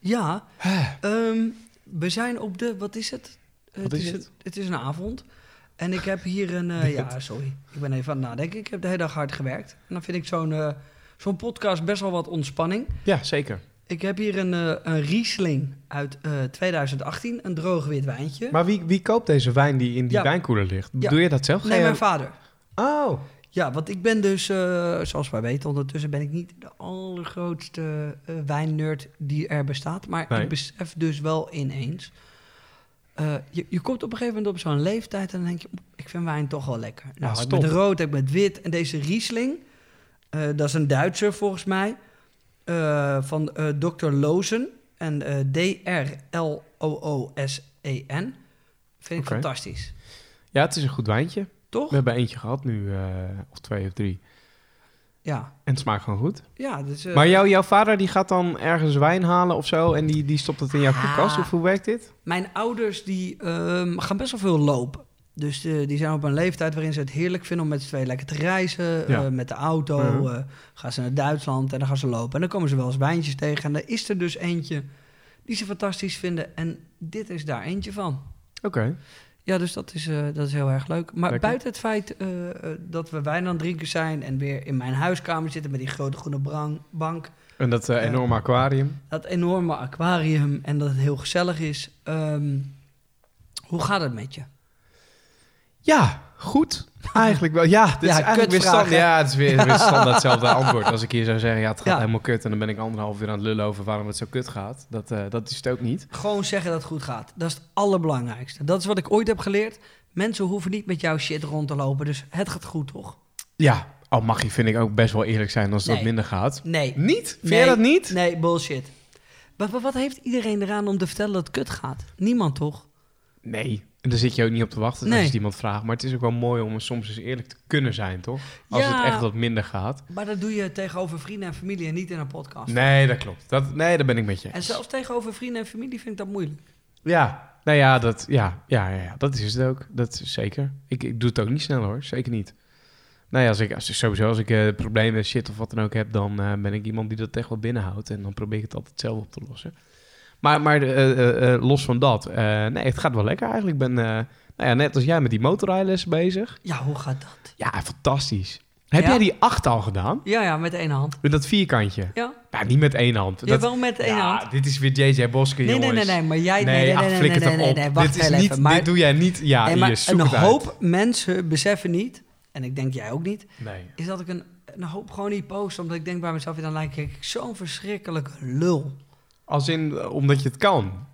Ja, ehm, we zijn op de, wat is het? Wat is een- het? het is een avond. En ik heb hier een, eh, ja sorry, ik ben even aan het nadenken. Ik heb de hele dag hard gewerkt. En dan vind ik zo'n eh, zo'n podcast best wel wat ontspanning. Ja, zeker. Ik heb hier een, eh, een Riesling uit eh, 2018, een droog wit wijntje. Maar wie, wie koopt deze wijn die in die Ja. wijnkoeler ligt? Ja. Doe je dat zelf? Nee, mijn vader. Oh. Ja, want ik ben dus, eh, zoals wij weten, ondertussen ben ik niet de allergrootste eh wijnnerd die er bestaat. Maar Nee. ik besef dus wel ineens. eh, je, je komt op een gegeven moment op zo'n leeftijd en dan denk je, "Oeh, ik vind wijn toch wel lekker. Nou, ik met rood, ik met wit. En deze Riesling, dat is een Duitser volgens mij, van Dr. Lozen. En D-R-L-O-O-S-E-N. Vind ik fantastisch. Ja, het is een goed wijntje. Toch? We hebben eentje gehad nu, eh, of twee of drie. Ja. En het smaakt gewoon goed. ja dus, eh, maar jou, jouw vader die gaat dan ergens wijn halen of zo en die, die stopt het in jouw Ah. koelkast? Of hoe werkt dit? Mijn ouders die, ehm, gaan best wel veel lopen. Dus eh, die zijn op een leeftijd waarin ze het heerlijk vinden om met z'n tweeën lekker te reizen. Ja. met de auto. Mhm. gaan ze naar Duitsland en dan gaan ze lopen. En dan komen ze wel eens wijntjes tegen. En er is er dus eentje die ze fantastisch vinden. En dit is daar eentje van. Oké. Ja, dus dat is, eh, dat is heel erg leuk. Maar Lekker. buiten het feit eh, eh, dat we wijn aan het drinken zijn... en weer in mijn huiskamer zitten met die grote groene bank... En dat enorme aquarium. dat enorme aquarium en dat het heel gezellig is... ehm, hoe gaat het met je? Ja, goed. Eigenlijk wel. Ja, dit Ja, is eigenlijk weer ja, het is weer, weer standaard hetzelfde antwoord. Als ik hier zou zeggen, ja, het gaat Ja. helemaal kut. En dan ben ik anderhalf uur aan het lullen over waarom het zo kut gaat. Dat, eh, dat is het ook niet. Gewoon zeggen dat het goed gaat. Dat is het allerbelangrijkste. Dat is wat ik ooit heb geleerd. Mensen hoeven niet met jouw shit rond te lopen. Dus het gaat goed, toch? Ja, al mag je, vind ik ook best wel eerlijk zijn als het Nee. wat minder gaat. Nee. Niet? Vind Nee. jij dat niet? Nee, bullshit. Maar wat, wat heeft iedereen eraan om te vertellen dat het kut gaat? Niemand, toch? Nee. En daar zit je ook niet op te wachten Nee. als je iemand vraagt. Maar het is ook wel mooi om soms eens eerlijk te kunnen zijn, toch? Als Ja. het echt wat minder gaat. Maar dat doe je tegenover vrienden en familie en niet in een podcast. Nee, dat klopt. Dat, nee, daar ben ik met je. En zelfs tegenover vrienden en familie vind ik dat moeilijk. Ja, nou ja, dat, ja, ja, ja, ja, dat is het ook. Dat is zeker. Ik, ik doe het ook niet snel hoor, zeker niet. Nou ja, als ik, als, ik- sowieso als ik eh, problemen, shit of wat dan ook heb, dan eh, ben ik iemand die dat echt wel binnenhoudt. En dan probeer ik het altijd zelf op te lossen. Maar, maar eh, eh, eh, los van dat, nee, het gaat wel lekker eigenlijk. Ik ben, nou ja, net als jij met die motorrijles bezig. Ja, hoe gaat dat? Ja, fantastisch. Heb Ja? jij die acht al gedaan? Ja, ja, met één hand. Met dat vierkantje? Ja, Nou, niet met één hand. ja Dat, wel met één ja, hand. dit is weer JJ Boske, Nee, nee, jongens. nee, nee, maar jij... Nee, Nee, nee, ach, nee, nee, nee, nee, nee, wacht dit is niet, even. Maar, dit doe jij niet. Ja, nee, hier, zoek een het uit. hoop mensen beseffen niet, en ik denk jij ook niet, Nee. is dat ik een, een hoop gewoon niet post, omdat ik denk bij mezelf, dan lijk ik zo'n verschrikkelijke lul. Als in, eh, omdat je het kan.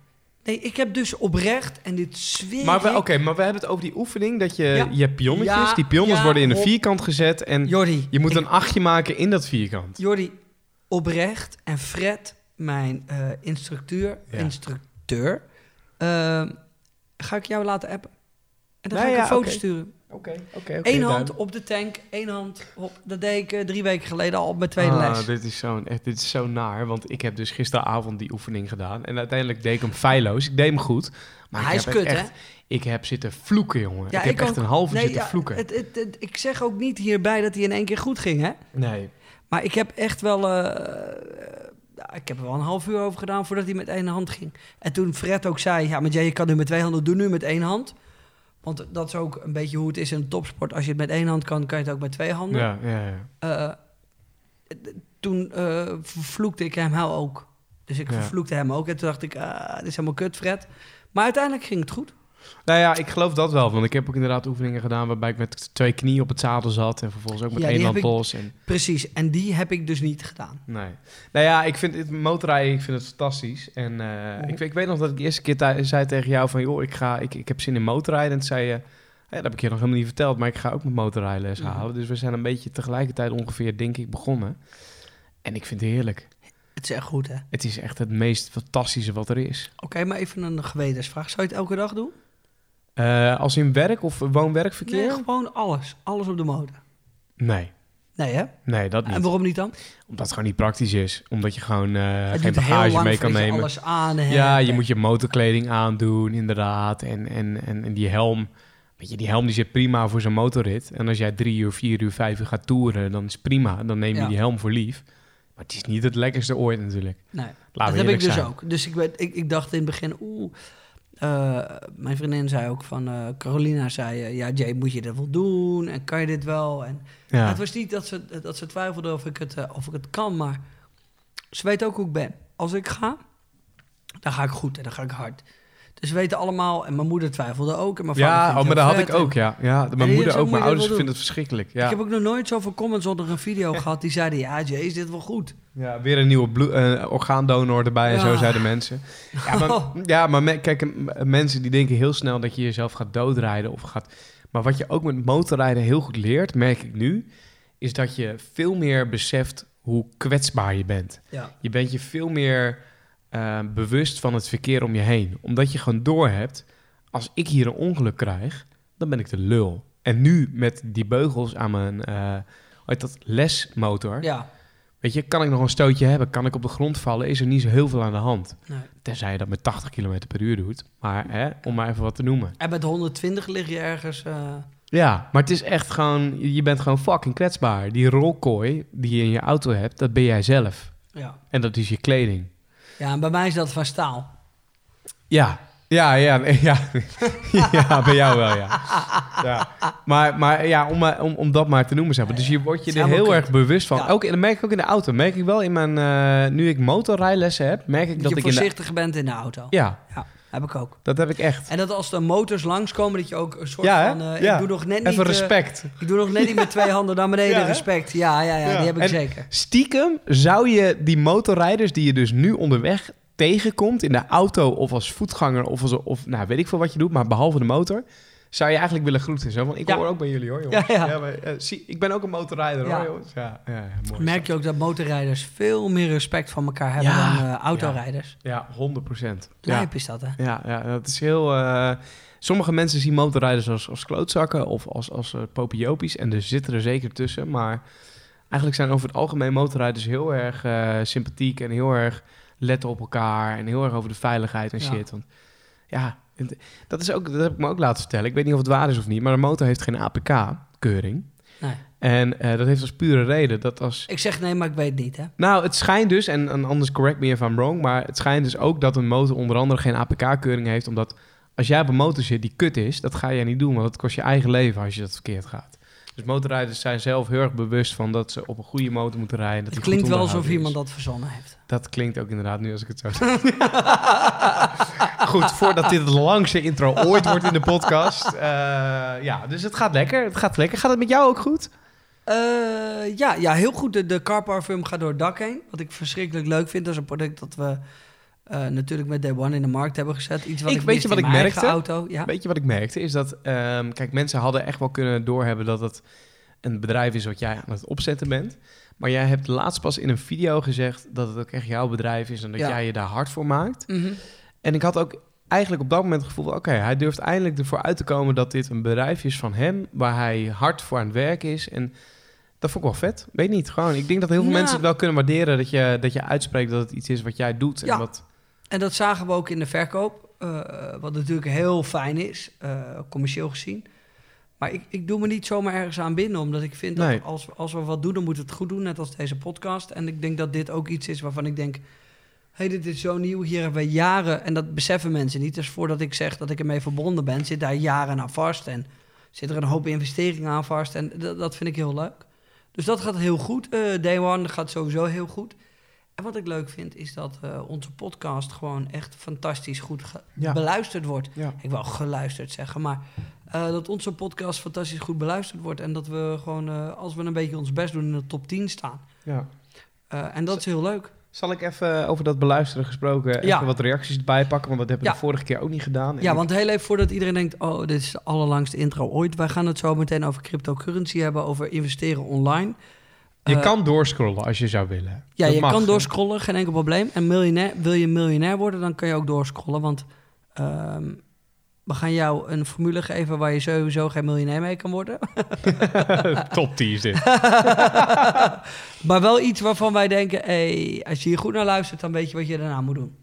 Nee, ik heb dus oprecht, en dit zweer Maar we, oké, maar we hebben het over die oefening dat je, Ja. je hebt pionnetjes, Ja, die pionnes ja, worden in een op- vierkant gezet en Jordi, je moet ik- een achtje maken in dat vierkant. Jordi, oprecht en Fred, mijn eh, instructeur, Ja. instructeur, eh, ga ik jou laten appen. En dan ga Nee, ik ja, een foto oké. sturen. Oké, oké, Eén hand op de tank, één hand op. Dat deed ik eh, drie weken geleden al op mijn tweede les. Ah, dit is, zo, echt, dit is zo naar, want ik heb dus gisteravond die oefening gedaan. En uiteindelijk deed ik hem feilloos. Ik deed hem goed. Maar Hij ik is heb kut, echt, hè? Ik heb zitten vloeken, jongen. Ja, ik heb ik echt ook. een half uur Nee, zitten ja, vloeken. Het, het, het- ik zeg ook niet hierbij dat hij in één keer goed ging, hè? nee. Maar ik heb echt wel... eh, ja, ik heb er wel een half uur over gedaan voordat hij met één hand ging. En toen Fred ook zei... Ja, maar jij je kan nu met twee handen, doe nu met één hand. Want dat is ook een beetje hoe het is in de topsport. Als je het met één hand kan, kan je het ook met twee handen. Ja, ja, ja. Eh, toen eh, vervloekte ik hem ook. Dus ik vervloekte hem ook. En toen dacht ik, ah, dit is helemaal kut, Fred. Maar uiteindelijk ging het goed. Nou ja, ik geloof dat wel. Want ik heb ook inderdaad oefeningen gedaan waarbij ik met twee knieën op het zadel zat. En vervolgens ook met Ja, één hand los. En, Precies. En die heb ik dus niet gedaan. nee. Nou ja, ik vind het motorrijden ik vind het fantastisch. En eh, ik, ik weet nog dat ik de eerste keer zei tegen jou van... joh, ik, ga, ik, ik heb zin in motorrijden. En toen zei je... Ja, dat heb ik je nog helemaal niet verteld, maar ik ga ook met motorrijles Mhm. halen. Dus we zijn een beetje tegelijkertijd ongeveer, denk ik, begonnen. En ik vind het heerlijk. Het is echt goed, hè? Oké, Het is echt het meest fantastische wat er is. maar even een gewetensvraag. Zou je het elke dag doen? Eh, als in werk of woon-werkverkeer? Nee, gewoon alles. Alles op de motor. Nee. Nee, hè? Nee, dat En niet. waarom niet dan? Omdat het gewoon niet praktisch is. Omdat je gewoon eh, geen bagage mee kan voordat je nemen. alles aan hebt. Ja, je En- moet je motorkleding aandoen, inderdaad. En, en, en, en die helm, weet je, die helm die zit prima voor zo'n motorrit. En als jij drie uur, vier uur, vijf uur gaat toeren, dan is het prima. Dan neem je Ja. die helm voor lief. Maar het is niet het lekkerste ooit natuurlijk. Nee, Laten dat heb ik dus zijn. ook. Dus ik, weet, ik, ik dacht in het begin, oeh... eh, mijn vriendin zei ook van... eh, Carolina zei, eh, ja Jay, moet je dat wel doen? En kan je dit wel? En Ja. Het was niet dat ze, dat ze twijfelde of ik, het, of ik het kan, maar ze weet ook hoe ik ben. Als ik ga, dan ga ik goed en dan ga ik hard. Dus ze weten allemaal, en mijn moeder twijfelde ook. En mijn vader Ja, oh, maar dat had ik ook, ja. ja mijn moeder ook, mijn ouders vinden het verschrikkelijk. Ja. Ik heb ook nog nooit zoveel comments onder een video gehad die zeiden... Ja, Jay, is dit wel goed? Ja, weer een nieuwe eh, orgaandonor erbij en zo zeiden mensen. Ja, maar, ja, maar me- kijk, mensen die denken heel snel dat je jezelf gaat doodrijden of gaat... Maar wat je ook met motorrijden heel goed leert, merk ik nu, is dat je veel meer beseft hoe kwetsbaar je bent. Ja. Je bent je veel meer eh, bewust van het verkeer om je heen. Omdat je gewoon doorhebt, als ik hier een ongeluk krijg, dan ben ik de lul. En nu met die beugels aan mijn, heet dat, lesmotor... Ja, Weet je, kan ik nog een stootje hebben? Kan ik op de grond vallen? Is er niet zo heel veel aan de hand. nee. Tenzij je dat met 80 km per uur doet. Maar hè, om maar even wat te noemen. En met 120 lig je ergens... eh, Ja, maar het is echt gewoon... Je bent gewoon fucking kwetsbaar. Die rolkooi die je in je auto hebt, dat ben jij zelf. ja. En dat is je kleding. Ja, en bij mij is dat van staal. Ja, ja, ja, ja. ja, bij jou wel, ja. ja. Maar, maar ja, om, maar- om, om dat maar te noemen, zeg maar. Dus je wordt je er heel erg bewust van. Ja. Ook, en dat merk ik ook in de auto. Merk ik wel in mijn... eh, nu ik motorrijlessen heb, merk ik Dat dat je ik in de... voorzichtig bent in de auto. Ja, Ja, heb ik ook. dat heb ik echt. En dat als de motors langskomen, dat je ook een soort Ja, van... eh, Ja. Ik doe nog net niet... Even eh, respect. ik doe nog net niet met twee handen naar beneden, Ja, respect. Ja, ja, ja, Ja. die heb ik En- zeker. Stiekem zou je die motorrijders die je dus nu onderweg tegenkomt in de auto of als voetganger of, als, of nou weet ik veel wat je doet, maar behalve de motor, zou je eigenlijk willen groeten. Zo van, ik Ja. hoor ook bij jullie hoor, jongens. Ja, ja. maar, eh, zie, ik ben ook een motorrijder Ja. hoor, jongens. Ja, ja, ja mooi. Merk je ook dat motorrijders veel meer respect van elkaar hebben Ja, dan eh, autorijders. Ja, 100 procent. Ja. Lijp is dat, hè? Ja, ja, dat is heel... eh, sommige mensen zien motorrijders als, als klootzakken of als, als uh, popiopies. En er zitten er zeker tussen. Maar eigenlijk zijn over het algemeen motorrijders heel erg sympathiek en heel erg letten op elkaar. En heel erg over de veiligheid en Ja. shit. Want ja, dat, is ook, dat heb ik me ook laten vertellen. Ik weet niet of het waar is of niet, maar een motor heeft geen APK-keuring. Nee. En eh, dat heeft als pure reden dat als... Ik zeg nee, maar ik weet het niet, hè? Nou, het schijnt dus, en, en anders correct me if I'm wrong, maar het schijnt dus ook dat een motor onder andere geen APK-keuring heeft, omdat als jij op een motor zit die kut is, dat ga jij niet doen, want dat kost je eigen leven als je dat verkeerd gaat. Dus motorrijders zijn zelf heel erg bewust van dat ze op een goede motor moeten rijden. Dat Het klinkt wel alsof iemand dat verzonnen heeft. Dat klinkt ook inderdaad nu als ik het zo zeg. Goed, voordat dit de langste intro ooit wordt in de podcast. eh, ja, dus het gaat lekker. Het gaat lekker. Gaat het met jou ook goed? Eh, ja, ja, heel goed. De, de car parfum gaat door het dak heen. Wat ik verschrikkelijk leuk vind. Dat is een product dat we eh, natuurlijk met Day One in de markt hebben gezet. Iets wat Ik- ik, weet je wat in ik merkte? auto. Ja. Weet je wat ik merkte? Is dat, ehm, kijk, mensen hadden echt wel kunnen doorhebben dat het een bedrijf is wat jij aan het opzetten bent. Maar jij hebt laatst pas in een video gezegd dat het ook echt jouw bedrijf is en dat Ja. jij je daar hard voor maakt. Mhm. En ik had ook eigenlijk op dat moment het gevoel oké, hij durft eindelijk ervoor uit te komen dat dit een bedrijf is van hem, waar hij hard voor aan het werk is. En dat vond ik wel vet. Weet niet, gewoon. Ik denk dat heel veel Nou. mensen het wel kunnen waarderen dat je, dat je uitspreekt dat het iets is wat jij doet. En Ja. wat, En dat zagen we ook in de verkoop. eh, wat natuurlijk heel fijn is, eh, commercieel gezien. Maar ik, ik doe me niet zomaar ergens aan binnen. Omdat ik vind Nee. dat als, we- als we wat doen, dan moeten we het goed doen. Net als deze podcast. En ik denk dat dit ook iets is waarvan ik denk... hey, dit is zo nieuw. Hier hebben we jaren... En dat beseffen mensen niet. Dus voordat ik zeg dat ik ermee verbonden ben... zit daar jaren aan vast. En zit er een hoop investeringen aan vast. En dat, dat vind ik heel leuk. Dus dat gaat heel goed. Eh Day One gaat sowieso heel goed. En wat ik leuk vind, is dat eh, onze podcast gewoon echt fantastisch goed Ja. beluisterd wordt. ja. Ik wou geluisterd zeggen, maar eh, dat onze podcast fantastisch goed beluisterd wordt. En dat we gewoon, eh, als we een beetje ons best doen, in de top 10 staan. ja. En dat is heel leuk. Zal ik even over dat beluisteren gesproken even Ja. wat reacties erbij pakken? Want dat hebben we de vorige keer ook niet gedaan. En Ja, want heel even voordat iedereen denkt... oh, dit is de allerlangste intro ooit. Wij gaan het zo meteen over cryptocurrency hebben, over investeren online. Je Eh, kan doorscrollen als je zou willen. Ja, Dat je mag, kan doorscrollen, geen enkel probleem. En miljonair, wil je miljonair worden, dan kan je ook doorscrollen. Want ehm, we gaan jou een formule geven waar je sowieso geen miljonair mee kan worden. Top tease dit. maar wel iets waarvan wij denken, hey, als je hier goed naar luistert, dan weet je wat je daarna moet doen.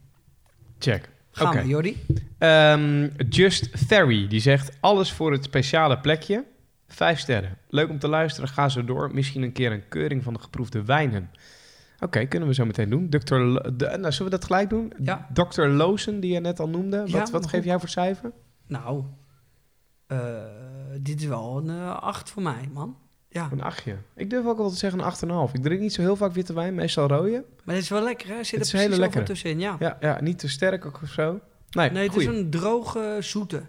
Check. Gaan we, Jordi? Ehm, Just Theory, die zegt alles voor het speciale plekje. Vijf sterren. Leuk om te luisteren, ga zo door. Misschien een keer een keuring van de geproefde wijnen. Oké, kunnen we zo meteen doen. Dr. Lo- de, nou, zullen we dat gelijk doen? Ja. Dr. Loosen, die je net al noemde. Wat, Ja, wat geef jij voor cijfer? Nou, eh, dit is wel een eh, acht voor mij, man. Ja, Een achtje. Ik durf ook wel te zeggen een 8,5. Ik drink niet zo heel vaak witte wijn, meestal rode. maar dit is wel lekker, hè? Zit er Het is precies hele tussenin, ja. Ja, ja, niet te sterk ook of zo. Nee, Nee, het goeie. is een droge, zoete.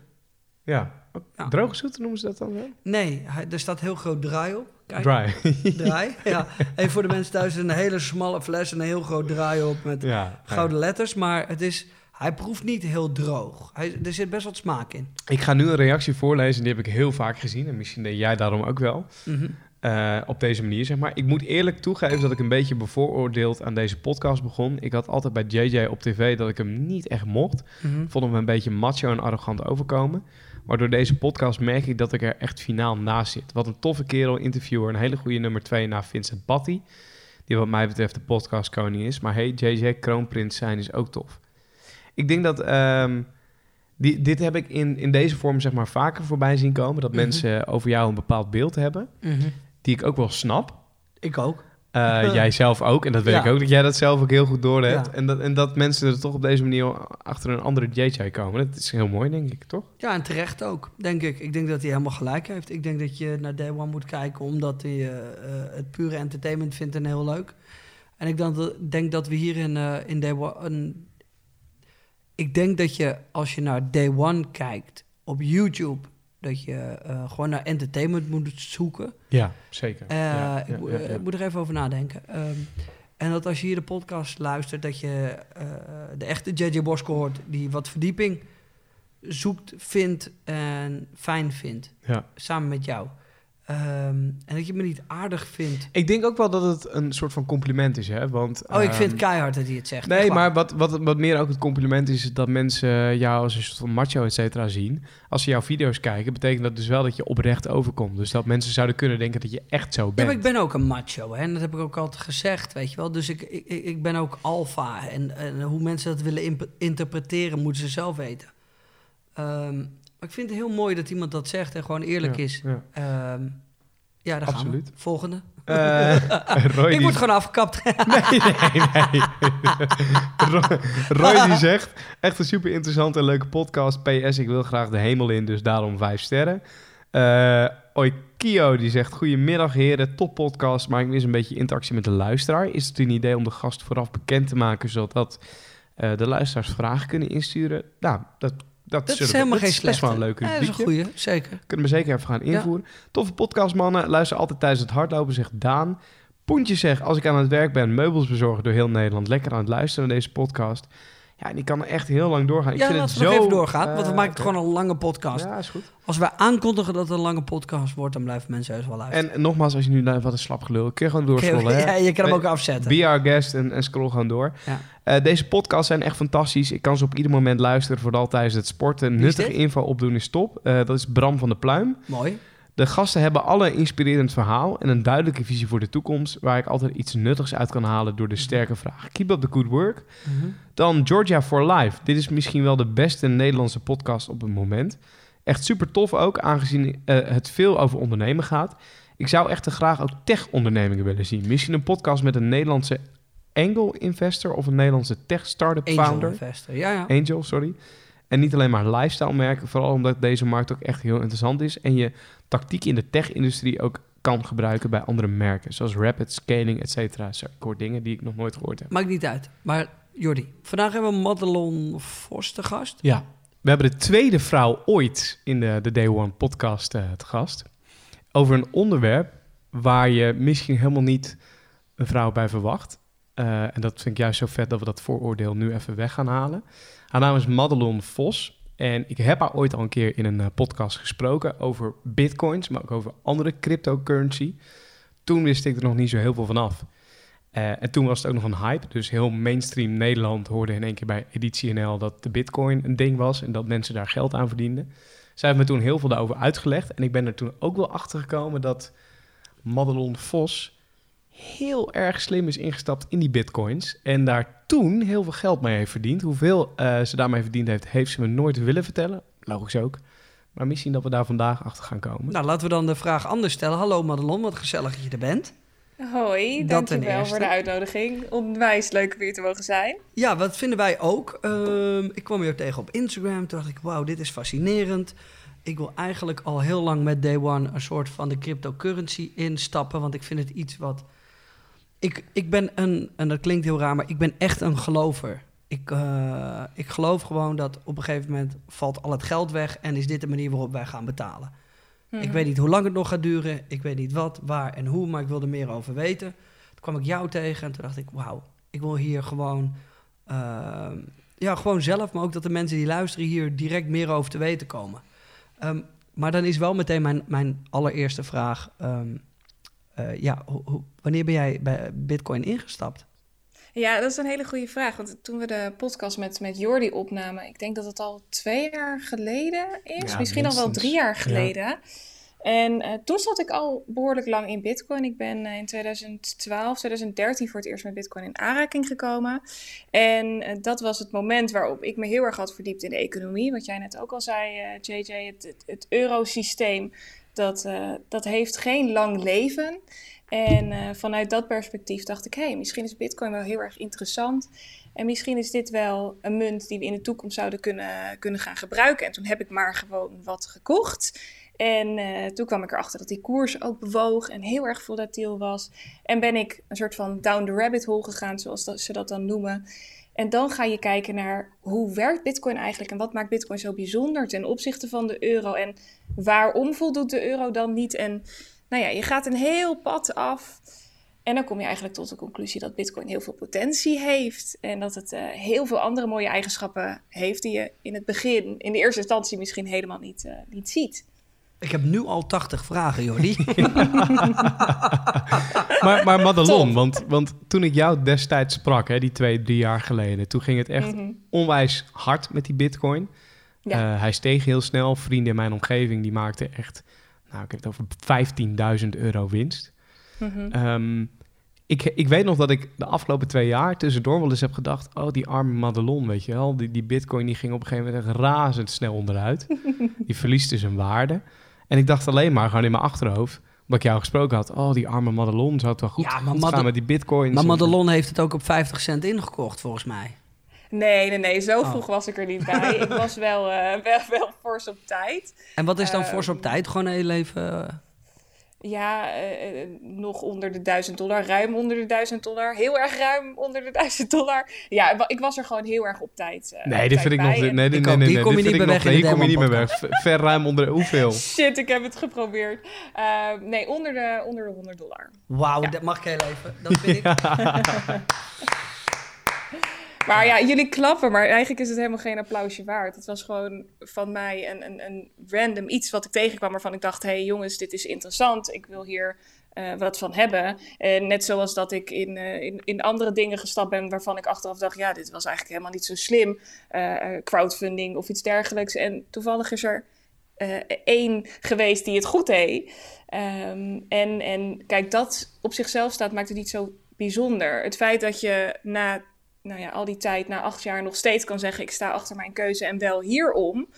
Ja. Ja. Droge zoete noemen ze dat dan zo? Nee, hij, er staat heel groot draai op. Kijk, Dry. draai. Ja. En voor de mensen thuis een hele smalle fles en een heel groot draai op met ja. gouden letters. Maar het is, hij proeft niet heel droog. Hij, er zit best wat smaak in. Ik ga nu een reactie voorlezen, die heb ik heel vaak gezien. En misschien deed jij daarom ook wel. Mhm. Eh, op deze manier, zeg maar. Ik moet eerlijk toegeven dat ik een beetje bevooroordeeld aan deze podcast begon. Ik had altijd bij JJ op tv dat ik hem niet echt mocht. Mhm. Vond hem een beetje macho en arrogant overkomen. Maar door deze podcast merk ik dat ik er echt finaal naast zit. Wat een toffe kerel, interviewer, een hele goede nummer twee na Vincent Batty. Die wat mij betreft de podcast koning is. Maar hey, JJ, kroonprins zijn is ook tof. Ik denk dat... ehm, die, dit heb ik in, in deze vorm zeg maar vaker voorbij zien komen. Dat Mhm. mensen over jou een bepaald beeld hebben. Mhm. Die ik ook wel snap. Ik ook. Eh, jij zelf ook. En dat weet Ja. ik ook, dat jij dat zelf ook heel goed door hebt. Ja. En, dat, en dat mensen er toch op deze manier achter een andere JJ komen. Dat is heel mooi, denk ik, toch? Ja, en terecht ook, denk ik. Ik denk dat hij helemaal gelijk heeft. Ik denk dat je naar Day One moet kijken omdat hij eh, eh, het pure entertainment vindt en heel leuk. En ik dan, denk dat we hier in, eh, in Day One... een- ik denk dat je, als je naar Day One kijkt op YouTube... dat je eh, gewoon naar entertainment moet zoeken. Ja, zeker. Eh, ja, ik, ja, moet- ja, eh, ik moet er even over nadenken. Ehm, en dat als je hier de podcast luistert, dat je de echte JJ Bosko hoort, die wat verdieping zoekt, vindt en fijn vindt, Ja. samen met jou. Ehm, en dat je me niet aardig vindt. Ik denk ook wel dat het een soort van compliment is, hè? Want, Oh, ik vind ehm, keihard dat hij het zegt. Nee, maar wat, wat, wat meer ook het compliment is, is dat mensen jou als een soort van macho, et cetera, zien. Als ze jouw video's kijken, betekent dat dus wel dat je oprecht overkomt. Dus dat mensen zouden kunnen denken dat je echt zo Ja, bent. maar ik ben ook een macho, hè? en dat heb ik ook altijd gezegd, weet je wel. Dus ik, ik, ik ben ook alfa. En, en hoe mensen dat willen interpreteren, moeten ze zelf weten. Ehm, maar ik vind het heel mooi dat iemand dat zegt en gewoon eerlijk Ja, is. ja. Ehm, ja, daar gaan we. Volgende. Eh, Roy, ik die, word gewoon afgekapt. Nee, nee, nee. Roy, Roy die zegt, echt een super interessante en leuke podcast. PS, ik wil graag de hemel in, dus daarom vijf sterren. Eh Oikio die zegt, goedemiddag heren, top podcast, maar ik mis een beetje interactie met de luisteraar. Is het een idee om de gast vooraf bekend te maken, zodat de luisteraars vragen kunnen insturen? Nou, dat, dat, dat is helemaal dat geen is best slechte. wel een leuke Ja, dat is een goeie, zeker. Kunnen we zeker even gaan invoeren. Toffe podcast, mannen. Luister altijd tijdens het hardlopen, zegt Daan. Poentje zegt, als ik aan het werk ben, meubels bezorgen door heel Nederland. Lekker aan het luisteren naar deze podcast. Ja, en die kan er echt heel lang doorgaan. Ik ja, vind laten het we nog zo, even doorgaan, want we eh, maken het oké. gewoon een lange podcast. Ja, is goed. Als wij aankondigen dat het een lange podcast wordt, dan blijven mensen heus wel luisteren. En nogmaals, als je nu naar wat een slap gelul, kun je gewoon doorscrollen. hè? ja, je kan hem Eh, ook afzetten. Be our guest en, en scroll gewoon door. Ja. Eh, deze podcasts zijn echt fantastisch. Ik kan ze op ieder moment luisteren, vooral tijdens het sporten. Nuttige info opdoen is top. Eh, dat is Bram van de Pluim. Mooi. De gasten hebben alle een inspirerend verhaal en een duidelijke visie voor de toekomst, waar ik altijd iets nuttigs uit kan halen door de sterke vraag. Keep up the good work. Mhm. Dan Georgia for Life. Dit is misschien wel de beste Nederlandse podcast op het moment. Echt super tof ook, aangezien eh, het veel over ondernemen gaat. Ik zou echter graag ook tech-ondernemingen willen zien. Misschien een podcast met een Nederlandse angel-investor of een Nederlandse tech-startup Angel founder. Investor. Ja, ja. Angel, sorry. En niet alleen maar lifestyle merken, vooral omdat deze markt ook echt heel interessant is. En je tactiek in de tech-industrie ook kan gebruiken bij andere merken. Zoals rapid scaling, et cetera. Zo, Ik hoor dingen die ik nog nooit gehoord heb. Maakt niet uit. Maar Jordi, vandaag hebben we Madelon Vos te gast. Ja. We hebben de tweede vrouw ooit in de, de Day One podcast eh, te gast. Over een onderwerp waar je misschien helemaal niet een vrouw bij verwacht. Eh, en dat vind ik juist zo vet dat we dat vooroordeel nu even weg gaan halen. Haar naam is Madelon Vos. En ik heb haar ooit al een keer in een eh, podcast gesproken over bitcoins, maar ook over andere cryptocurrency. toen wist ik er nog niet zo heel veel van af. Eh, en toen was het ook nog een hype. Dus heel mainstream Nederland hoorde in één keer bij Editie NL dat de bitcoin een ding was en dat mensen daar geld aan verdienden. Zij heeft me toen heel veel daarover uitgelegd. En ik ben er toen ook wel achter gekomen dat Madelon Vos heel erg slim is ingestapt in die bitcoins. En daar toen heel veel geld mee heeft verdiend. Hoeveel eh, ze daarmee verdiend heeft, heeft ze me nooit willen vertellen. Logisch ook. Maar misschien dat we daar vandaag achter gaan komen. Nou, laten we dan de vraag anders stellen. Hallo Madelon, wat gezellig dat je er bent. Hoi, Dat dankjewel voor de uitnodiging. Onwijs leuk om hier te mogen zijn. Ja, wat vinden wij ook. Ehm, ik kwam je tegen op Instagram. Toen dacht ik, wauw, dit is fascinerend. Ik wil eigenlijk al heel lang met Day One een soort van de cryptocurrency instappen. Want ik vind het iets wat... Ik, ik ben een, en dat klinkt heel raar, maar ik ben echt een gelover. Ik, eh, ik geloof gewoon dat op een gegeven moment valt al het geld weg... en is dit de manier waarop wij gaan betalen. Ik weet niet hoe lang het nog gaat duren. Ik weet niet wat, waar en hoe, maar ik wilde meer over weten. Toen kwam ik jou tegen en toen dacht ik, wauw, ik wil hier gewoon, ehm, ja, gewoon zelf, maar ook dat de mensen die luisteren hier direct meer over te weten komen. Ehm, maar dan is wel meteen mijn, mijn allereerste vraag, ehm, eh, ja, wanneer ben jij bij Bitcoin ingestapt? Ja, dat is een hele goede vraag. Want toen we de podcast met, met Jordi opnamen, ik denk dat het al twee jaar geleden is. Ja, misschien al wel drie jaar Ja. geleden. En eh, toen zat ik al behoorlijk lang in Bitcoin. Ik ben eh, in 2012, 2013 voor het eerst met Bitcoin in aanraking gekomen. En dat was het moment waarop ik me heel erg had verdiept in de economie. Wat jij net ook al zei, eh, JJ, het, het, het eurosysteem, dat, eh, dat heeft geen lang leven. En eh, vanuit dat perspectief dacht ik, hé, hey, misschien is Bitcoin wel heel erg interessant. En misschien is dit wel een munt die we in de toekomst zouden kunnen, kunnen gaan gebruiken. En toen heb ik maar gewoon wat gekocht. En eh, toen kwam ik erachter dat die koers ook bewoog en heel erg volatiel was. En ben ik een soort van down the rabbit hole gegaan, zoals dat, ze dat dan noemen. En dan ga je kijken naar hoe werkt Bitcoin eigenlijk en wat maakt Bitcoin zo bijzonder ten opzichte van de euro. En waarom voldoet de euro dan niet? En nou ja, je gaat een heel pad af. En dan kom je eigenlijk tot de conclusie dat Bitcoin heel veel potentie heeft. En dat het eh, heel veel andere mooie eigenschappen heeft die je in het begin, in de eerste instantie misschien helemaal niet, eh, niet ziet. Ik heb nu al 80 vragen, Jordi. Maar, maar Madelon, want, want toen ik jou destijds sprak, hè, die twee, drie jaar geleden, toen ging het echt Mhm. onwijs hard met die bitcoin. Ja. Eh, hij steeg heel snel. Vrienden in mijn omgeving die maakten echt, nou ik heb het over 15.000 euro winst. Mhm. Ehm, ik, ik weet nog dat ik de afgelopen twee jaar tussendoor wel eens heb gedacht... oh, die arme Madelon, weet je wel. Die, die bitcoin die ging op een gegeven moment echt razendsnel onderuit. die verliest dus een waarde. En ik dacht alleen maar, gewoon in mijn achterhoofd... omdat ik jou gesproken had... oh, die arme Madelon, zou het wel goed, Ja, maar gaan met die bitcoins. maar Madelon heeft het ook op 50 cent ingekocht, volgens mij. Nee, nee, nee, zo Oh. vroeg was ik er niet bij. ik was wel, eh, wel, wel fors op tijd. En wat is dan Ehm, fors op tijd? Gewoon heel even... Ja, eh, eh, nog onder de 1000 dollar, ruim onder de 1000 dollar, heel erg ruim onder de 1000 dollar. Ja, ik was er gewoon heel erg op tijd. eh, Nee, op dit tijd vind ik nog... Nee, nee, nee, nee, nee, kom je dit niet meer ik weg Hier kom je niet meer weg. Ver- ruim onder... Hoeveel? Shit, ik heb het geprobeerd. Nee, onder de, onder de 100 dollar. Wauw, Ja. dat mag ik heel even. Dat vind ik... Maar ja, jullie klappen, maar eigenlijk is het helemaal geen applausje waard. Het was gewoon van mij een, een, een random iets wat ik tegenkwam waarvan ik dacht... hé hey, jongens, dit is interessant, ik wil hier eh, wat van hebben. En net zoals dat ik in, eh, in, in andere dingen gestapt ben waarvan ik achteraf dacht... ja, dit was eigenlijk helemaal niet zo slim, eh, crowdfunding of iets dergelijks. En toevallig is er één geweest die het goed deed. Ehm, en, en kijk, dat op zichzelf staat maakt het niet zo bijzonder. Het feit dat je na nou ja, al die tijd, na acht jaar, nog steeds kan zeggen: ik sta achter mijn keuze en wel hierom.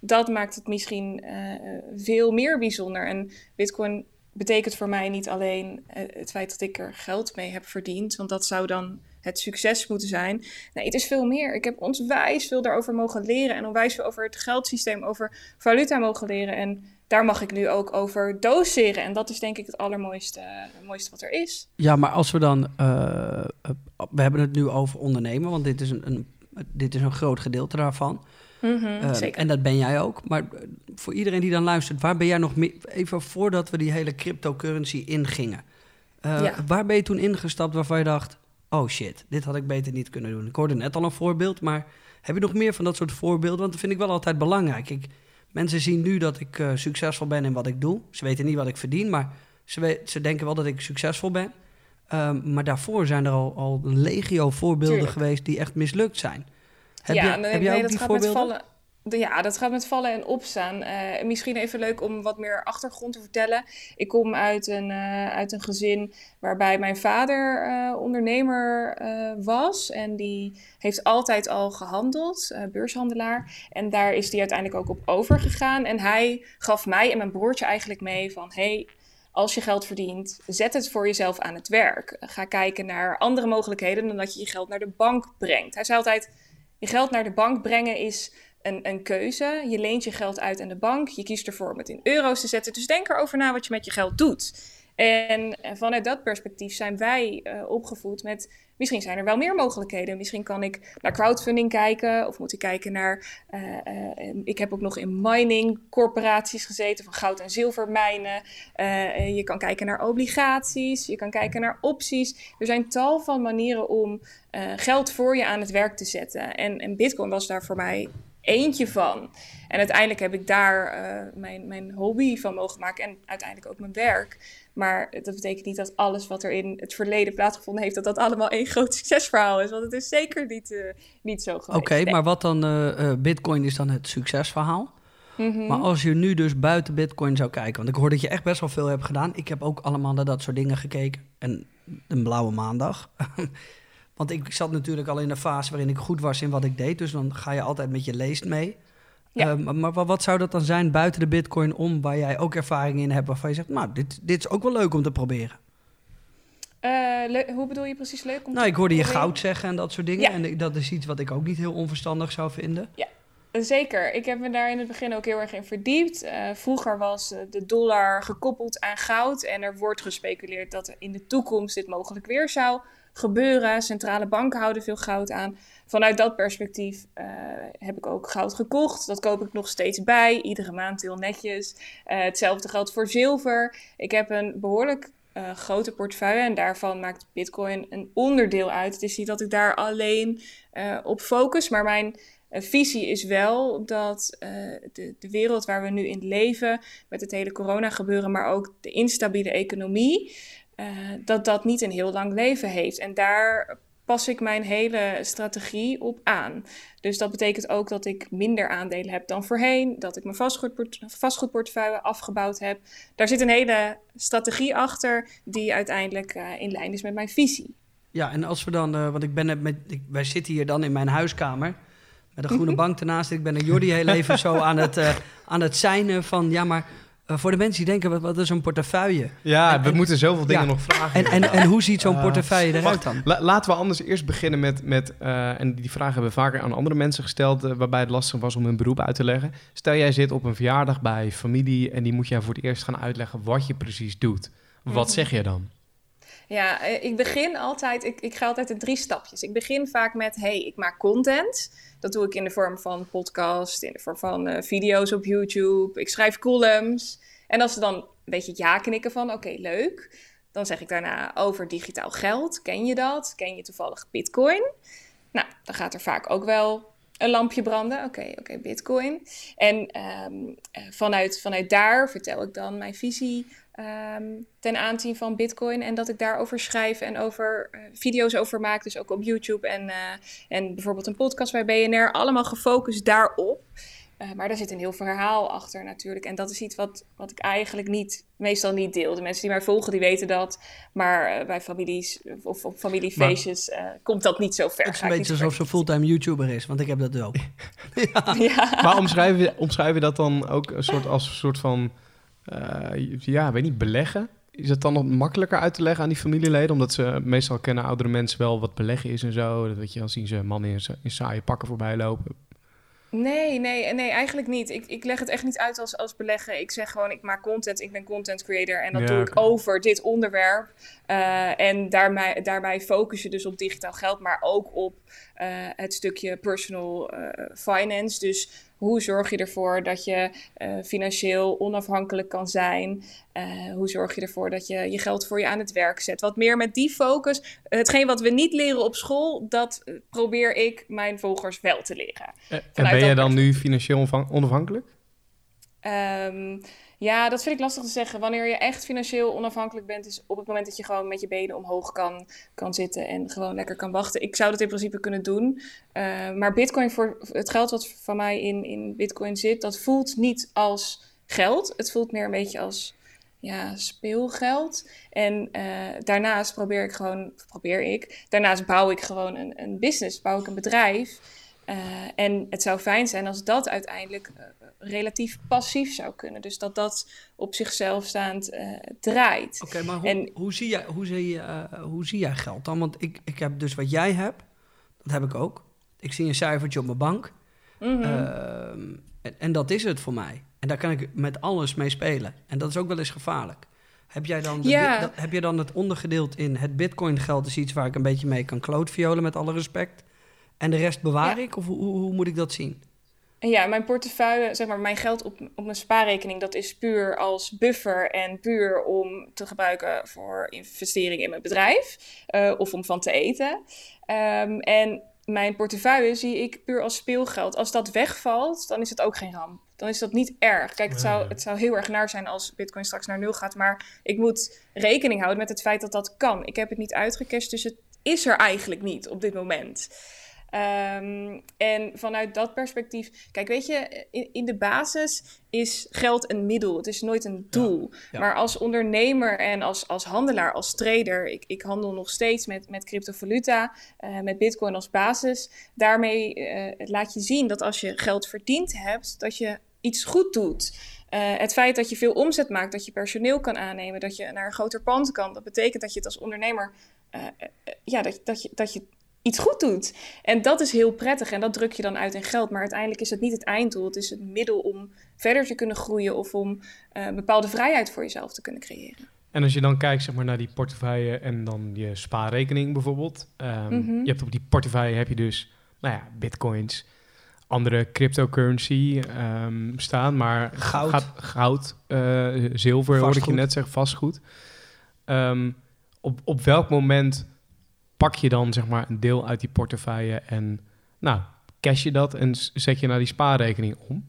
Dat maakt het misschien eh, veel meer bijzonder. En Bitcoin betekent voor mij niet alleen eh, het feit dat ik er geld mee heb verdiend, want dat zou dan het succes moeten zijn. Nee, het is veel meer. Ik heb onwijs veel daarover mogen leren en onwijs veel over het geldsysteem, over valuta mogen leren. En daar mag ik nu ook over doseren. En dat is denk ik het allermooiste mooiste wat er is. Ja, maar als we dan... eh, eh, we hebben het nu over ondernemen, want dit is een, een, dit is een groot gedeelte daarvan. Eh, zeker. En dat ben jij ook. Maar voor iedereen die dan luistert, waar ben jij nog meer... Even voordat we die hele cryptocurrency ingingen. Ja. Waar ben je toen ingestapt waarvan je dacht... Oh shit, dit had ik beter niet kunnen doen. Ik hoorde net al een voorbeeld, maar heb je nog meer van dat soort voorbeelden? Want dat vind ik wel altijd belangrijk. Ik, mensen zien nu dat ik eh, succesvol ben in wat ik doe. Ze weten niet wat ik verdien, maar Ze, weet, ze denken wel dat ik succesvol ben. Ehm, maar daarvoor zijn er al, al legio voorbeelden Tuurlijk. geweest die echt mislukt zijn. Heb, ja, je, nee, heb jij ook die voorbeelden? Ja, dat gaat met vallen en opstaan. Eh, misschien even leuk om wat meer achtergrond te vertellen. Ik kom uit een, eh, uit een gezin waarbij mijn vader eh, ondernemer was. En die heeft altijd al gehandeld, eh, beurshandelaar. En daar is hij uiteindelijk ook op overgegaan. En hij gaf mij en mijn broertje eigenlijk mee van... Hey, als je geld verdient, zet het voor jezelf aan het werk. Ga kijken naar andere mogelijkheden dan dat je je geld naar de bank brengt. Hij zei altijd, je geld naar de bank brengen is een, een keuze. Je leent je geld uit aan de bank. Je kiest ervoor om het in euro's te zetten. Dus denk erover na wat je met je geld doet. En vanuit dat perspectief zijn wij eh, opgevoed met... Misschien zijn er wel meer mogelijkheden. Misschien kan ik naar crowdfunding kijken. Of moet ik kijken naar... eh, eh, ik heb ook nog in mining corporaties gezeten. Van goud- en zilvermijnen. Je kan kijken naar obligaties. Je kan kijken naar opties. Er zijn tal van manieren om geld voor je aan het werk te zetten. En, en bitcoin was daar voor mij eentje van. En uiteindelijk heb ik daar eh, mijn, mijn hobby van mogen maken en uiteindelijk ook mijn werk. Maar dat betekent niet dat alles wat er in het verleden plaatsgevonden heeft, dat dat allemaal één groot succesverhaal is. Want het is zeker niet, eh, niet zo geweest. Oké, Nee. maar wat dan? eh, Bitcoin is dan het succesverhaal. Mhm. Maar als je nu dus buiten Bitcoin zou kijken, want ik hoor dat je echt best wel veel hebt gedaan. Ik heb ook allemaal naar dat soort dingen gekeken. En een blauwe maandag. want ik zat natuurlijk al in een fase waarin ik goed was in wat ik deed. Dus dan ga je altijd met je leest mee. Ja. Eh, maar, wat- zou dat dan zijn buiten de Bitcoin om, waar jij ook ervaring in hebt, waarvan je zegt, nou, dit, dit is ook wel leuk om te proberen. Eh, hoe bedoel je precies leuk om Nou, te ik hoorde je proberen? goud zeggen en dat soort dingen. Ja. En dat is iets wat ik ook niet heel onverstandig zou vinden. Zeker. Ik heb me daar in het begin ook heel erg in verdiept. Eh, vroeger was eh, de dollar gekoppeld aan goud. En er wordt gespeculeerd dat er in de toekomst dit mogelijk weer zou gebeuren. Centrale banken houden veel goud aan. Vanuit dat perspectief eh, heb ik ook goud gekocht. Dat koop ik nog steeds bij. Iedere maand heel netjes. Eh, hetzelfde geldt voor zilver. Ik heb een behoorlijk eh, grote portefeuille. En daarvan maakt Bitcoin een onderdeel uit. Het is niet dat ik daar alleen op focus. Maar mijn visie is wel dat de, de wereld waar we nu in leven, met het hele corona gebeuren, maar ook de instabiele economie, eh, dat dat niet een heel lang leven heeft. En daar pas ik mijn hele strategie op aan. Dus dat betekent ook dat ik minder aandelen heb dan voorheen, dat ik mijn vastgoedport vastgoedportefeuille afgebouwd heb. Daar zit een hele strategie achter die uiteindelijk eh, in lijn is met mijn visie. Ja, en als we dan, eh, want ik ben met, ik, wij zitten hier dan in mijn huiskamer met een groene bank ernaast. Ik ben een Jordi heel even zo aan het, eh, aan het zijnen van, ja, maar eh, voor de mensen die denken, wat, wat is een portefeuille? Ja, En- we en- moeten zoveel dingen ja. nog vragen. En, en, en hoe ziet zo'n Ah, portefeuille eruit dan? La- laten we anders eerst beginnen met, met eh, en die vragen hebben we vaker aan andere mensen gesteld, eh, waarbij het lastig was om hun beroep uit te leggen. Stel jij zit op een verjaardag bij familie en die moet jij voor het eerst gaan uitleggen wat je precies doet. Wat Mhm. zeg je dan? Ja, eh, ik begin altijd, ik, ik ga altijd in drie stapjes. Ik begin vaak met, hey, ik maak content. Dat doe ik in de vorm van podcast, in de vorm van eh, video's op YouTube. Ik schrijf columns. En als ze dan een beetje ja knikken van, oké, leuk. Dan zeg ik daarna over digitaal geld. Ken je dat? Ken je toevallig bitcoin? Nou, dan gaat er vaak ook wel een lampje branden. Oké, oké, bitcoin. En ehm, eh, vanuit, vanuit daar vertel ik dan mijn visie ehm, ten aanzien van bitcoin. En dat ik daarover schrijf en over eh, video's over maak. Dus ook op YouTube en, eh, en bijvoorbeeld een podcast bij BNR. Allemaal gefocust daarop. Eh, maar daar zit een heel verhaal achter natuurlijk. En dat is iets wat, wat ik eigenlijk niet, meestal niet deel. De mensen die mij volgen, die weten dat. Maar bij families of op familiefeestjes eh, komt dat niet zo ver. Het is een beetje alsof ze fulltime YouTuber is, want ik heb dat ook. ver- Ja. Maar omschrijf je, omschrijf je dat dan ook een soort, als een soort van, eh, ja, weet niet, beleggen? Is het dan nog makkelijker uit te leggen aan die familieleden? Omdat ze meestal kennen oudere mensen wel wat beleggen is en zo. Dat weet je, dan zien ze mannen in, in saaie pakken voorbij lopen. Nee, nee, nee, eigenlijk niet. Ik, ik leg het echt niet uit als, als beleggen. Ik zeg gewoon, ik maak content, ik ben content creator en dat Ja, doe ik over dit onderwerp. Eh, en daarbij, daarbij focus je dus op digitaal geld, maar ook op eh, het stukje personal finance. Dus hoe zorg je ervoor dat je eh, financieel onafhankelijk kan zijn? Eh, hoe zorg je ervoor dat je je geld voor je aan het werk zet? Wat meer met die focus. Hetgeen wat we niet leren op school, dat eh, probeer ik mijn volgers wel te leren. En ben jij dat dan nu financieel onafhankelijk? Ehm, ja, dat vind ik lastig te zeggen. Wanneer je echt financieel onafhankelijk bent, is op het moment dat je gewoon met je benen omhoog kan, kan zitten en gewoon lekker kan wachten. Ik zou dat in principe kunnen doen. Uh, maar Bitcoin, voor het geld wat van mij in, in Bitcoin zit, dat voelt niet als geld. Het voelt meer een beetje als ja, speelgeld. En uh, daarnaast probeer ik gewoon, probeer ik, daarnaast bouw ik gewoon een, een business, bouw ik een bedrijf. Uh, en het zou fijn zijn als dat uiteindelijk relatief passief zou kunnen. Dus dat dat op zichzelf staand draait. Oké, okay, maar hoe, en, hoe, zie jij, hoe, zie je, hoe zie jij geld dan? Want ik, ik heb dus wat jij hebt, dat heb ik ook. Ik zie een cijfertje op mijn bank. Mm -hmm. en, en dat is het voor mij. En daar kan ik met alles mee spelen. En dat is ook wel eens gevaarlijk. Heb jij dan, de, ja. dat, heb je dan het ondergedeeld in het bitcoin geld is iets waar ik een beetje mee kan klootviolen met alle respect. En de rest bewaar Ja. ik? Of hoe, hoe moet ik dat zien? En ja, mijn portefeuille, zeg maar, mijn geld op, op mijn spaarrekening, dat is puur als buffer en puur om te gebruiken voor investeringen in mijn bedrijf eh, of om van te eten. Ehm, en mijn portefeuille zie ik puur als speelgeld. Als dat wegvalt, dan is het ook geen ramp. Dan is dat niet erg. Kijk, het zou, het zou heel erg naar zijn als Bitcoin straks naar nul gaat. Maar ik moet rekening houden met het feit dat dat kan. Ik heb het niet uitgecashed, dus het is er eigenlijk niet op dit moment. Um, en vanuit dat perspectief, kijk, weet je, in, in, de basis is geld een middel. Het is nooit een doel. Ja, ja. Maar als ondernemer en als, als handelaar, als trader, ik, ik handel nog steeds met, met cryptovaluta, uh, met Bitcoin als basis. Daarmee uh, laat je zien dat als je geld verdiend hebt, dat je iets goed doet. Uh, het feit dat je veel omzet maakt, dat je personeel kan aannemen, dat je naar een groter pand kan, dat betekent dat je het als ondernemer, ja, dat, dat, je, dat je iets goed doet. En dat is heel prettig en dat druk je dan uit in geld. Maar uiteindelijk is het niet het einddoel. Het is het middel om verder te kunnen groeien of om uh, een bepaalde vrijheid voor jezelf te kunnen creëren. En als je dan kijkt zeg maar, naar die portefeuille en dan je spaarrekening bijvoorbeeld. Um, mm -hmm. Je hebt op die portefeuille heb je dus nou ja, bitcoins, andere cryptocurrency um, staan. Maar goud, gaat, goud uh, zilver hoorde ik je net zeggen, vastgoed. Um, op, op welk moment pak je dan zeg maar een deel uit die portefeuille en nou, cash je dat en zet je naar die spaarrekening om?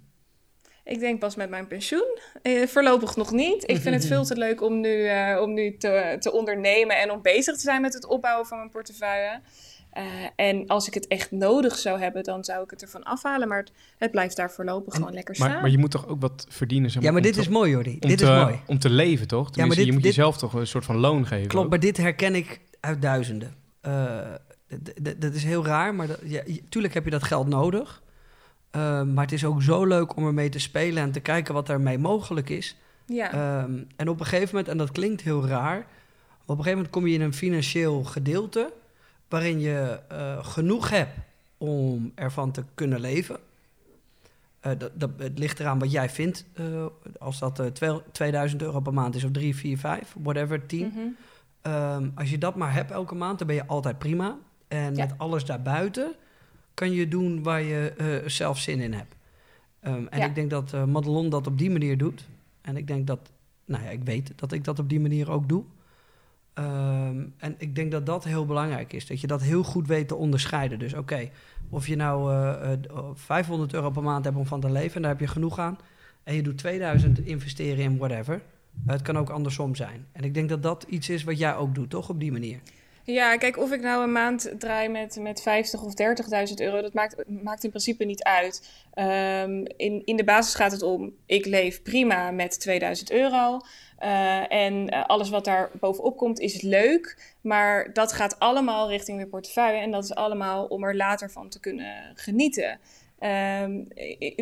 Ik denk pas met mijn pensioen. Eh, voorlopig nog niet. Ik vind het veel te leuk om nu, uh, om nu te, te ondernemen en om bezig te zijn met het opbouwen van mijn portefeuille. Uh, en als ik het echt nodig zou hebben, dan zou ik het ervan afhalen. Maar het, het blijft daar voorlopig en, gewoon lekker maar, staan. Maar je moet toch ook wat verdienen? Zeg maar, ja, maar dit te, is mooi, Jordi. Dit te, is mooi. Om te leven, toch? Tenminste, ja, maar dit, je moet dit, jezelf toch een soort van loon geven. Klopt, ook. maar dit herken ik uit duizenden. Uh, dat is heel raar, maar dat, ja, tuurlijk heb je dat geld nodig. Uh, maar het is ook zo leuk om ermee te spelen en te kijken wat ermee mogelijk is. Ja. Um, en op een gegeven moment, en dat klinkt heel raar, op een gegeven moment kom je in een financieel gedeelte waarin je uh, genoeg hebt om ervan te kunnen leven. Uh, dat, dat, het ligt eraan wat jij vindt. Als dat 2000 euro per maand is, of 3, 4, 5, whatever, 10. Mm -hmm. Um, als je dat maar hebt elke maand, dan ben je altijd prima. En ja. met alles daarbuiten kan je doen waar je uh, zelf zin in hebt. Um, en ja. ik denk dat uh, Madelon dat op die manier doet. En ik denk dat, nou ja, ik weet dat ik dat op die manier ook doe. Um, en ik denk dat dat heel belangrijk is. Dat je dat heel goed weet te onderscheiden. Dus oké, okay, of je nou uh, 500 euro per maand hebt om van te leven, en daar heb je genoeg aan. En je doet 2000 investeren in whatever. Het kan ook andersom zijn. En ik denk dat dat iets is wat jij ook doet, toch? Op die manier. Ja, kijk, of ik nou een maand draai met, met 50 of 30.000 euro, dat maakt, maakt in principe niet uit. Um, in, in de basis gaat het om, ik leef prima met 2000 euro. Uh, en uh, alles wat daar bovenop komt is leuk, maar dat gaat allemaal richting de portefeuille. En dat is allemaal om er later van te kunnen genieten. Um,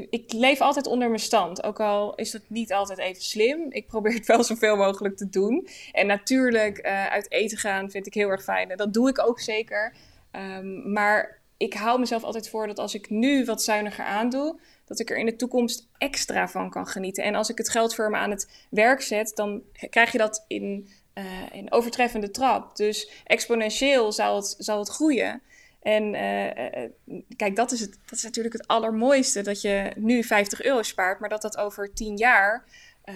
ik, leef altijd onder mijn stand, ook al is dat niet altijd even slim. Ik probeer het wel zoveel mogelijk te doen. En natuurlijk, uh, uit eten gaan vind ik heel erg fijn. Dat doe ik ook zeker. Um, maar ik hou mezelf altijd voor dat als ik nu wat zuiniger aandoe, dat ik er in de toekomst extra van kan genieten. En als ik het geld voor me aan het werk zet, dan krijg je dat in, uh, in overtreffende trap. Dus exponentieel zal het, zal het groeien. En uh, uh, kijk, dat is, het, dat is natuurlijk het allermooiste. Dat je nu 50 euro spaart, maar dat dat over 10 jaar uh,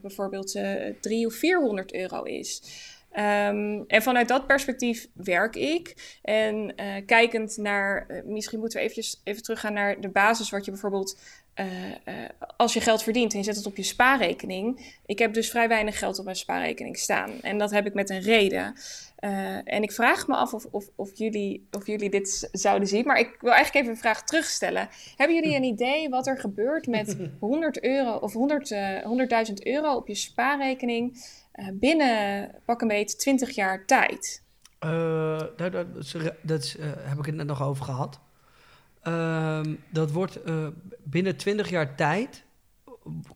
bijvoorbeeld 300 of 400 euro is. Ehm, en vanuit dat perspectief werk ik. En eh, kijkend naar, eh, misschien moeten we eventjes, even teruggaan naar de basis, wat je bijvoorbeeld, eh, eh, als je geld verdient en je zet het op je spaarrekening. Ik heb dus vrij weinig geld op mijn spaarrekening staan. En dat heb ik met een reden. Eh, en ik vraag me af of, of, of, jullie, of jullie dit zouden zien. Maar ik wil eigenlijk even een vraag terugstellen. Hebben jullie een idee wat er gebeurt met 100 euro of 100, eh, 100.000 euro op je spaarrekening binnen pak een beetje 20 jaar tijd? Daar, dat dat is, eh, heb ik het net nog over gehad. Ehm, dat wordt eh, binnen 20 jaar tijd.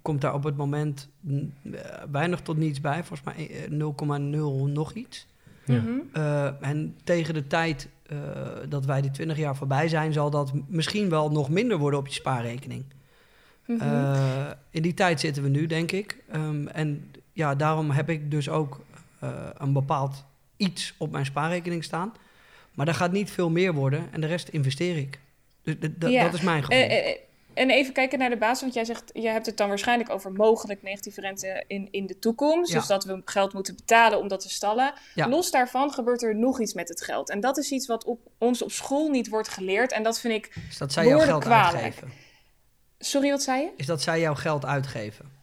Komt daar op het moment eh, weinig tot niets bij. Volgens mij eh, 0,0 nog iets. Ja. Mhm. Eh, en tegen de tijd eh, dat wij die 20 jaar voorbij zijn, zal dat misschien wel nog minder worden op je spaarrekening. Mhm. Eh, in die tijd zitten we nu, denk ik. Ehm, en ja, daarom heb ik dus ook eh, een bepaald iets op mijn spaarrekening staan. Maar daar gaat niet veel meer worden en de rest investeer ik. Dus Ja. dat is mijn gevoel. Eh, eh, en even kijken naar de basis, want jij zegt, je hebt het dan waarschijnlijk over mogelijk negatieve rente in, in de toekomst. Ja. Dus dat we geld moeten betalen om dat te stallen. Ja. Los daarvan gebeurt er nog iets met het geld. En dat is iets wat op, ons op school niet wordt geleerd. En dat vind ik. is dat zij jouw geld kwalijk. uitgeven? Sorry, wat zei je? Is dat zij jouw geld uitgeven?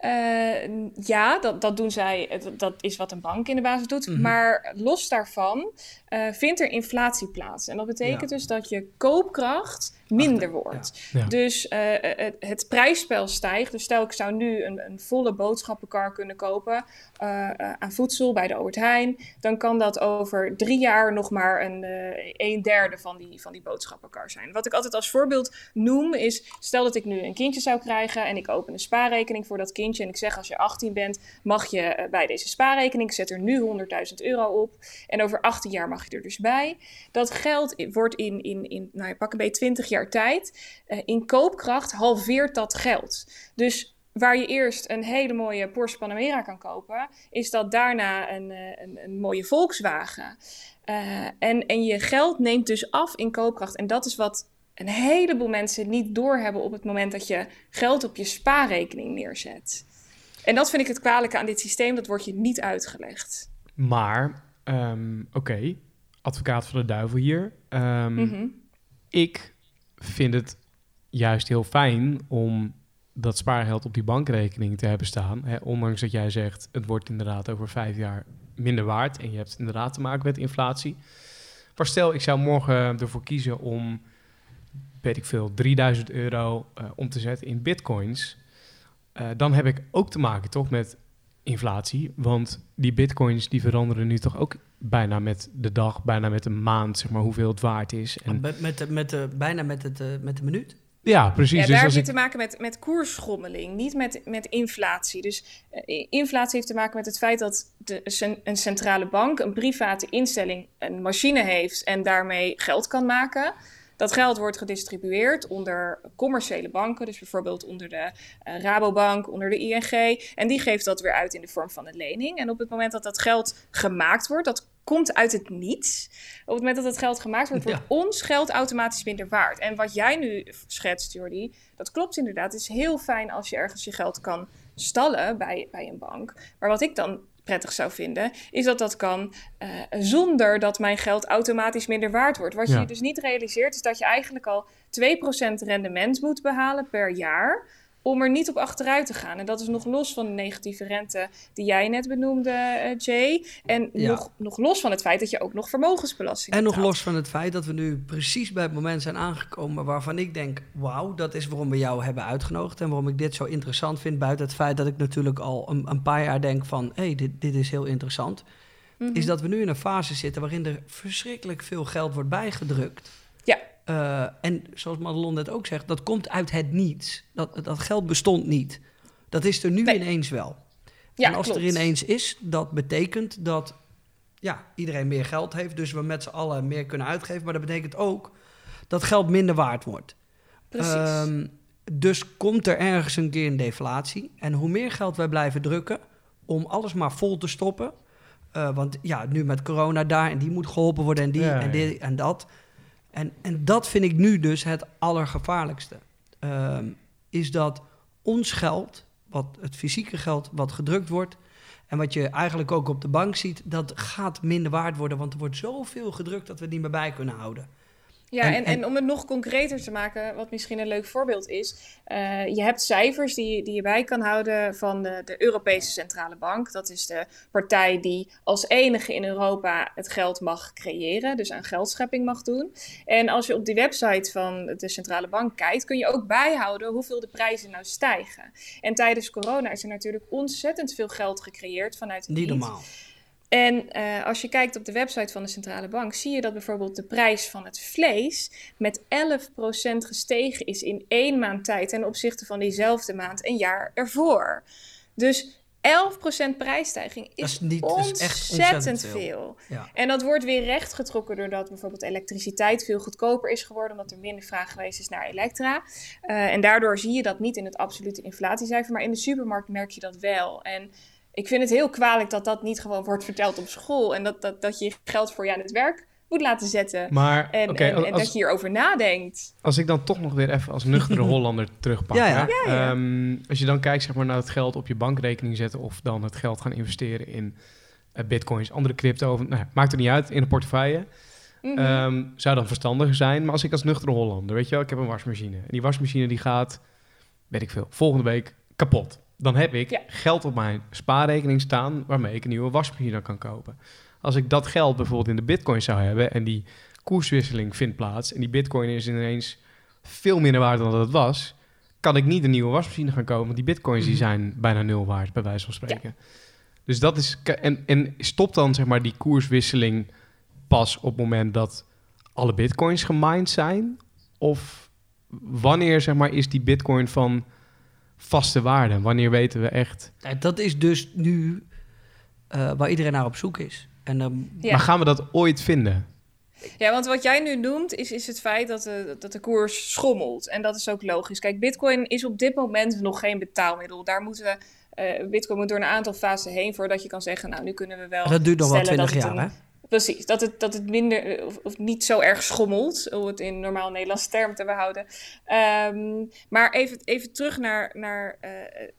Eh, ja, dat, dat doen zij. dat- Dat is wat een bank in de basis doet. Mhm. Maar los daarvan eh, vindt er inflatie plaats. En dat betekent Ja. dus dat je koopkracht minder wordt. Ja. Dus eh, het, het prijsspel stijgt. Dus stel ik zou nu een, een volle boodschappenkar kunnen kopen eh, eh, aan voedsel bij de Albert Heijn. Dan kan dat over drie jaar nog maar een, eh, een derde van die, van die boodschappenkar zijn. Wat ik altijd als voorbeeld noem is, stel dat ik nu een kindje zou krijgen en ik open een spaarrekening voor dat kindje. En ik zeg als je 18 bent, mag je eh, bij deze spaarrekening, ik zet er nu 100.000 euro op. En over 18 jaar mag je er dus bij. Dat geld wordt in, in, in nou, pak een beetje 20 jaar tijd. eh, in koopkracht halveert dat geld. Dus waar je eerst een hele mooie Porsche Panamera kan kopen, is dat daarna een, eh, een, een mooie Volkswagen. Eh, en, en je geld neemt dus af in koopkracht. En dat is wat een heleboel mensen niet doorhebben op het moment dat je geld op je spaarrekening neerzet. En dat vind ik het kwalijke aan dit systeem, dat wordt je niet uitgelegd. Maar, ehm, oké, advocaat van de duivel hier. Ehm, Mhm. Ik vind het juist heel fijn om dat spaargeld op die bankrekening te hebben staan. Hè, ondanks dat jij zegt, het wordt inderdaad over vijf jaar minder waard. En je hebt inderdaad te maken met inflatie. Maar stel, ik zou morgen ervoor kiezen om, weet ik veel, 3000 euro eh, om te zetten in bitcoins. Eh, dan heb ik ook te maken toch met inflatie. Want die bitcoins die veranderen nu toch ook bijna met de dag, bijna met een maand, zeg maar, hoeveel het waard is. En, Met, met, de, met de, bijna met, het, eh, met de minuut. ja, precies. Ja, dus daar je ik, te maken met, met koersschommeling, niet met, met inflatie. Dus eh, inflatie heeft te maken met het feit dat de, een centrale bank, een private instelling, een machine heeft en daarmee geld kan maken. Dat geld wordt gedistribueerd onder commerciële banken, dus bijvoorbeeld onder de eh, Rabobank, onder de ING. En die geeft dat weer uit in de vorm van een lening. En op het moment dat dat geld gemaakt wordt, dat komt uit het niets. Op het moment dat het geld gemaakt wordt, wordt Ja. ons geld automatisch minder waard. En wat jij nu schetst, Jordi, dat klopt inderdaad. Het is heel fijn als je ergens je geld kan stallen bij, bij een bank. Maar wat ik dan prettig zou vinden, is dat dat kan eh, zonder dat mijn geld automatisch minder waard wordt. Wat Ja. je dus niet realiseert, is dat je eigenlijk al 2% rendement moet behalen per jaar om er niet op achteruit te gaan. En dat is nog los van de negatieve rente die jij net benoemde, eh, Jay. En Ja. nog, nog los van het feit dat je ook nog vermogensbelasting En nog los van het feit dat we nu precies bij het moment zijn aangekomen waarvan ik denk, wauw, dat is waarom we jou hebben uitgenodigd en waarom ik dit zo interessant vind, buiten het feit dat ik natuurlijk al een, een paar jaar denk van, hé, hey, dit, dit is heel interessant, Mhm. is dat we nu in een fase zitten waarin er verschrikkelijk veel geld wordt bijgedrukt. Eh, en zoals Madelon net ook zegt, dat komt uit het niets. Dat, dat geld bestond niet. Dat is er nu Nee. ineens wel. Ja, en als klopt. er ineens is, dat betekent dat ja, iedereen meer geld heeft, dus we met z'n allen meer kunnen uitgeven. Maar dat betekent ook dat geld minder waard wordt. Precies. Ehm, dus komt er ergens een keer een deflatie. En hoe meer geld wij blijven drukken om alles maar vol te stoppen. eh, want ja, nu met corona daar en die moet geholpen worden en die Ja, en ja. dit en dat. En, en dat vind ik nu dus het allergevaarlijkste. Ehm, is dat ons geld, wat het fysieke geld wat gedrukt wordt, En wat je eigenlijk ook op de bank ziet, dat gaat minder waard worden. Want er wordt zoveel gedrukt dat we het niet meer bij kunnen houden. Ja, En- en, en- en, om het nog concreter te maken, wat misschien een leuk voorbeeld is. eh, je hebt cijfers die, die je bij kan houden van de, de Europese Centrale Bank. Dat is de partij die als enige in Europa het geld mag creëren, dus aan geldschepping mag doen. En als je op die website van de Centrale Bank kijkt, kun je ook bijhouden hoeveel de prijzen nou stijgen. En tijdens corona is er natuurlijk ontzettend veel geld gecreëerd vanuit het niet. normaal. En eh, als je kijkt op de website van de centrale bank, zie je dat bijvoorbeeld de prijs van het vlees met 11% gestegen is in één maand tijd ten opzichte van diezelfde maand een jaar ervoor. Dus 11% prijsstijging is, Dat is niet- dat is echt ontzettend, ontzettend veel. veel. Ja. En dat wordt weer rechtgetrokken doordat bijvoorbeeld elektriciteit veel goedkoper is geworden, omdat er minder vraag geweest is naar elektra. Eh, en daardoor zie je dat niet in het absolute inflatiecijfer, maar in de supermarkt merk je dat wel. En ik vind het heel kwalijk dat dat niet gewoon wordt verteld op school en dat, dat, dat je je geld voor je aan het werk moet laten zetten. Maar En, oké, en, en als, dat je hierover nadenkt. als ik dan toch nog weer even als nuchtere Hollander terugpak. Ja, hè? ja. Ja, ja. Ehm, als je dan kijkt zeg maar, naar het geld op je bankrekening zetten... of dan het geld gaan investeren in eh, bitcoins, andere crypto... Of, nou, maakt er niet uit, in een portefeuille... Mhm. Ehm, zou dan verstandiger zijn. Maar als ik als nuchtere Hollander, weet je wel, ik heb een wasmachine. En die wasmachine die gaat, weet ik veel, volgende week kapot. Dan heb ik Ja. geld op mijn spaarrekening staan waarmee ik een nieuwe wasmachine kan kopen. Als ik dat geld bijvoorbeeld in de bitcoin zou hebben en die koerswisseling vindt plaats en die bitcoin is ineens veel minder waard dan dat het was, kan ik niet een nieuwe wasmachine gaan kopen, want die bitcoins die Mhm. zijn bijna nul waard, bij wijze van spreken. Dus dat is, en, en stopt dan zeg maar die koerswisseling pas op het moment dat alle bitcoins gemined zijn? Of wanneer zeg maar, is die bitcoin van vaste waarde? Wanneer weten we echt? Nou, dat is dus nu eh, waar iedereen naar op zoek is. En ehm, Ja. Maar gaan we dat ooit vinden? Ja, want wat jij nu noemt is, is het feit dat de, dat de koers schommelt. En dat is ook logisch. Kijk, Bitcoin is op dit moment nog geen betaalmiddel. Daar moeten we. eh, Bitcoin moet door een aantal fasen heen voordat je kan zeggen, nou nu kunnen we wel. dat duurt nog wel stellen 20 dat het jaar, een- hè? Precies, dat het, dat het minder eh, of, niet zo erg schommelt, om het in normaal Nederlands term te behouden. Ehm, maar even, even terug naar, naar eh,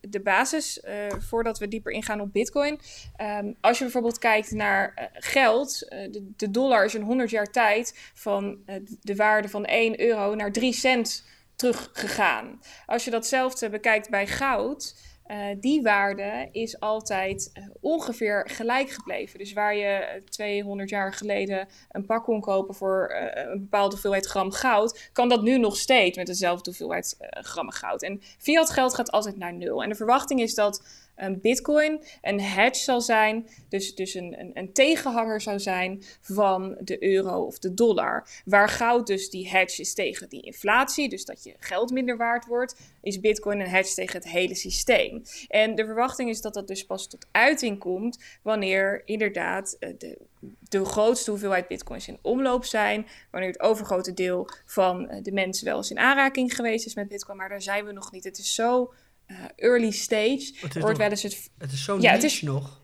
de basis, eh, voordat we dieper ingaan op Bitcoin. Ehm, als je bijvoorbeeld kijkt naar geld, de, de dollar is in 100 jaar tijd van de waarde van 1 euro naar 3 cent teruggegaan. Als je datzelfde bekijkt bij goud. Eh, die waarde is altijd eh, ongeveer gelijk gebleven. Dus waar je eh, 200 jaar geleden een pak kon kopen voor eh, een bepaalde hoeveelheid gram goud, kan dat nu nog steeds met dezelfde hoeveelheid eh, grammen goud. En fiat geld gaat altijd naar nul. En de verwachting is dat een bitcoin een hedge zal zijn, dus, dus een, een, een tegenhanger zou zijn van de euro of de dollar. Waar goud dus die hedge is tegen die inflatie, dus dat je geld minder waard wordt, is bitcoin een hedge tegen het hele systeem. En de verwachting is dat dat dus pas tot uiting komt wanneer inderdaad eh, de, de grootste hoeveelheid bitcoins in omloop zijn, wanneer het overgrote deel van eh, de mensen wel eens in aanraking geweest is met bitcoin, maar daar zijn we nog niet. Het is zo early stage. Het is, wordt wel eens het het is zo Ja, niche het is- nog.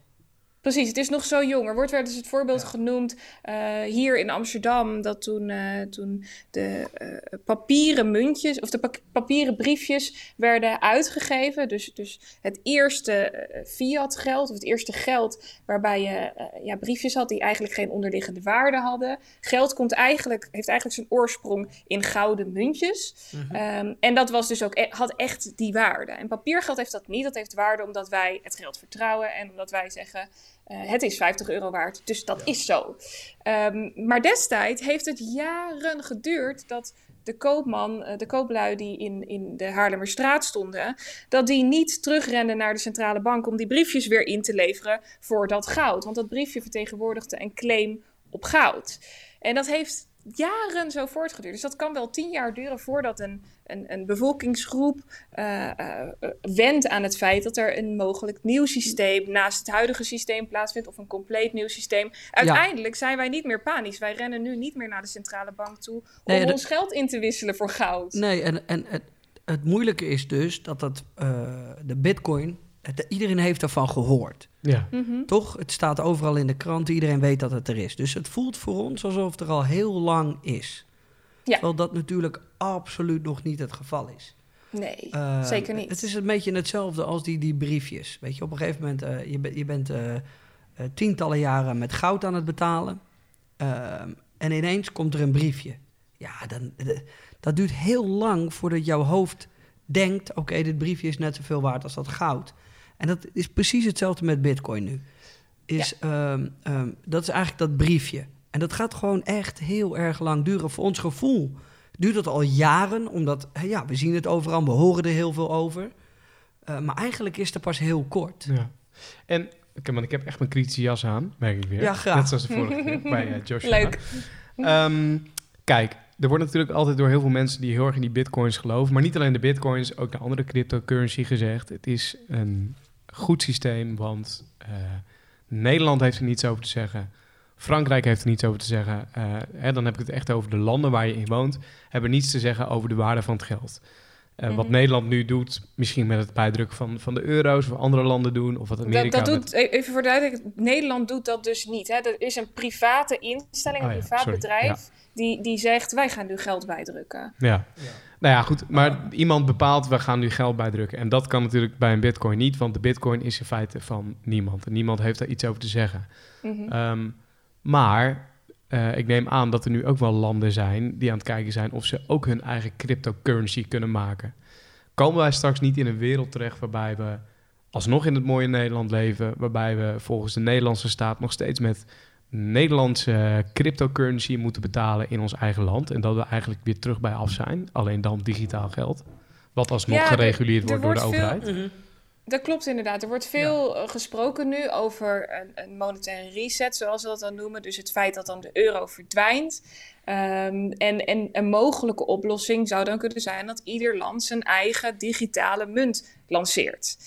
Precies, het is nog zo jong. Er wordt wel eens het voorbeeld genoemd eh, hier in Amsterdam dat toen, eh, toen de eh, papieren muntjes of de pa- papieren briefjes werden uitgegeven. Dus, dus het eerste fiat geld of het eerste geld waarbij je ja, briefjes had die eigenlijk geen onderliggende waarde hadden. Geld komt eigenlijk, heeft eigenlijk zijn oorsprong in gouden muntjes. Ehm, en dat was dus ook, e- had echt die waarde. En papiergeld heeft dat niet. Dat heeft waarde omdat wij het geld vertrouwen en omdat wij zeggen. Eh, het is 50 euro waard, dus dat is zo. Ehm, maar destijds heeft het jaren geduurd dat de koopman, eh, de kooplui die in, in de Haarlemmerstraat stonden, dat die niet terugrenden naar de centrale bank om die briefjes weer in te leveren voor dat goud. Want dat briefje vertegenwoordigde een claim op goud. En dat heeft jaren zo voortgeduurd. Dus dat kan wel tien jaar duren voordat een, een, een bevolkingsgroep eh, eh, eh, wendt aan het feit dat er een mogelijk nieuw systeem naast het huidige systeem plaatsvindt of een compleet nieuw systeem. Uiteindelijk zijn wij niet meer panisch. Wij rennen nu niet meer naar de centrale bank toe om Nee, dat- ons geld in te wisselen voor goud. Nee, en, en het, het moeilijke is dus dat dat, eh, de bitcoin, het- iedereen heeft ervan gehoord. Ja. Mhm. Toch? Het staat overal in de krant, iedereen weet dat het er is. Dus het voelt voor ons alsof het er al heel lang is. Ja. Terwijl dat natuurlijk absoluut nog niet het geval is. Nee, Eh, zeker niet. Het is een beetje hetzelfde als die, die briefjes. Weet je, op een gegeven moment, eh, je, bent je bent eh, tientallen jaren met goud aan het betalen. En ineens komt er een briefje. Ja, dan, dat duurt heel lang voordat jouw hoofd denkt... oké, dit briefje is net zoveel waard als dat goud. En dat is precies hetzelfde met bitcoin nu. Is, ehm, ehm, dat is eigenlijk dat briefje. En dat gaat gewoon echt heel erg lang duren. Voor ons gevoel duurt dat al jaren, omdat ja, we zien het overal, we horen er heel veel over. Eh, maar eigenlijk is het pas heel kort. Ja. En, oké, man, ik heb echt mijn kritische jas aan, merk ik weer. Ja, graag. Net zoals de vorige keer bij Joshua. Leuk. Ehm, kijk, er wordt natuurlijk altijd door heel veel mensen die heel erg in die bitcoins geloven, maar niet alleen de bitcoins, ook de andere cryptocurrency gezegd. Het is een goed systeem, want eh, Nederland heeft er niets over te zeggen. Frankrijk heeft er niets over te zeggen. Eh, hè, dan heb ik het echt over de landen waar je in woont, hebben niets te zeggen over de waarde van het geld. Eh, Wat Mhm. Nederland nu doet, misschien met het bijdrukken van, van de euro's, of andere landen doen, of wat Amerika Dat, doet, e- even voor de duidelijkheid, Nederland doet dat dus niet. Hè. Er is een private instelling, een Oh ja, privaat sorry, bedrijf, die, die zegt wij gaan nu geld bijdrukken. Ja. Nou ja, goed. Maar iemand bepaalt, we gaan nu geld bijdrukken. En dat kan natuurlijk bij een bitcoin niet, want de bitcoin is in feite van niemand. En niemand heeft daar iets over te zeggen. Mhm. Ehm, maar eh, ik neem aan dat er nu ook wel landen zijn die aan het kijken zijn of ze ook hun eigen cryptocurrency kunnen maken. Komen wij straks niet in een wereld terecht waarbij we alsnog in het mooie Nederland leven, waarbij we volgens de Nederlandse staat nog steeds met Nederlandse cryptocurrency moeten betalen in ons eigen land en dat we eigenlijk weer terug bij af zijn, alleen dan digitaal geld, wat alsnog Ja, er- gereguleerd er wordt door de veel- overheid. Dat klopt inderdaad. Er wordt veel eh, gesproken nu over een, een monetaire reset, zoals we dat dan noemen. Dus het feit dat dan de euro verdwijnt. Ehm, en, en een mogelijke oplossing zou dan kunnen zijn dat ieder land zijn eigen digitale munt lanceert.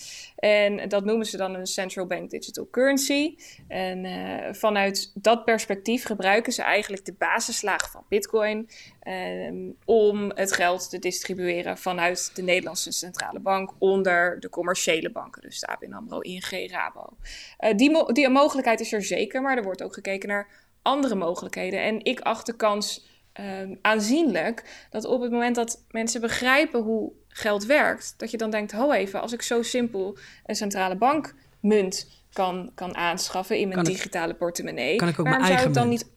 En dat noemen ze dan een central bank digital currency. En eh, vanuit dat perspectief gebruiken ze eigenlijk de basislaag van Bitcoin ehm, om het geld te distribueren vanuit de Nederlandse centrale bank onder de commerciële banken, dus de ABN AMRO, ING, Rabo. Eh, die, die mogelijkheid is er zeker, maar er wordt ook gekeken naar andere mogelijkheden. En ik acht de kans ehm, aanzienlijk dat op het moment dat mensen begrijpen hoe geld werkt, dat je dan denkt, ho even, als ik zo simpel een centrale bankmunt kan, kan aanschaffen in mijn Kan ik- digitale portemonnee, kan ik ook waarom mijn zou ik dan munt? niet...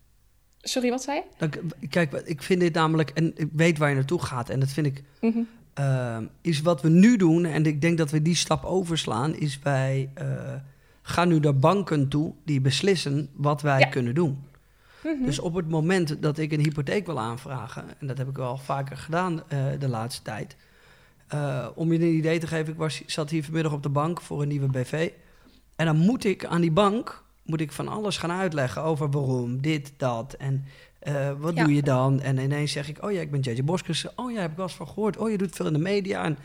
Sorry, wat zei je? Kijk, ik vind dit namelijk, en ik weet waar je naartoe gaat, en dat vind ik, Mhm. eh, is wat we nu doen, en ik denk dat we die stap overslaan, is wij eh, gaan nu naar banken toe die beslissen wat wij Ja. kunnen doen. Mhm. Dus op het moment dat ik een hypotheek wil aanvragen, en dat heb ik wel vaker gedaan eh, de laatste tijd. Eh, om je een idee te geven, ik was, zat hier vanmiddag op de bank voor een nieuwe BV. En dan moet ik aan die bank moet ik van alles gaan uitleggen over waarom, dit, dat. En eh, wat Ja. doe je dan? En ineens zeg ik, oh ja, ik ben JJ Boskers. Oh ja, heb ik wel eens van gehoord. Oh, je doet veel in de media en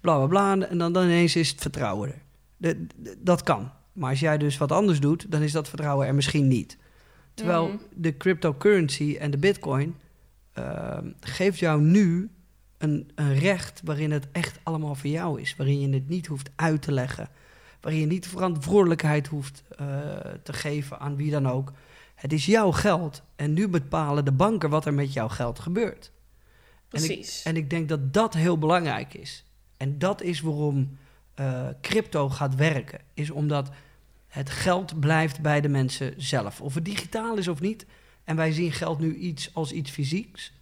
bla bla bla. En dan, dan ineens is het vertrouwen er. De, de- dat kan. Maar als jij dus wat anders doet, dan is dat vertrouwen er misschien niet. Terwijl Mhm. de cryptocurrency en de bitcoin ehm, geeft jou nu een, een recht waarin het echt allemaal voor jou is. Waarin je het niet hoeft uit te leggen. Waarin je niet de verantwoordelijkheid hoeft eh, te geven aan wie dan ook. Het is jouw geld. En nu bepalen de banken wat er met jouw geld gebeurt. En ik- Precies. En ik denk dat dat heel belangrijk is. En dat is waarom eh, crypto gaat werken. Is omdat het geld blijft bij de mensen zelf. Of het digitaal is of niet. En wij zien geld nu iets als iets fysieks.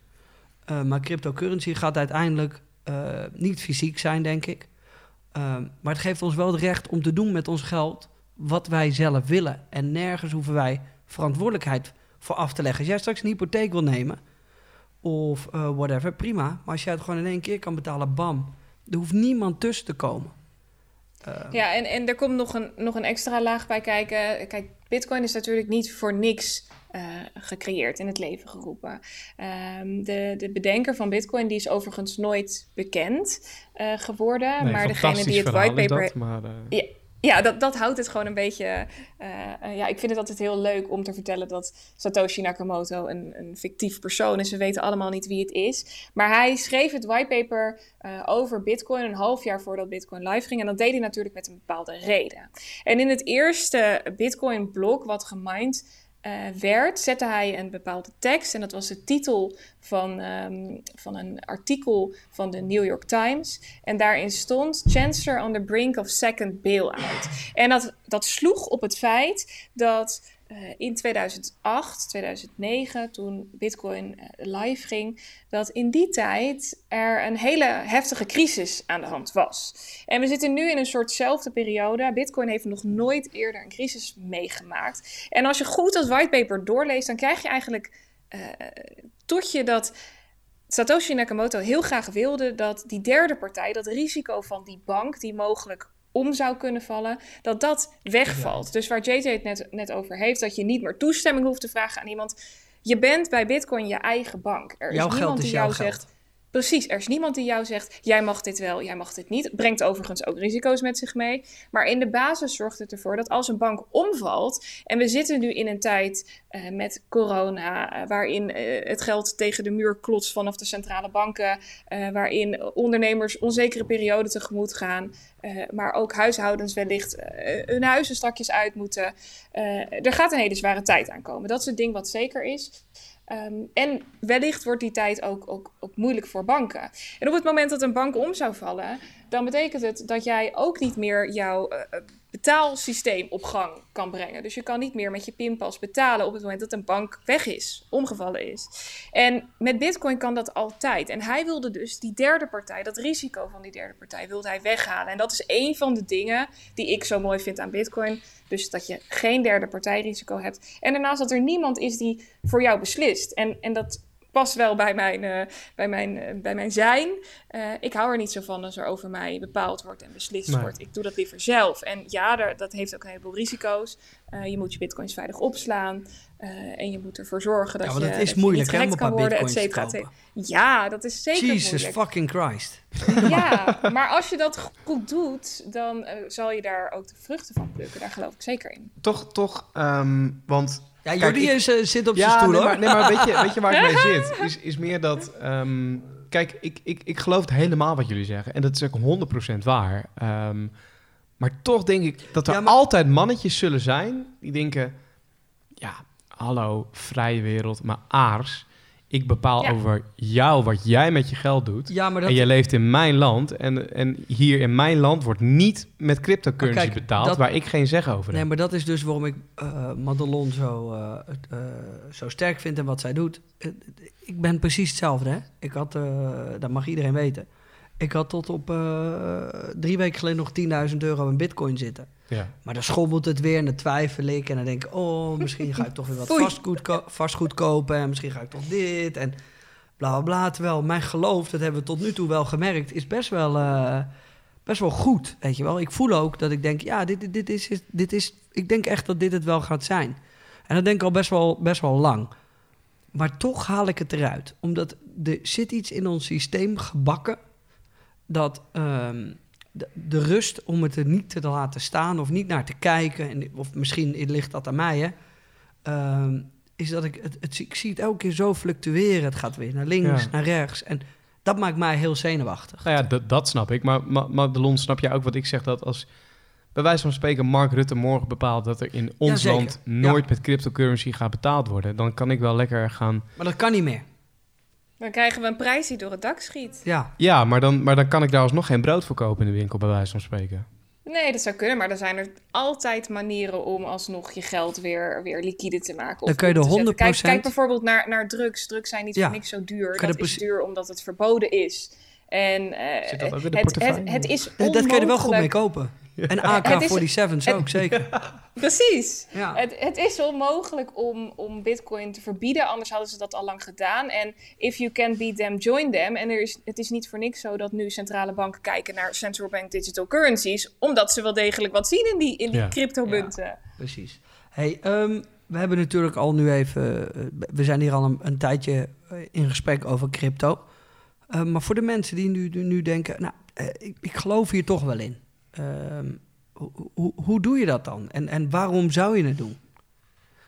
Eh, maar cryptocurrency gaat uiteindelijk eh, niet fysiek zijn, denk ik. Eh, maar het geeft ons wel het recht om te doen met ons geld wat wij zelf willen. En nergens hoeven wij verantwoordelijkheid voor af te leggen. Als jij straks een hypotheek wil nemen, of eh, whatever, prima. Maar als jij het gewoon in één keer kan betalen, bam. Er hoeft niemand tussen te komen. Eh, Ja, en, en er komt nog een, nog een extra laag bij kijken. Kijk, Bitcoin is natuurlijk niet voor niks eh, gecreëerd, in het leven geroepen. Ehm, de, de bedenker van Bitcoin die is overigens nooit bekend eh, geworden. Nee, maar degene die het whitepaper. eh, Ja, ja dat, dat houdt het gewoon een beetje. ja, ik vind het altijd heel leuk om te vertellen dat Satoshi Nakamoto een, een fictief persoon is. We weten allemaal niet wie het is. Maar hij schreef het whitepaper over Bitcoin een half jaar voordat Bitcoin live ging. En dat deed hij natuurlijk met een bepaalde reden. En in het eerste Bitcoin-blok wat gemined eh, werd, zette hij een bepaalde tekst. En dat was de titel van, ehm, van een artikel van de New York Times. En daarin stond Chancellor on the brink of second bailout. En dat, dat sloeg op het feit dat in 2008, 2009, toen Bitcoin eh, live ging, dat in die tijd er een hele heftige crisis aan de hand was. En we zitten nu in een soortzelfde periode. Bitcoin heeft nog nooit eerder een crisis meegemaakt. En als je goed dat whitepaper doorleest, dan krijg je eigenlijk uh, tot je dat Satoshi Nakamoto heel graag wilde dat die derde partij, dat risico van die bank die mogelijk om zou kunnen vallen, dat dat wegvalt. Dus waar JJ het net, net over heeft, dat je niet meer toestemming hoeft te vragen aan iemand. Je bent bij Bitcoin je eigen bank. Er is Jouw niemand die jou geld. zegt. Precies, er is niemand die jou zegt: jij mag dit wel, jij mag dit niet. Brengt overigens ook risico's met zich mee. Maar in de basis zorgt het ervoor dat als een bank omvalt. En we zitten nu in een tijd eh, met corona, eh, waarin eh, het geld tegen de muur klotst vanaf de centrale banken. waarin ondernemers onzekere perioden tegemoet gaan. maar ook huishoudens wellicht hun huizen strakjes uit moeten. Er gaat een hele zware tijd aankomen. Dat is het ding wat zeker is. Ehm, en wellicht wordt die tijd ook, ook, ook moeilijk voor banken. En op het moment dat een bank om zou vallen, dan betekent het dat jij ook niet meer jouw eh, eh, betaalsysteem op gang kan brengen. Dus je kan niet meer met je pinpas betalen op het moment dat een bank weg is, omgevallen is. En met Bitcoin kan dat altijd. En hij wilde dus die derde partij, dat risico van die derde partij, wilde hij weghalen. En dat is een van de dingen die ik zo mooi vind aan Bitcoin. Dus dat je geen derde partijrisico hebt. En daarnaast dat er niemand is die voor jou beslist. En, en dat past wel bij mijn, eh, bij mijn, eh, bij mijn zijn. Eh, ik hou er niet zo van als er over mij bepaald wordt en beslist Nee. wordt. Ik doe dat liever zelf. En ja, daar, dat heeft ook een heleboel risico's. Eh, je moet je bitcoins veilig opslaan. eh, en je moet ervoor zorgen dat Ja, maar je, dat is je moeilijk, niet hè, om gehackt een kan paar worden, et bitcoins te cetera. kopen. Ja, dat is zeker Jesus moeilijk. fucking Christ. Ja, maar als je dat goed doet, dan zal je daar ook de vruchten van plukken. Daar geloof ik zeker in. Toch, toch, ehm, want... Ja, Jordi is, eh, zit op zijn Ja, stoel, nee, hoor. maar, nee, maar weet, je, weet je waar ik mee zit? Is, is meer dat... ehm, kijk, ik, ik, ik geloof helemaal wat jullie zeggen. En dat is ook 100% waar. Ehm, maar toch denk ik dat er Ja, maar- altijd mannetjes zullen zijn... die denken... Ja, hallo, vrije wereld, maar aars... Ik bepaal Ja. over jou wat jij met je geld doet. Ja, maar dat... En jij leeft in mijn land. En, en hier in mijn land wordt niet met cryptocurrency kijk, betaald... dat- waar ik geen zeg over heb. Nee, maar dat is dus waarom ik eh Madelon zo, eh, eh, zo sterk vind en wat zij doet. Ik ben precies hetzelfde, hè. Ik had, dat mag iedereen weten. Ik had tot op eh, drie weken geleden nog 10.000 euro in bitcoin zitten. Ja. Maar dan schommelt het weer en dan twijfel ik. En dan denk ik, oh, misschien ga ik toch weer wat vastgoed, ko- vastgoed kopen. En misschien ga ik toch dit en bla bla bla. Terwijl mijn geloof, dat hebben we tot nu toe wel gemerkt, is best wel, eh, best wel goed. Weet je wel. Ik voel ook dat ik denk, ja, dit, dit, is, dit is... Ik denk echt dat dit het wel gaat zijn. En dat denk ik al best wel, best wel lang. Maar toch haal ik het eruit. Omdat er zit iets in ons systeem gebakken... dat ehm, de, de rust om het er niet te laten staan of niet naar te kijken... En, of misschien ligt dat aan mij, hè... ehm, is dat ik het, het, ik zie het elke keer zo fluctueren. Het gaat weer naar links, Ja. naar rechts. En dat maakt mij heel zenuwachtig. Nou ja, dat, dat snap ik. Maar, maar, maar Delon, snap je ook wat ik zeg? Dat als bij wijze van spreken Mark Rutte morgen bepaalt... dat er in ons land nooit met cryptocurrency gaat betaald worden... dan kan ik wel lekker gaan... Maar dat kan niet meer. Dan krijgen we een prijs die door het dak schiet. Ja, Ja, maar dan, maar dan kan ik daar alsnog geen brood voor kopen in de winkel... bij wijze van spreken. Nee, dat zou kunnen, maar er zijn er altijd manieren om alsnog je geld weer, weer liquide te maken. Dan kun je de zetten. Kijk, 100% kijk bijvoorbeeld naar, naar drugs. Drugs zijn niet Ja. voor niks zo duur. Dat is duur omdat het verboden is. En Zit dat ook in de het, portefeuille? het, het is dat kun je er wel goed mee onmogelijk- kopen. En Het is- AK-47's ook, zeker. Precies. Ja. Het, het is onmogelijk om, om Bitcoin te verbieden, anders hadden ze dat al lang gedaan. En if you can beat them, join them. En er is, het is niet voor niks zo dat nu centrale banken kijken naar central bank digital currencies, omdat ze wel degelijk wat zien in die, in die Ja. cryptomunten. Precies. Hey, ehm, we hebben natuurlijk al nu even... eh, we zijn hier al een, een tijdje eh, in gesprek over crypto. Eh, maar voor de mensen die nu, nu denken... Nou, eh, ik, ik geloof hier toch wel in. Ehm, hoe, hoe, hoe doe je dat dan? En, en waarom zou je het doen?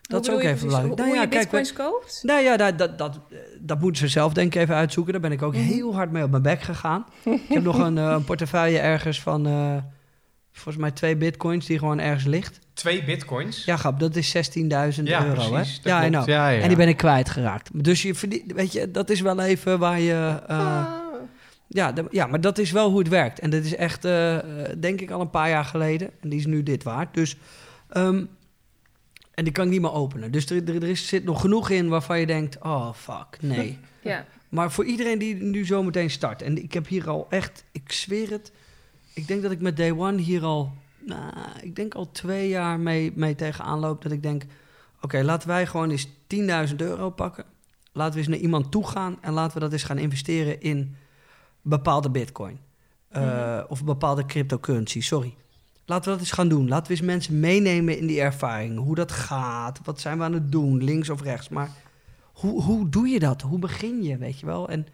Dat is ook even belangrijk. Hoe, hoe je kijk, bitcoins koopt? Nou ja, dat, dat, dat, dat moeten ze zelf denk ik even uitzoeken. Daar ben ik ook Mhm. heel hard mee op mijn bek gegaan. ik heb nog een, eh, een portefeuille ergens van, eh, volgens mij twee bitcoins die gewoon ergens ligt. Twee bitcoins? Ja, grap, dat is 16.000 Ja, euro, precies, hè? Ja. Ja, ja. En die ben ik kwijtgeraakt. Dus je verdient, weet je, dat is wel even waar je... eh, ja, de- ja, maar dat is wel hoe het werkt. En dat is echt, eh, eh, denk ik, al een paar jaar geleden. En die is nu dit waard. Dus, ehm, en die kan ik niet meer openen. Dus er, er, er is, zit nog genoeg in waarvan je denkt... Oh, fuck, nee. Ja. Maar voor iedereen die nu zo meteen start... en ik heb hier al echt, ik zweer het... ik denk dat ik met Day One hier al... Nou, ik denk al twee jaar mee, mee tegenaan loop... dat ik denk, oké, laten wij gewoon eens 10.000 euro pakken. Laten we eens naar iemand toe gaan... en laten we dat eens gaan investeren in bepaalde bitcoin. Eh, Of bepaalde cryptocurrency, sorry. Laten we dat eens gaan doen. Laten we eens mensen meenemen in die ervaring. Hoe dat gaat, wat zijn we aan het doen, links of rechts. Maar hoe, hoe doe je dat? Hoe begin je, weet je wel? En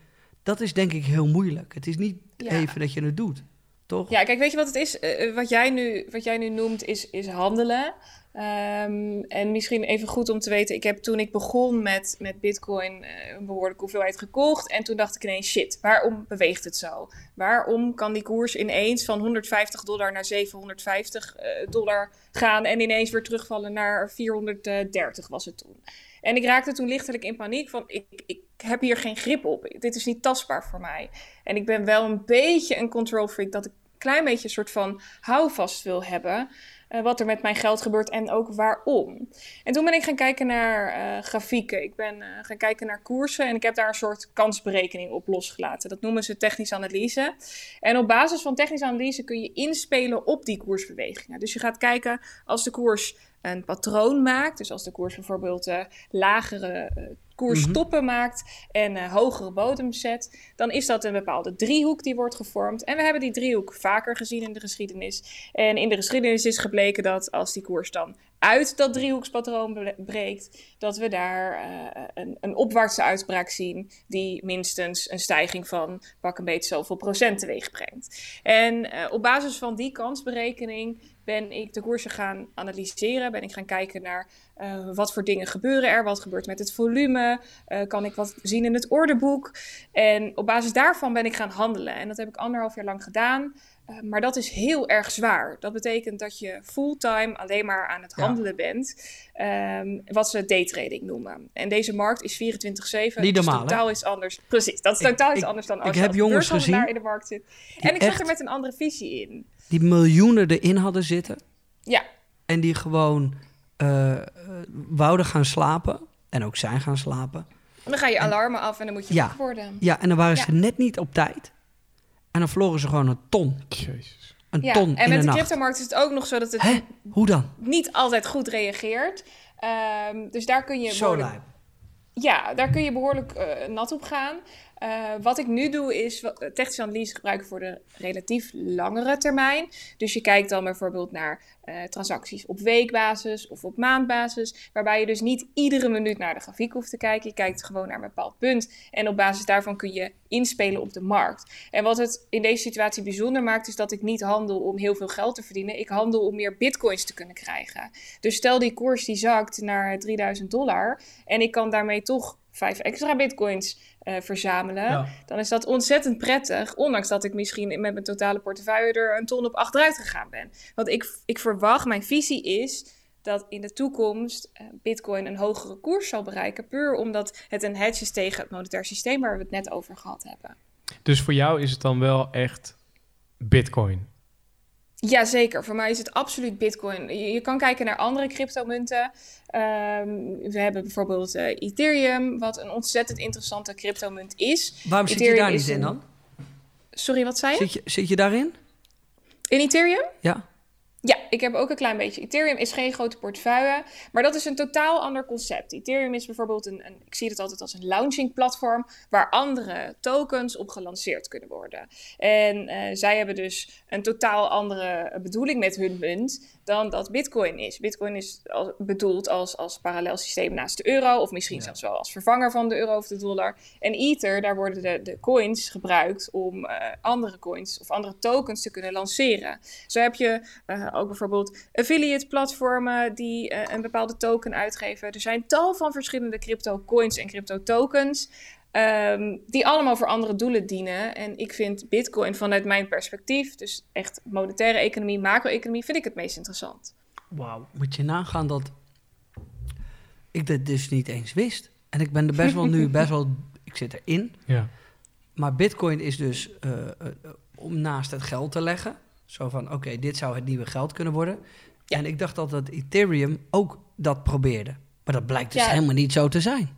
dat is denk ik heel moeilijk. Het is niet Ja. even dat je het doet, toch? Ja, kijk, weet je wat het is? Eh, eh, wat, jij nu, wat jij nu noemt is, is handelen. Ehm, en misschien even goed om te weten, ik heb toen ik begon met, met Bitcoin eh, een behoorlijke hoeveelheid gekocht. En toen dacht ik ineens, shit, waarom beweegt het zo? Waarom kan die koers ineens van 150 dollar naar 750 eh, dollar gaan en ineens weer terugvallen naar 430 was het toen? En ik raakte toen lichtelijk in paniek van, ik, ik heb hier geen grip op. Dit is niet tastbaar voor mij. En ik ben wel een beetje een control freak dat ik een klein beetje een soort van houvast wil hebben. Eh, wat er met mijn geld gebeurt en ook waarom. En toen ben ik gaan kijken naar eh, grafieken. Ik ben eh, gaan kijken naar koersen en ik heb daar een soort kansberekening op losgelaten. Dat noemen ze technische analyse. En op basis van technische analyse kun je inspelen op die koersbewegingen. Dus je gaat kijken als de koers een patroon maakt. Dus als de koers bijvoorbeeld lagere eh, koerstoppen maakt en eh, hogere bodems zet, dan is dat een bepaalde driehoek die wordt gevormd. En we hebben die driehoek vaker gezien in de geschiedenis. En in de geschiedenis is gebleken dat als die koers dan uit dat driehoekspatroon bre- breekt, dat we daar eh, een, een opwaartse uitspraak zien die minstens een stijging van pak een beetje zoveel procent teweeg brengt. En eh, op basis van die kansberekening ben ik de koersen gaan analyseren, ben ik gaan kijken naar eh, wat voor dingen gebeuren er, wat gebeurt met het volume, kan ik wat zien in het ordeboek. En op basis daarvan ben ik gaan handelen. En dat heb ik anderhalf jaar lang gedaan. Eh, maar dat is heel erg zwaar. Dat betekent dat je fulltime alleen maar aan het Ja. handelen bent. Ehm, wat ze daytrading noemen. En deze markt is 24-7. Niet dus hè? totaal iets anders. Precies, dat is Ik- totaal iets ik- anders dan ik als je heb als jongens gezien in de markt zit. En ik zat er met een andere visie in. Die miljoenen erin hadden zitten Ja, en die gewoon eh, eh, wouden gaan slapen en ook zijn gaan slapen. dan ga je alarmen af en dan moet je Ja. worden. Ja, en dan waren ze net niet op tijd. En dan verloren ze gewoon een ton. Jezus. Een Ja, ton en in met de de cryptomarkt is het ook nog zo dat het Hè? Hoe dan? niet altijd goed reageert. Ehm, dus daar kun je Zo. Ja, daar kun je behoorlijk eh, nat op gaan. Eh, wat ik nu doe is technische analyse gebruiken voor de relatief langere termijn. Dus je kijkt dan bijvoorbeeld naar eh, transacties op weekbasis of op maandbasis. Waarbij je dus niet iedere minuut naar de grafiek hoeft te kijken. Je kijkt gewoon naar een bepaald punt. En op basis daarvan kun je inspelen op de markt. En wat het in deze situatie bijzonder maakt, is dat ik niet handel om heel veel geld te verdienen. Ik handel om meer bitcoins te kunnen krijgen. Dus stel die koers die zakt naar 3000 dollar. En ik kan daarmee toch vijf extra bitcoins eh, verzamelen. Ja. Dan is dat ontzettend prettig. Ondanks dat ik misschien met mijn totale portefeuille er een ton op achteruit gegaan ben. Want ik, ik verwacht, mijn visie is dat in de toekomst eh, Bitcoin een hogere koers zal bereiken. Puur omdat het een hedge is tegen het monetair systeem waar we het net over gehad hebben. Dus voor jou is het dan wel echt Bitcoin. Jazeker, voor mij is het absoluut Bitcoin. Je, je kan kijken naar andere cryptomunten. Ehm, we hebben bijvoorbeeld eh, Ethereum, wat een ontzettend interessante cryptomunt is. Waarom zit je daar niet in dan? Sorry, wat zei je? Zit je, zit je daarin? In Ethereum? Ja. Ja, ik heb ook een klein beetje. Ethereum is geen grote portefeuille, maar dat is een totaal ander concept. Ethereum is bijvoorbeeld een, een ik zie het altijd als een launching platform waar andere tokens op gelanceerd kunnen worden. En eh, zij hebben dus een totaal andere bedoeling met hun munt dan dat Bitcoin is. Bitcoin is al- bedoeld als, als parallel systeem naast de euro, of misschien zelfs wel als vervanger van de euro of de dollar. En Ether, daar worden de, de coins gebruikt om eh, andere coins of andere tokens te kunnen lanceren. Zo heb je eh, ook bijvoorbeeld affiliate platformen die eh, een bepaalde token uitgeven. Er zijn tal van verschillende crypto coins en crypto tokens. Ehm, die allemaal voor andere doelen dienen. En ik vind Bitcoin vanuit mijn perspectief, dus echt monetaire economie, macro-economie, vind ik het meest interessant. Wauw, moet je nagaan dat ik dat dus niet eens wist. En ik ben er best wel nu, best wel, ik zit erin. Ja. Maar Bitcoin is dus eh, eh, om naast het geld te leggen. Zo van, oké, dit zou het nieuwe geld kunnen worden. Ja. En ik dacht dat het Ethereum ook dat probeerde. Maar dat blijkt dus Ja. helemaal niet zo te zijn.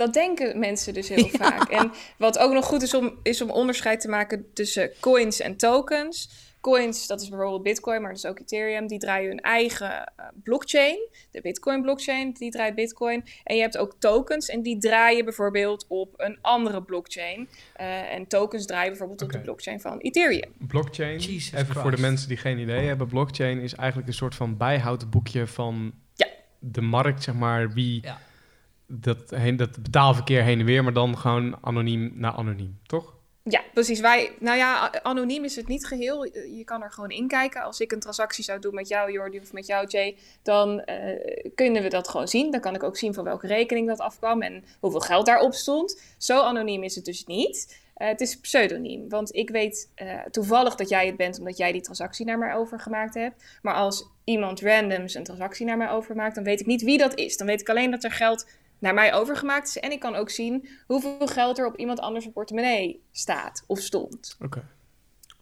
Dat denken mensen dus heel vaak. En wat ook nog goed is om, is om onderscheid te maken tussen coins en tokens. Coins, dat is bijvoorbeeld Bitcoin, maar dus ook Ethereum, die draaien hun eigen eh, blockchain. De Bitcoin-blockchain, die draait Bitcoin. En je hebt ook tokens en die draaien bijvoorbeeld op een andere blockchain. Eh, en tokens draaien bijvoorbeeld op de blockchain van Ethereum. Blockchain, Jesus even voor de mensen die geen idee hebben. Blockchain is eigenlijk een soort van bijhoudboekje van Ja. de markt, zeg maar. Wie Ja. Dat, heen, dat betaalverkeer heen en weer, maar dan gewoon anoniem naar anoniem, toch? Ja, precies. Wij, nou ja, anoniem is het niet geheel. Je kan er gewoon in kijken. Als ik een transactie zou doen met jou, Jordi, of met jou, Jay, dan eh, kunnen we dat gewoon zien. Dan kan ik ook zien van welke rekening dat afkwam en hoeveel geld daarop stond. Zo anoniem is het dus niet. Eh, het is pseudoniem, want ik weet eh, toevallig dat jij het bent omdat jij die transactie naar mij overgemaakt hebt. Maar als iemand randoms een transactie naar mij overmaakt, dan weet ik niet wie dat is. Dan weet ik alleen dat er geld naar mij overgemaakt is. En ik kan ook zien hoeveel geld er op iemand anders portemonnee staat of stond. Oké.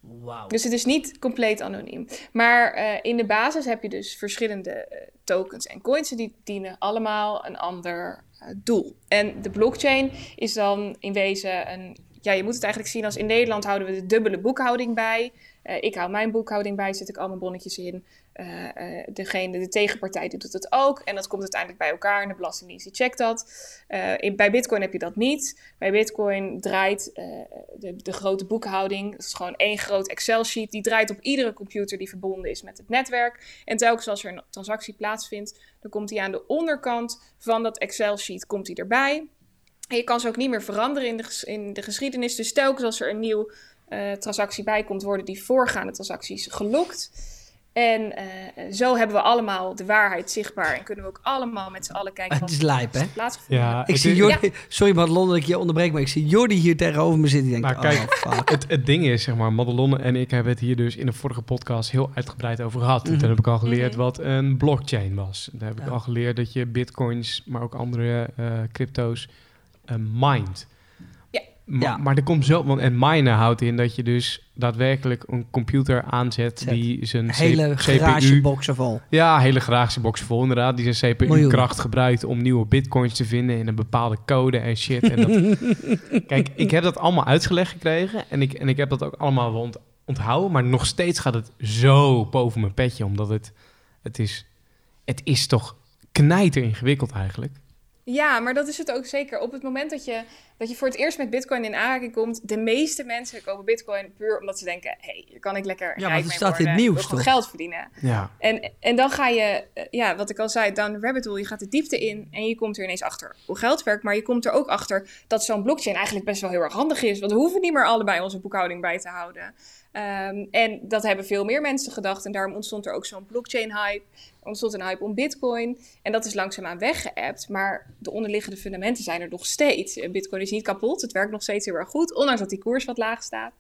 Wauw. Dus het is niet compleet anoniem. Maar eh, in de basis heb je dus verschillende eh, tokens en coins. En die dienen allemaal een ander eh, doel. En de blockchain is dan in wezen een. Ja, je moet het eigenlijk zien als in Nederland houden we de dubbele boekhouding bij. Eh, ik hou mijn boekhouding bij, zet ik al mijn bonnetjes in. Eh, eh, degene, de tegenpartij doet het ook. En dat komt uiteindelijk bij elkaar en de Belastingdienst die checkt dat. In, bij Bitcoin heb je dat niet. Bij Bitcoin draait de, de grote boekhouding, dat is gewoon één groot Excel-sheet, die draait op iedere computer die verbonden is met het netwerk. En telkens als er een transactie plaatsvindt, dan komt die aan de onderkant van dat Excel-sheet komt die erbij. En je kan ze ook niet meer veranderen in de, in de geschiedenis. Dus telkens als er een nieuwe eh, transactie bij komt, worden die voorgaande transacties gelokt. En eh, zo hebben we allemaal de waarheid zichtbaar en kunnen we ook allemaal met z'n allen kijken Het is lijp, hè? Ja. Ik zie Jordi, sorry Madelon dat ik je onderbreek, maar ik zie Jordi hier tegenover me zitten. Die denkt, Maar kijk, oh fuck. Het, het ding is, zeg maar, Madelonne en ik hebben het hier dus in de vorige podcast heel uitgebreid over gehad. Mhm. Toen heb ik al geleerd Mhm. wat een blockchain was. Daar heb ik al geleerd dat je bitcoins, maar ook andere eh, crypto's, eh mined. Ja. Ma- Ja. Maar er komt zo, want en minen houdt in dat je dus daadwerkelijk een computer aanzet Zet. die zijn Hele garageboxen vol. ja, hele garageboxen vol inderdaad. Die zijn. CPU-kracht gebruikt om nieuwe bitcoins te vinden in een bepaalde code en shit. En dat... Kijk, ik heb dat allemaal uitgelegd gekregen en ik, en ik heb dat ook allemaal onthouden. Maar nog steeds gaat het zo boven mijn petje, omdat het, het, is, het is toch knijter ingewikkeld eigenlijk. Ja, maar dat is het ook zeker. Op het moment dat je, dat je voor het eerst met Bitcoin in aanraking komt, de meeste mensen kopen Bitcoin puur omdat ze denken: hé, hey, hier kan ik lekker want rijk mee staat in worden. het nieuws, toch? geld verdienen. Ja, En, en dan ga je, eh, ja, wat ik al zei, down the rabbit hole. Je gaat de diepte in en je komt er ineens achter hoe geld werkt. Maar je komt er ook achter dat zo'n blockchain eigenlijk best wel heel erg handig is. Want we hoeven niet meer allebei onze boekhouding bij te houden. Ehm, en dat hebben veel meer mensen gedacht. En daarom ontstond er ook zo'n blockchain-hype. Er ontstond een hype om Bitcoin. En dat is langzaamaan weggeëpt. Maar de onderliggende fundamenten zijn er nog steeds. Bitcoin is niet kapot. Het werkt nog steeds heel erg goed. Ondanks dat die koers wat laag staat.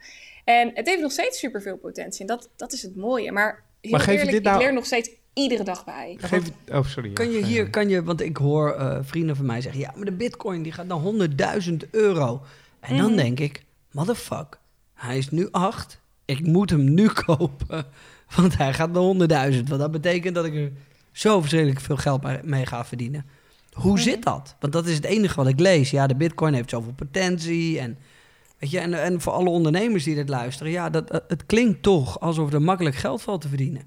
En het heeft nog steeds superveel potentie. En dat, dat is het mooie. Maar heel Maar geef je eerlijk, dit nou- ik leer nog steeds iedere dag bij. Geef, oh sorry. Kan je hier, kan je, want ik hoor eh, vrienden van mij zeggen, ja, maar de bitcoin die gaat naar 100.000 euro. En dan Mhm. denk ik, motherfuck, hij is nu 8, ik moet hem nu kopen, want hij gaat naar 100.000. Want dat betekent dat ik er zo verschrikkelijk veel geld mee ga verdienen. Hoe Mhm. zit dat? Want dat is het enige wat ik lees. Ja, de bitcoin heeft zoveel potentie en... Weet je, en, en voor alle ondernemers die dit luisteren, ja, dat, het klinkt toch alsof er makkelijk geld valt te verdienen.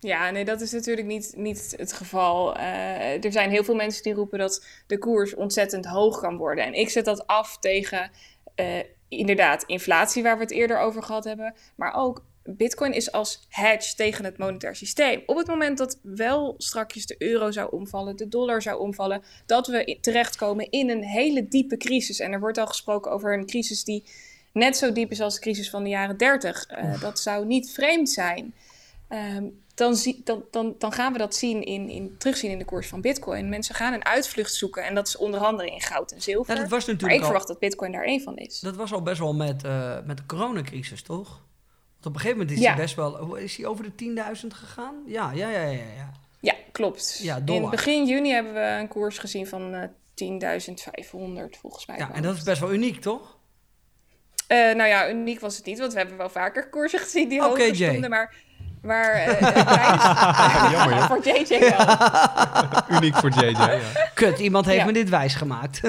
Ja, nee, dat is natuurlijk niet, niet het geval. Eh, er zijn heel veel mensen die roepen dat de koers ontzettend hoog kan worden. En ik zet dat af tegen eh, inderdaad inflatie, waar we het eerder over gehad hebben. Maar ook Bitcoin is als hedge tegen het monetair systeem. Op het moment dat wel strakjes de euro zou omvallen, de dollar zou omvallen, dat we terechtkomen in een hele diepe crisis. En er wordt al gesproken over een crisis die net zo diep is als de crisis van de jaren 30. Eh, dat zou niet vreemd zijn. ehm, dan, zie, dan, dan, dan gaan we dat zien in, in, terugzien in de koers van Bitcoin. Mensen gaan een uitvlucht zoeken en dat is onder andere in goud en zilver. Ja, dat was maar natuurlijk ik al, verwacht dat Bitcoin daar één van is. dat was al best wel met, eh, met de coronacrisis, toch? Want op een gegeven moment is Ja. hij best wel... hoe- Is hij over de 10.000 gegaan? Ja, ja, ja, ja. ja. Ja, klopt. Ja, in begin juni hebben we een koers gezien van eh 10.500 volgens mij. ja en dat is best wel uniek, toch? Eh, nou ja, uniek was het niet, want we hebben wel vaker koersen gezien die Oké, hoger stonden. Maar, maar eh, tijdens- jammer, joh. voor JJ wel. Uniek voor JJ, ja. Kut, iemand heeft Ja. me dit wijsgemaakt.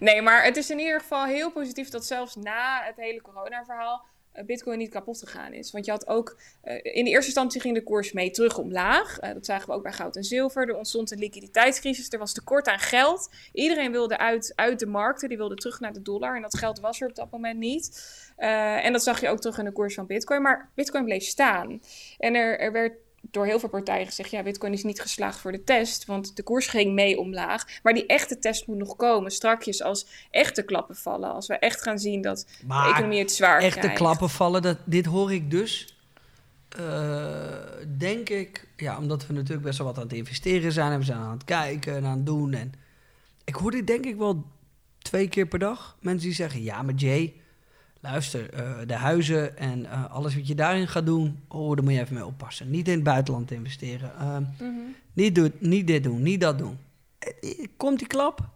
Nee, maar het is in ieder geval heel positief dat zelfs na het hele corona-verhaal Bitcoin niet kapot gegaan is. Want je had ook, eh, in de eerste instantie ging de koers mee terug omlaag. Eh, dat zagen we ook bij goud en zilver. Er ontstond een liquiditeitscrisis, er was tekort aan geld. Iedereen wilde uit, uit de markten, die wilde terug naar de dollar. En dat geld was er op dat moment niet. Eh, en dat zag je ook terug in de koers van Bitcoin. Maar Bitcoin bleef staan. En er, er werd door heel veel partijen gezegd: ja, Bitcoin is niet geslaagd voor de test, want de koers ging mee omlaag. Maar die echte test moet nog komen. Strakjes als echte klappen vallen. Als we echt gaan zien dat de economie het zwaar echte krijgt. klappen vallen, dat, dit hoor ik dus... eh, denk ik, ja, omdat we natuurlijk best wel wat aan het investeren zijn... en we zijn aan het kijken en aan het doen. En ik hoor dit denk ik wel twee keer per dag. Mensen die zeggen, ja, maar Jay... Luister, eh, de huizen en eh, alles wat je daarin gaat doen, oh, daar moet je even mee oppassen. Niet in het buitenland investeren. Ehm, Mhm. niet, doen, niet dit doen, niet dat doen. Eh, Komt die klap?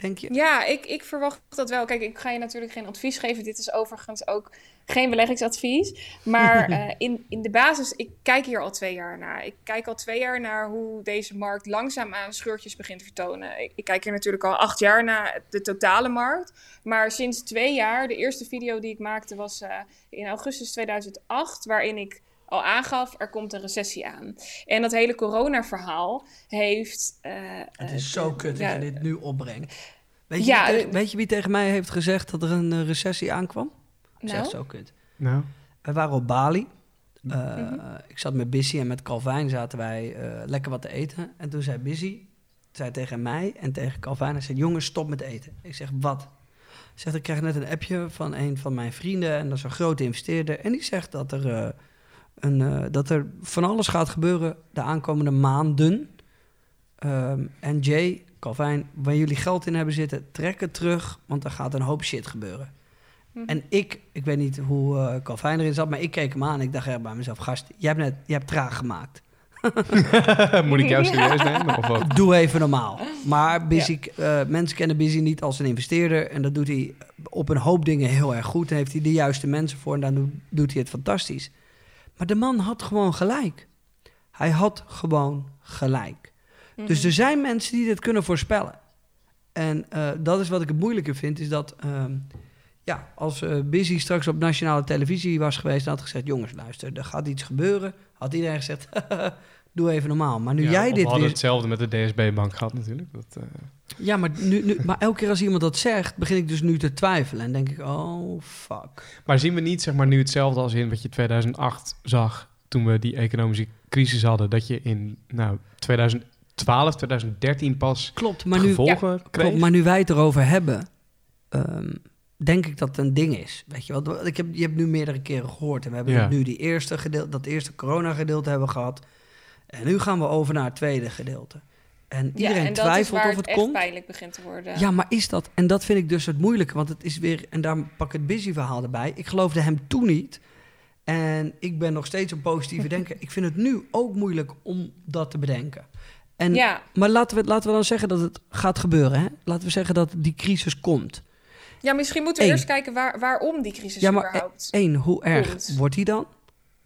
Denk je? Ja, ik, ik verwacht dat wel. Kijk, ik ga je natuurlijk geen advies geven. Dit is overigens ook geen beleggingsadvies. Maar eh, in, in de basis, ik kijk hier al twee jaar naar. Ik kijk al twee jaar naar hoe deze markt langzaamaan scheurtjes begint te vertonen. Ik, ik kijk hier natuurlijk al acht jaar naar de totale markt. Maar sinds twee jaar, de eerste video die ik maakte was eh, in augustus 2008, waarin ik al aangaf, er komt een recessie aan. En dat hele corona-verhaal heeft... eh, Het eh, is zo de- kut ja, dat je dit nu opbrengt. Weet je, Ja, wie, tegen, eh, weet je wie tegen mij heeft gezegd dat er een eh, recessie aankwam? Ik zeg Nou? zo kut. Nou, We waren op Bali. Eh, Mhm. Ik zat met Bissy en met Calvijn zaten wij eh, lekker wat te eten. En toen zei Bissy, zei tegen mij en tegen Calvijn, hij zei, jongens, stop met eten. Ik zeg, wat? Zegt, ik krijg net een appje van een van mijn vrienden en dat is een grote investeerder. En die zegt dat er, eh, een, eh, dat er van alles gaat gebeuren de aankomende maanden. Ehm, en Jay, Calvijn, waar jullie geld in hebben zitten, trek het terug, want er gaat een hoop shit gebeuren. Mhm. En ik, ik weet niet hoe eh Calvijn erin zat, maar ik keek hem aan en ik dacht echt bij mezelf, gast, jij hebt net, jij hebt traag gemaakt. moet ik jou serieus nemen? Of wat? Doe even normaal. Maar Busy, eh, mensen kennen Busy niet als een investeerder. En dat doet hij op een hoop dingen heel erg goed. En heeft hij de juiste mensen voor en dan doet hij het fantastisch. Maar de man had gewoon gelijk. Hij had gewoon gelijk. Dus er zijn mensen die dit kunnen voorspellen. En eh, dat is wat ik het moeilijke vind, is dat... ehm, ja, als eh Busy straks op nationale televisie was geweest... en had gezegd, jongens, luister, er gaat iets gebeuren... had iedereen gezegd, doe even normaal. Maar nu Ja, jij of we dit hadden weer... hetzelfde met de DSB-bank gehad natuurlijk. Dat, eh, Ja, maar, nu, nu, maar elke keer als iemand dat zegt, begin ik dus nu te twijfelen. En denk ik, oh, fuck. Maar zien we niet zeg maar, nu hetzelfde als in wat je 2008 zag... toen we die economische crisis hadden... dat je in nou, 2012, 2013 pas Klopt, maar nu, gevolgen kreeg? klopt, maar nu wij het erover hebben... ehm, denk ik dat het een ding is. Weet je wel, ik heb, je hebt nu meerdere keren gehoord. En we hebben Ja. nu die eerste gedeelte, dat eerste corona-gedeelte hebben gehad. En nu gaan we over naar het tweede gedeelte. En Ja, iedereen en dat is twijfelt waar of het echt komt. pijnlijk begint te worden. Ja, maar is dat? En dat vind ik dus het moeilijke. Want het is weer, en daar pak ik het busy verhaal erbij. Ik geloofde hem toen niet. En ik ben nog steeds een positieve denker. Ik vind het nu ook moeilijk om dat te bedenken. En, ja. Maar laten we, laten we dan zeggen dat het gaat gebeuren. Hè? Laten we zeggen dat die crisis komt. ja, misschien moeten we Eén. eerst kijken waar, waarom die crisis Ja, maar überhaupt... Eén, hoe erg Komt. wordt die dan?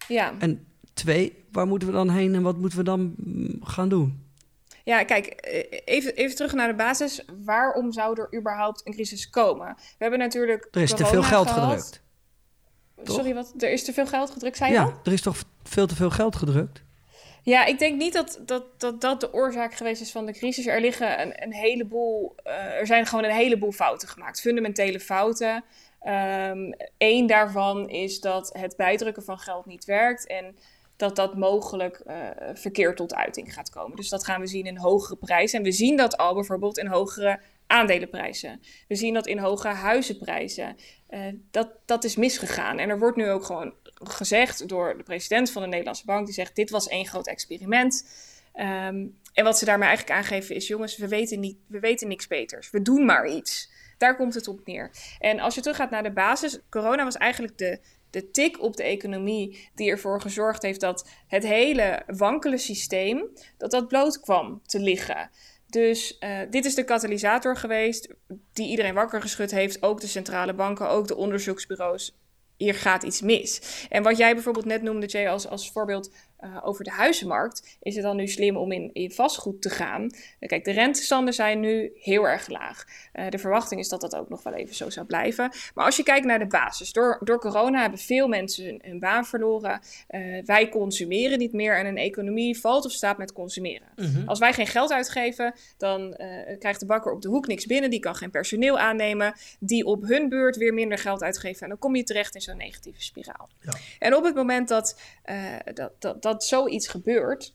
Ja. En twee, waar moeten we dan heen en wat moeten we dan mm, gaan doen? Ja, kijk, eh, even, even terug naar de basis. Waarom zou er überhaupt een crisis komen? We hebben natuurlijk Er is te veel geld gehad. gedrukt. toch? Sorry, wat? Er is te veel geld gedrukt, zei je Ja, er is toch veel te veel geld gedrukt? Ja, ik denk niet dat dat, dat dat de oorzaak geweest is van de crisis. Er liggen een, een heleboel, eh, er zijn gewoon een heleboel fouten gemaakt, fundamentele fouten. Eén daarvan is dat het bijdrukken van geld niet werkt en dat dat mogelijk eh, verkeerd tot uiting gaat komen. Dus dat gaan we zien in hogere prijzen. En we zien dat al bijvoorbeeld in hogere aandelenprijzen. We zien dat in hoge huizenprijzen. Eh, dat, dat is misgegaan. En er wordt nu ook gewoon gezegd door de president van de Nederlandse Bank. Die zegt: Dit was één groot experiment. Ehm, en wat ze daarmee eigenlijk aangeven is: jongens, we weten, niet, we weten niks beters. We doen maar iets. Daar komt het op neer. En als je teruggaat naar de basis, corona was eigenlijk de, de tik op de economie die ervoor gezorgd heeft dat het hele wankele systeem, dat dat bloot kwam te liggen. Dus uh, dit is de katalysator geweest die iedereen wakker geschud heeft. Ook de centrale banken, ook de onderzoeksbureaus. Hier gaat iets mis. En wat jij bijvoorbeeld net noemde, Jay, als, als voorbeeld uh, over de huizenmarkt, is het dan nu slim om in, in vastgoed te gaan. Uh, kijk, de rentestanden zijn nu heel erg laag. Uh, de verwachting is dat dat ook nog wel even zo zou blijven. Maar als je kijkt naar de basis, door, door corona hebben veel mensen hun, hun baan verloren. wij consumeren niet meer en een economie valt of staat met consumeren. -hmm. Als wij geen geld uitgeven, dan krijgt de bakker op de hoek niks binnen. Die kan geen personeel aannemen. Die op hun beurt weer minder geld uitgeven. En dan kom je terecht in zo'n negatieve spiraal. Ja. En op het moment dat, dat, dat, dat dat zoiets gebeurt,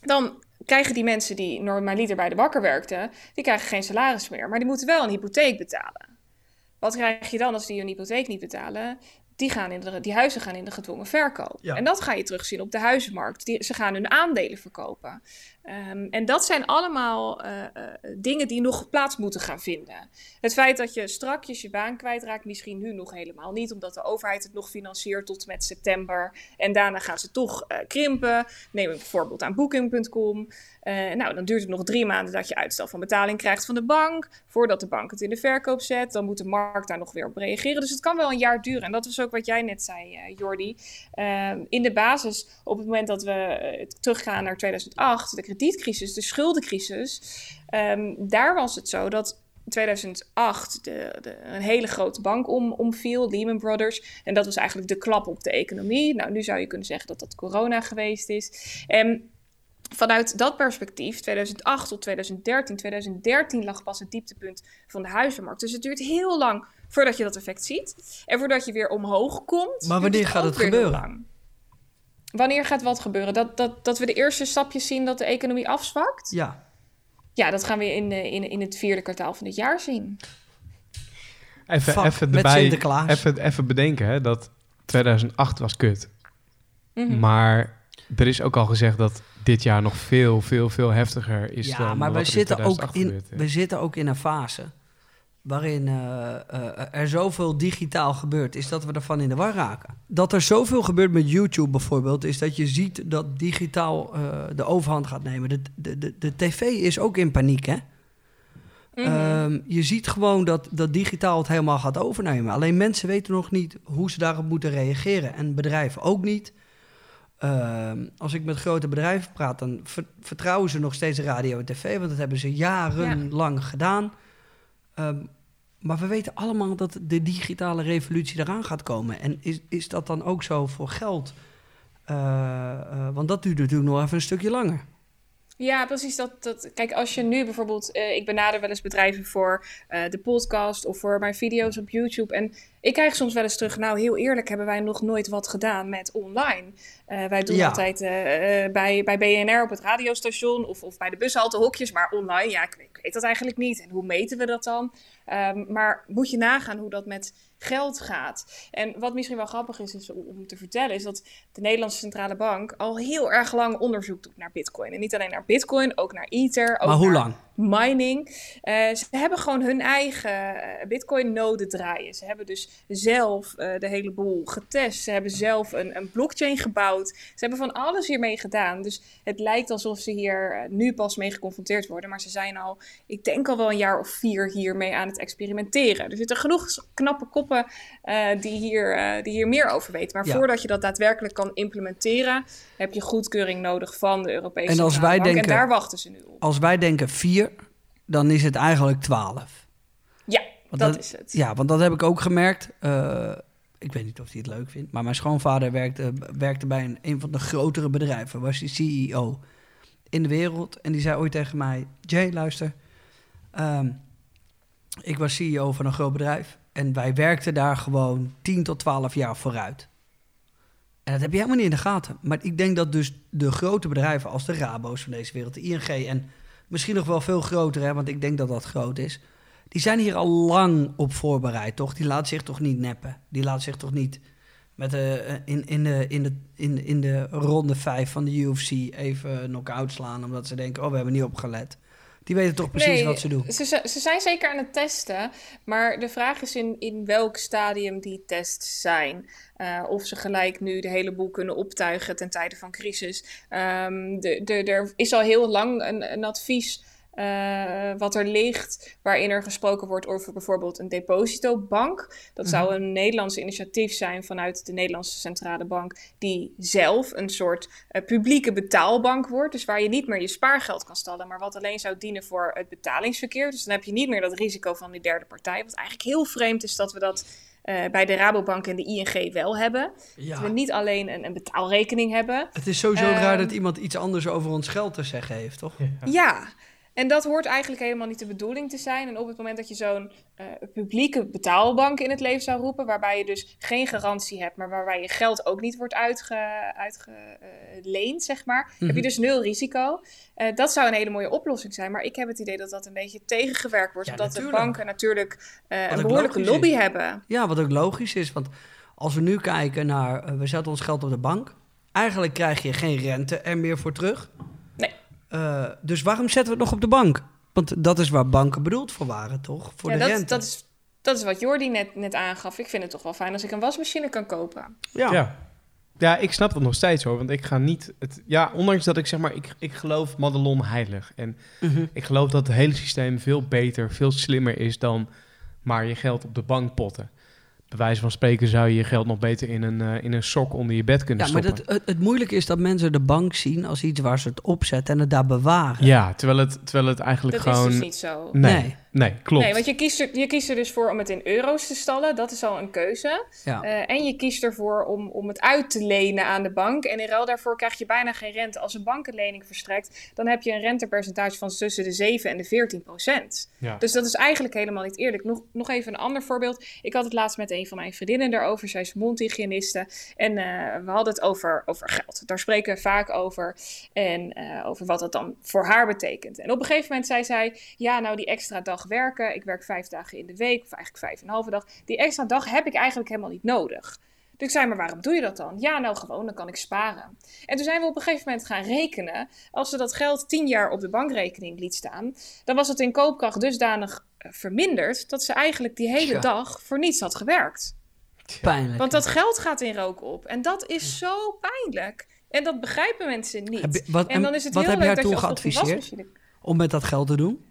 dan krijgen die mensen die normaliter bij de bakker werkten, die krijgen geen salaris meer. Maar die moeten wel een hypotheek betalen. Wat krijg je dan als die hun hypotheek niet betalen? Die, gaan in de, die huizen gaan in de gedwongen verkoop. Ja. En dat ga je terugzien op de huizenmarkt. Die, ze gaan hun aandelen verkopen. Um, en dat zijn allemaal uh, uh, dingen die nog plaats moeten gaan vinden. Het feit dat je strakjes je baan kwijtraakt, misschien nu nog helemaal niet, omdat de overheid het nog financiert tot met september. En daarna gaan ze toch uh, krimpen. Neem bijvoorbeeld aan Booking.com. nou, dan duurt het nog drie maanden dat je uitstel van betaling krijgt van de bank. Voordat de bank het in de verkoop zet. Dan moet de markt daar nog weer op reageren. Dus het kan wel een jaar duren. En dat was ook wat jij net zei, Jordi. Ehm, in de basis, op het moment dat we teruggaan naar 2008, de kredietcrisis, de schuldencrisis, um, daar was het zo dat 2008 de, de, een hele grote bank om, omviel, Lehman Brothers. En dat was eigenlijk de klap op de economie. Nou, nu zou je kunnen zeggen dat dat corona geweest is. En vanuit dat perspectief, 2008 tot 2013, 2013 lag pas het dieptepunt van de huizenmarkt. Dus het duurt heel lang voordat je dat effect ziet. En voordat je weer omhoog komt. Maar wanneer gaat het gebeuren? Wanneer gaat wat gebeuren? Dat, dat, dat we de eerste stapjes zien dat de economie afzwakt? Ja. Ja, dat gaan we in, in, in het vierde kwartaal van dit jaar zien. Even, Fuck, even, erbij, even, even bedenken hè, dat 2008 was kut. Mhm. Maar er is ook al gezegd dat dit jaar nog veel, veel, veel heftiger is Ja, dan maar wat we er zitten, ook 2008 in, we zitten ook in een fase waarin eh, eh, er zoveel digitaal gebeurt, is dat we ervan in de war raken. Dat er zoveel gebeurt met YouTube bijvoorbeeld, is dat je ziet dat digitaal eh, de overhand gaat nemen. De, de, de, de tv is ook in paniek, hè? Mhm. Ehm, je ziet gewoon dat, dat digitaal het helemaal gaat overnemen. Alleen mensen weten nog niet hoe ze daarop moeten reageren. En bedrijven ook niet. Ehm, als ik met grote bedrijven praat, dan ver- vertrouwen ze nog steeds radio en tv. Want dat hebben ze jarenlang gedaan. Ehm, maar we weten allemaal dat de digitale revolutie eraan gaat komen. En is, is dat dan ook zo voor geld? Eh, eh, want dat duurt natuurlijk nog even een stukje langer. Ja, precies. Dat, dat, kijk, als je nu bijvoorbeeld... eh, ik benader wel eens bedrijven voor eh, de podcast of voor mijn video's op YouTube. En ik krijg soms wel eens terug... Nou, heel eerlijk hebben wij nog nooit wat gedaan met online. Eh, wij doen Ja. altijd bij, bij BNR op het radiostation of, of bij de bushalte hokjes. Maar online, ja, ik, ik weet dat eigenlijk niet. En hoe meten we dat dan? Ehm, maar moet je nagaan hoe dat met geld gaat. En wat misschien wel grappig is, is om te vertellen... is dat de Nederlandse Centrale Bank al heel erg lang onderzoek doet naar bitcoin. En niet alleen naar bitcoin, ook naar ether. Ook maar hoe naar lang? Mining. Eh, ze hebben gewoon hun eigen eh, Bitcoin-node draaien. Ze hebben dus zelf eh, de hele boel getest. Ze hebben zelf een, een blockchain gebouwd. Ze hebben van alles hiermee gedaan. Dus het lijkt alsof ze hier nu pas mee geconfronteerd worden. Maar ze zijn al, ik denk al wel een jaar of vier hiermee aan het experimenteren. Er zitten genoeg knappe koppen die, hier, die hier meer over weten. Maar Ja. voordat je dat daadwerkelijk kan implementeren, heb je goedkeuring nodig van de Europese En als wij denken- En daar wachten ze nu op. Als wij denken vier, dan is het eigenlijk twaalf. Ja, Want dat dat- is het. Ja, want dat heb ik ook gemerkt. Eh, ik weet niet of hij het leuk vindt, maar mijn schoonvader werkte, werkte bij een, een van de grotere bedrijven. Was hij CEO in de wereld. En die zei ooit tegen mij: Jay, luister. ehm, ik was CEO van een groot bedrijf. En wij werkten daar gewoon 10 tot 12 jaar vooruit. En dat heb je helemaal niet in de gaten. Maar ik denk dat dus de grote bedrijven als de Rabo's van deze wereld, de ING en misschien nog wel veel groter, hè, want ik denk dat dat groot is. Die zijn hier al lang op voorbereid, toch? Die laat zich toch niet neppen? Die laat zich toch niet met de, in, in, de, in, de, in, in de ronde 5 van de UFC even knock-out slaan. Omdat ze denken, oh, we hebben niet opgelet. Die weten toch precies Nee, wat ze doen. Ze, ze zijn zeker aan het testen, maar de vraag is in, in welk stadium die tests zijn. Eh, of ze gelijk nu de hele boel kunnen optuigen ten tijde van crisis. Ehm, de, de, er is al heel lang een, een advies eh, wat er ligt, waarin er gesproken wordt over bijvoorbeeld een depositobank. Dat zou een Nederlands initiatief zijn vanuit de Nederlandse Centrale Bank, die zelf een soort eh, publieke betaalbank wordt. Dus waar je niet meer je spaargeld kan stallen, maar wat alleen zou dienen voor het betalingsverkeer. Dus dan heb je niet meer dat risico van die derde partij. Wat eigenlijk heel vreemd is dat we dat eh, bij de Rabobank en de ING wel hebben. Dat we niet alleen een, een betaalrekening hebben, Het is sowieso Ehm, raar dat iemand iets anders over ons geld te zeggen heeft, toch? Ja, en dat hoort eigenlijk helemaal niet de bedoeling te zijn. En op het moment dat je zo'n eh, publieke betaalbank in het leven zou roepen, waarbij je dus geen garantie hebt, maar waarbij je geld ook niet wordt uitgeleend, uitge, leend, zeg maar, heb je dus nul risico. Eh, dat zou een hele mooie oplossing zijn. Maar ik heb het idee dat dat een beetje tegengewerkt wordt, Ja, omdat natuurlijk. de banken natuurlijk eh, een behoorlijke lobby is. hebben. Ja, wat ook logisch is, want als we nu kijken naar, we zetten ons geld op de bank. Eigenlijk krijg je geen rente er meer voor terug. Eh, dus waarom zetten we het nog op de bank? Want dat is waar banken bedoeld voor waren, toch? Voor Ja, de dat, rente. dat, is, dat is wat Jordi net, net aangaf. Ik vind het toch wel fijn als ik een wasmachine kan kopen. ja. Ja. ja, ik snap dat nog steeds hoor. Want ik ga niet... Het, ja, ondanks dat ik zeg maar... Ik, ik geloof Madelon heilig. En Mhm. ik geloof dat het hele systeem veel beter, veel slimmer is dan maar je geld op de bank potten. Bij wijze van spreken zou je je geld nog beter in een, eh, in een sok onder je bed kunnen Ja, maar stoppen. dat, het, het moeilijke is dat mensen de bank zien als iets waar ze het opzetten en het daar bewaren. Ja, terwijl het, terwijl het eigenlijk Dat gewoon... is dus niet zo. Nee, Nee. Nee, klopt. Nee, want je kiest, er, je kiest er dus voor om het in euro's te stallen. Dat is al een keuze. Ja. Eh, en je kiest ervoor om, om het uit te lenen aan de bank. En in ruil daarvoor krijg je bijna geen rente. Als een bank een lening verstrekt, dan heb je een rentepercentage van tussen de 7 en de 14 procent. Ja. Dus dat is eigenlijk helemaal niet eerlijk. Nog, nog even een ander voorbeeld. Ik had het laatst met een van mijn vriendinnen daarover. Zij is mondhygiëniste. En eh, we hadden het over, over geld. Daar spreken we vaak over. En eh, over wat dat dan voor haar betekent. En op een gegeven moment zei zij... Ja, nou die extra dag werken. Ik werk vijf dagen in de week. Of eigenlijk vijf en een halve dag. Die extra dag heb ik eigenlijk helemaal niet nodig. Dus ik zei, maar waarom doe je dat dan? Ja, nou gewoon, dan kan ik sparen. En toen zijn we op een gegeven moment gaan rekenen. Als ze dat geld tien jaar op de bankrekening liet staan, dan was het in koopkracht dusdanig eh, verminderd dat ze eigenlijk die hele dag voor niets had gewerkt. Pijnlijk. Want dat geld gaat in rook op. En dat is zo pijnlijk. En dat begrijpen mensen niet. Je- wat- en dan is het wat heel heb je leuk haar dat toen geadviseerd? Om met dat geld te doen?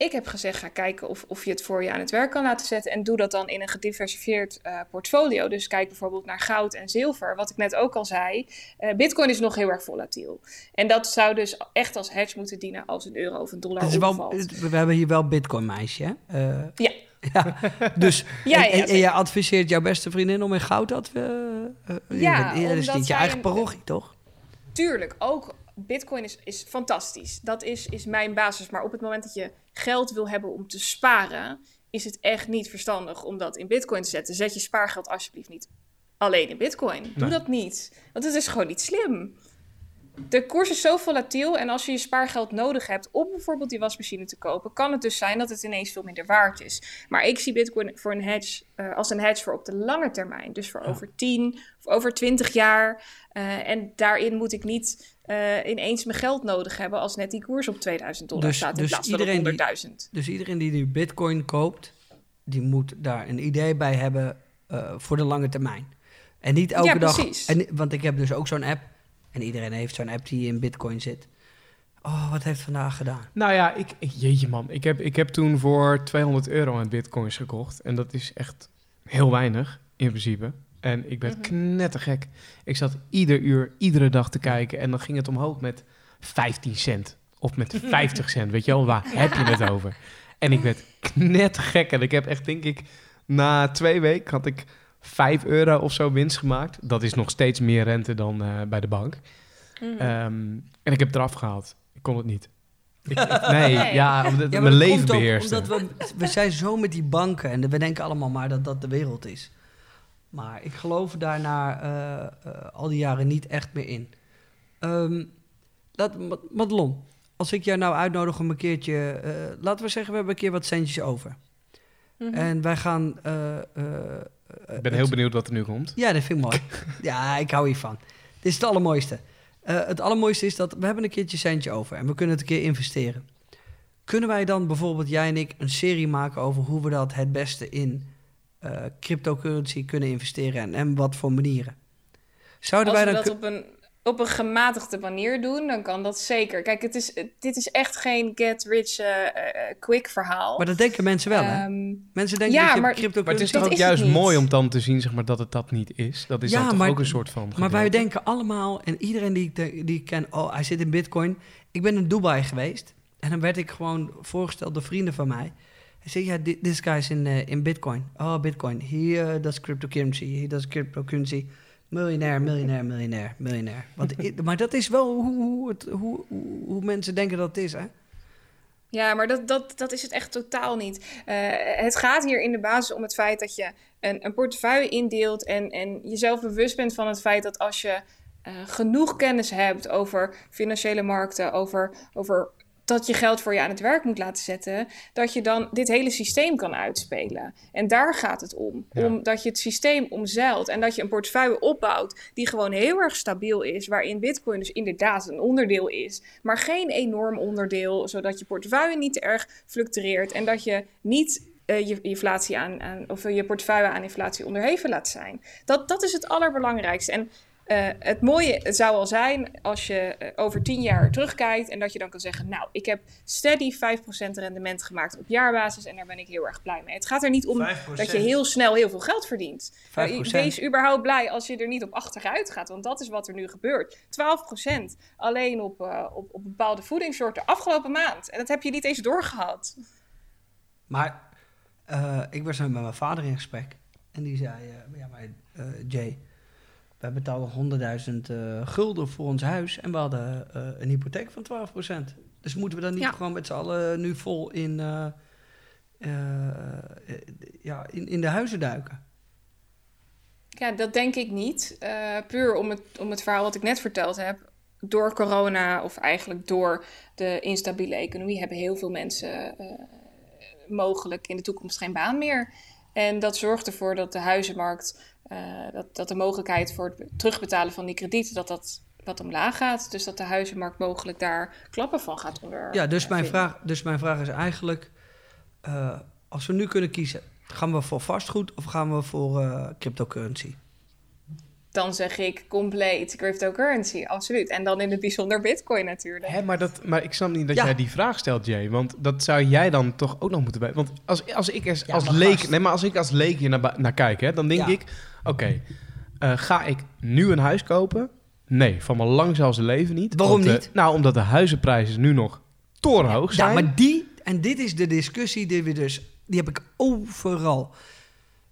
Ik heb gezegd, ga kijken of, of je het voor je aan het werk kan laten zetten. En doe dat dan in een gediversifieerd eh, portfolio. Dus kijk bijvoorbeeld naar goud en zilver. Wat ik net ook al zei. eh, Bitcoin is nog heel erg volatiel. En dat zou dus echt als hedge moeten dienen als een euro of een dollar is wel, we hebben hier wel Bitcoin meisje? Eh, Ja. ja. Dus, Ja, en, ja, en- en zeker. jij adviseert jouw beste vriendin om in goud dat we... Ja, dat is niet je eigen parochie, toch? Tuurlijk, ook Bitcoin is, is fantastisch. Dat is, is mijn basis. Maar op het moment dat je geld wil hebben om te sparen, is het echt niet verstandig om dat in Bitcoin te zetten. Zet je spaargeld alsjeblieft niet alleen in Bitcoin. Doe Nee. dat niet. Want het is gewoon niet slim. De koers is zo volatiel en als je je spaargeld nodig hebt om bijvoorbeeld die wasmachine te kopen, kan het dus zijn dat het ineens veel minder waard is. Maar ik zie Bitcoin voor een hedge, eh, als een hedge voor op de lange termijn. Dus voor over 10 of over 20 jaar. Eh, en daarin moet ik niet eh, ineens mijn geld nodig hebben als net die koers op 2000 dollar Dus- staat in dus plaats van op iedereen die- 100.000. Dus iedereen die nu Bitcoin koopt, die moet daar een idee bij hebben voor de lange termijn. En niet elke Ja, dag. precies. En, want ik heb dus ook zo'n app. En iedereen heeft zo'n app die in Bitcoin zit. Oh, wat heeft vandaag gedaan? Nou ja, ik, ik- jeetje man. Ik heb, ik heb toen voor 200 euro aan bitcoins gekocht. En dat is echt heel weinig, in principe. En ik werd Mhm. knettergek. Ik zat ieder uur, iedere dag te kijken. En dan ging het omhoog met 15 cent. Of met 50 cent. Weet je wel, waar heb je het over? En ik werd knettergek. En ik heb echt, denk ik, na twee weken had ik 5 euro of zo winst gemaakt. Dat is nog steeds meer rente dan eh, bij de bank. Mhm. Ehm, en ik heb het eraf gehaald. Ik kon het niet. Ik, ik- nee, Nee. ja, omdat mijn dat leven. Omdat we, we zijn zo met die banken en we denken allemaal maar dat dat de wereld is. Maar ik geloof daarna eh, eh, al die jaren niet echt meer in. Ehm laat, Ma- Madelon, als ik jou nou uitnodig om een keertje... eh, laten we zeggen, we hebben een keer wat centjes over. Mhm. En wij gaan eh, eh, Ik ben heel benieuwd wat er nu komt. Ja, dat vind ik mooi. ja, ik hou hiervan. Dit is het allermooiste. Eh, het allermooiste is dat we hebben een keertje centje over en we kunnen het een keer investeren. Kunnen wij dan bijvoorbeeld, jij en ik, een serie maken over hoe we dat het beste in eh, cryptocurrency kunnen investeren en, en wat voor manieren? Zouden Als wij dan dat op een, op een gematigde manier doen, dan kan dat zeker. Kijk, het is, dit is echt geen get rich eh, eh, quick verhaal. Maar dat denken mensen wel, hè? Ehm, Mensen denken ja, dat je maar- cryptocurrency... Maar het is Dat toch ook juist mooi om dan te zien zeg maar, dat het dat niet is? Dat is Ja, dan toch maar- ook een soort van Maar wij denken allemaal, en iedereen die ik, de- die ik ken, oh, hij zit in Bitcoin. Ik ben in Dubai geweest en dan werd ik gewoon voorgesteld door vrienden van mij. Hij zei, ja, thi- this guy is in, eh, in Bitcoin. Oh, Bitcoin. He uh, does cryptocurrency. He does cryptocurrency. Miljonair, miljonair, miljonair, miljonair. Want, maar dat is wel hoe, hoe, het, hoe, hoe, hoe mensen denken dat het is, hè? Ja, maar dat, dat, dat is het echt totaal niet. Eh, het gaat hier in de basis om het feit dat je een, een portefeuille indeelt en, en jezelf bewust bent van het feit dat als je eh, genoeg kennis hebt over financiële markten, over, over dat je geld voor je aan het werk moet laten zetten, dat je dan dit hele systeem kan uitspelen. En daar gaat het om. Ja. Omdat je het systeem omzeilt en dat je een portefeuille opbouwt die gewoon heel erg stabiel is, waarin Bitcoin dus inderdaad een onderdeel is, maar geen enorm onderdeel, zodat je portefeuille niet te erg fluctueert en dat je niet eh, je inflatie aan, aan, of je portefeuille aan inflatie onderheven laat zijn. Dat, dat is het allerbelangrijkste. En eh, het mooie zou al zijn als je eh, over tien jaar terugkijkt en dat je dan kan zeggen, nou, ik heb steady 5% rendement gemaakt op jaarbasis en daar ben ik heel erg blij mee. Het gaat er niet om dat je heel snel heel veel geld verdient. 5%. Nou, Wees überhaupt blij als je er niet op achteruit gaat, want dat is wat er nu gebeurt. 12% alleen op, eh, op, op bepaalde voedingssoorten afgelopen maand. En dat heb je niet eens doorgehad. Maar eh, ik was met mijn vader in gesprek. En die zei, ja, maar eh, Jay, wij betaalden 100.000 eh, gulden voor ons huis en we hadden eh, een hypotheek van 12%. Dus moeten we dan niet Ja. gewoon met z'n allen nu vol in, eh, ja, in, in de huizen duiken? Ja, dat denk ik niet. Puur om het, om het verhaal wat ik net verteld heb. Door corona, of eigenlijk door de instabiele economie, hebben heel veel mensen mogelijk in de toekomst geen baan meer. En dat zorgt ervoor dat de huizenmarkt, dat, dat de mogelijkheid voor het terugbetalen van die kredieten, dat dat wat omlaag gaat. Dus dat de huizenmarkt mogelijk daar klappen van gaat onder. Ja, dus eh, mijn, vinden. vraag, dus mijn vraag is eigenlijk, eh, als we nu kunnen kiezen, gaan we voor vastgoed of gaan we voor eh, cryptocurrency? Dan zeg ik compleet cryptocurrency, absoluut. En dan in het bijzonder Bitcoin natuurlijk. Hè, maar, dat, maar ik snap niet dat Ja. jij die vraag stelt, Jay. Want dat zou jij dan toch ook nog moeten bij. Want als, als ik als, Ja, als maar leek, gast. nee, maar als ik als leek hier naar, naar kijk, hè, dan denk Ja. ik: oké, eh, ga ik nu een huis kopen? Nee, van mijn lang zelfs leven niet. Waarom Want, eh, niet? nou, omdat de huizenprijzen nu nog torenhoog zijn. Ja, maar die, en dit is de discussie die we dus, die heb ik overal.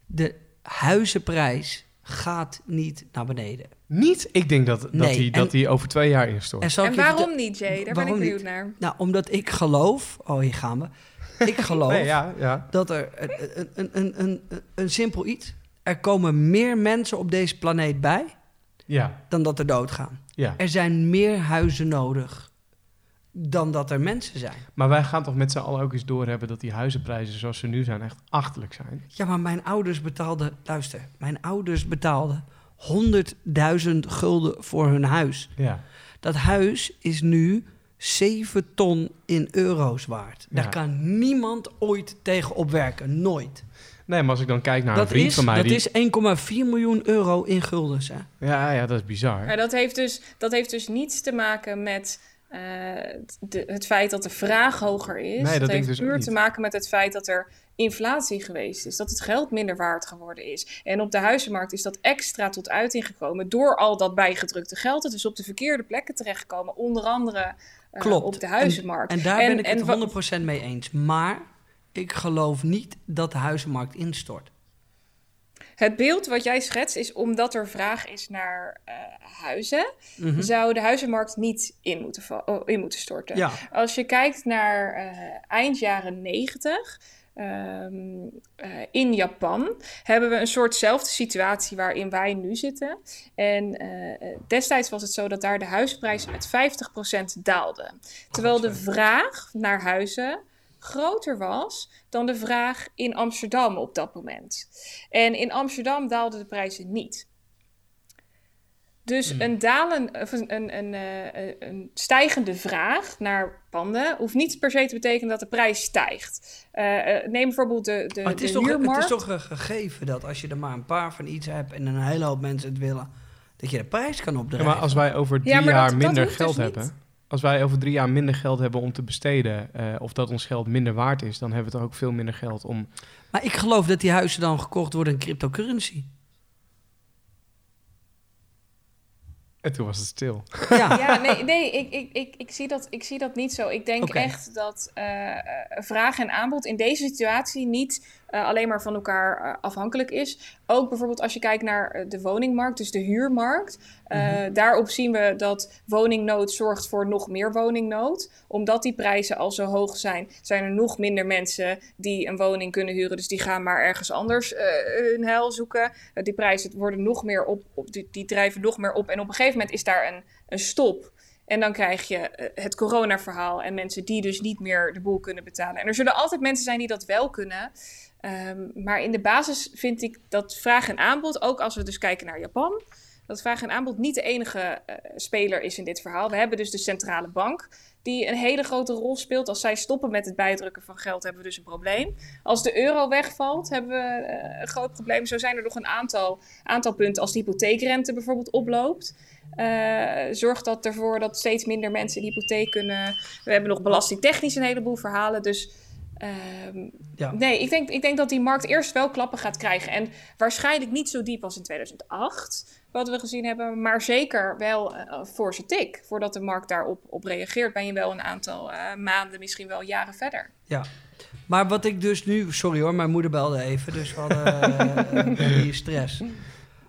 De huizenprijs gaat niet naar beneden. Niet? Ik denk dat, dat, Nee, en- dat hij over twee jaar instort. En, En waarom niet, Jay? Daar ben Waarom ik benieuwd niet? naar. Nou, omdat ik geloof, oh hier gaan we. Ik geloof Nee, ja, ja. dat er een, een, een, een, een simpel iets. Er komen meer mensen op deze planeet bij Ja, dan dat er doodgaan. ja. Er zijn meer huizen nodig dan dat er mensen zijn. Maar wij gaan toch met z'n allen ook eens doorhebben dat die huizenprijzen zoals ze nu zijn echt achterlijk zijn. Ja, maar mijn ouders betaalden, luister, mijn ouders betaalden 100.000 gulden voor hun huis. Ja. Dat huis is nu 7 ton in euro's waard. Daar Ja. kan niemand ooit tegen opwerken, nooit. Nee, maar als ik dan kijk naar dat een vriend is, van mij dat die... is 1,4 miljoen euro in guldens. Hè? Ja, ja, dat is bizar. Maar dat heeft dus, dat heeft dus niets te maken met eh, de, het feit dat de vraag hoger is. dat denk ik heeft dus ook puur niet. te maken met het feit dat er inflatie geweest is. Dat het geld minder waard geworden is. En op de huizenmarkt is dat extra tot uiting gekomen door al dat bijgedrukte geld. Het is op de verkeerde plekken terechtgekomen. Onder andere eh, Klopt. op de huizenmarkt. En daar En- ben ik en het wa- 100% mee eens. Maar ik geloof niet dat de huizenmarkt instort. Het beeld wat jij schetst is omdat er vraag is naar eh, huizen, Mhm. zou de huizenmarkt niet in moeten, oh, in moeten storten. Ja, Als je kijkt naar eh, eind jaren 90. ehm, eh, in Japan hebben we een soortzelfde situatie waarin wij nu zitten. En destijds was het zo dat daar de huizenprijs met 50% daalde. Terwijl de vraag naar huizen groter was dan de vraag in Amsterdam op dat moment. En in Amsterdam daalden de prijzen niet. Dus een, dalen, of een, een, een, eh, een stijgende vraag naar panden hoeft niet per se te betekenen dat de prijs stijgt. Eh, eh, neem bijvoorbeeld de, de, Maar het is, de toch, het huurmarkt. is toch een gegeven dat als je er maar een paar van iets hebt en een hele hoop mensen het willen, dat je de prijs kan Ja, opdrijven. maar als wij over drie Ja, jaar dat- dat minder hoeft dus geld niet. Als wij over drie jaar minder geld hebben om te besteden... eh, of dat ons geld minder waard is... dan hebben we toch ook veel minder geld om... Maar ik geloof dat die huizen dan gekocht worden in cryptocurrency. En toen was het stil. Ja, Ja, nee, nee ik, ik, ik, ik, zie dat, ik zie dat niet zo. Ik denk echt dat eh, eh, vraag en aanbod in deze situatie niet eh, alleen maar van elkaar eh, afhankelijk is. Ook bijvoorbeeld als je kijkt naar eh, de woningmarkt, dus de huurmarkt. Eh, Daarop zien we dat woningnood zorgt voor nog meer woningnood. Omdat die prijzen al zo hoog zijn, zijn er nog minder mensen die een woning kunnen huren. Dus die gaan maar ergens anders eh, hun heil zoeken. Die prijzen worden nog meer op, op die, die drijven nog meer op. En op een gegeven moment is daar een, een stop. En dan krijg je het coronaverhaal en mensen die dus niet meer de boel kunnen betalen. En er zullen altijd mensen zijn die dat wel kunnen. Ehm, maar in de basis vind ik dat vraag en aanbod, ook als we dus kijken naar Japan, dat vraag en aanbod niet de enige eh, speler is in dit verhaal. We hebben dus de centrale bank, die een hele grote rol speelt. Als zij stoppen met het bijdrukken van geld, hebben we dus een probleem. Als de euro wegvalt, hebben we eh, een groot probleem. Zo zijn er nog een aantal, aantal punten. Als de hypotheekrente bijvoorbeeld oploopt, eh, zorgt dat ervoor dat steeds minder mensen een hypotheek kunnen. We hebben nog belastingtechnisch een heleboel verhalen. Dus ehm, Ja. nee, ik denk, ik denk dat die markt eerst wel klappen gaat krijgen. En waarschijnlijk niet zo diep als in 2008, wat we gezien hebben. Maar zeker wel eh voor zijn tik. Voordat de markt daarop op reageert, ben je wel een aantal eh, maanden, misschien wel jaren verder. ja. Maar wat ik dus nu... Sorry hoor, mijn moeder belde even, dus we hadden, eh, hier stress.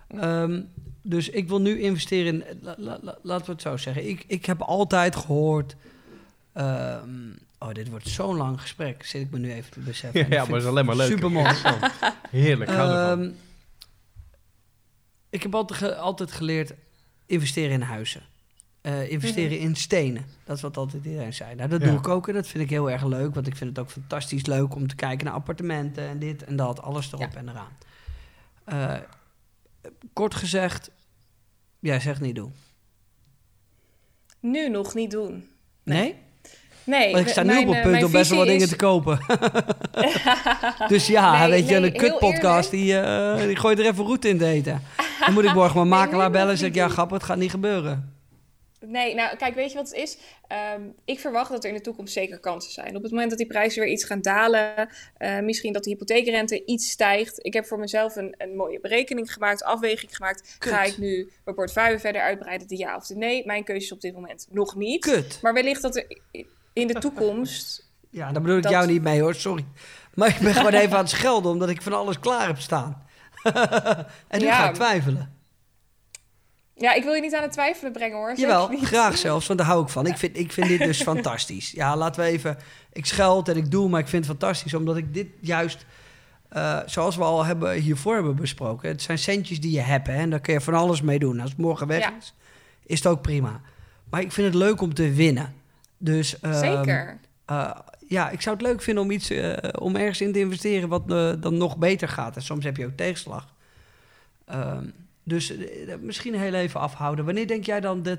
Ehm, dus ik wil nu investeren in... la- la- la- laten we het zo zeggen. Ik, ik heb altijd gehoord... ehm, oh, dit wordt zo'n lang gesprek, zit ik me nu even te beseffen. Ja, ik maar het is alleen maar leuk. Super mooi. Heerlijk, hou ervan. Ehm, ik heb altijd, ge- altijd geleerd investeren in huizen. Eh, investeren in stenen. Dat is wat altijd iedereen zei. Nou, dat Ja. doe ik ook en dat vind ik heel erg leuk. Want ik vind het ook fantastisch leuk om te kijken naar appartementen en dit en dat. Alles erop Ja. en eraan. Eh, kort gezegd, jij zegt niet doen. Nu nog niet doen. Nee? Nee, Want ik sta nu mijn, op het eh, punt om best wel wat dingen is- te kopen. dus ja, Nee, weet je, nee, een kutpodcast, die, eh die gooit er even roet in te eten. Dan moet ik morgen mijn Nee, makelaar bellen en zeg ja doen. grap, het gaat niet gebeuren. Nee, nou kijk, weet je wat het is? Ehm, ik verwacht dat er in de toekomst zeker kansen zijn. Op het moment dat die prijzen weer iets gaan dalen, eh, misschien dat de hypotheekrente iets stijgt. Ik heb voor mezelf een, een mooie berekening gemaakt, afweging gemaakt. Kut. Ga ik nu mijn portefeuille verder uitbreiden, de ja of de nee? Mijn keuze is op dit moment nog niet. Kut. Maar wellicht dat er in de toekomst... Ja, daar bedoel ik Dat- jou niet mee hoor, sorry. Maar ik ben gewoon even aan het schelden omdat ik van alles klaar heb staan. en nu Ja. ga ik twijfelen. Ja, ik wil je niet aan het twijfelen brengen hoor. Jawel, graag zelfs, want daar hou ik van. Ik vind, ik vind dit dus fantastisch. Ja, laten we even... Ik scheld en ik doe, maar ik vind het fantastisch omdat ik dit juist... eh, zoals we al hebben, hiervoor hebben besproken. Het zijn centjes die je hebt hè, en daar kun je van alles mee doen. Als het morgen weg Ja. is, is het ook prima. Maar ik vind het leuk om te winnen. Dus, ehm, Zeker. eh, ja, ik zou het leuk vinden om, iets, eh, om ergens in te investeren wat eh, dan nog beter gaat. En soms heb je ook tegenslag. Ehm, dus misschien heel even afhouden. Wanneer denk jij dan dat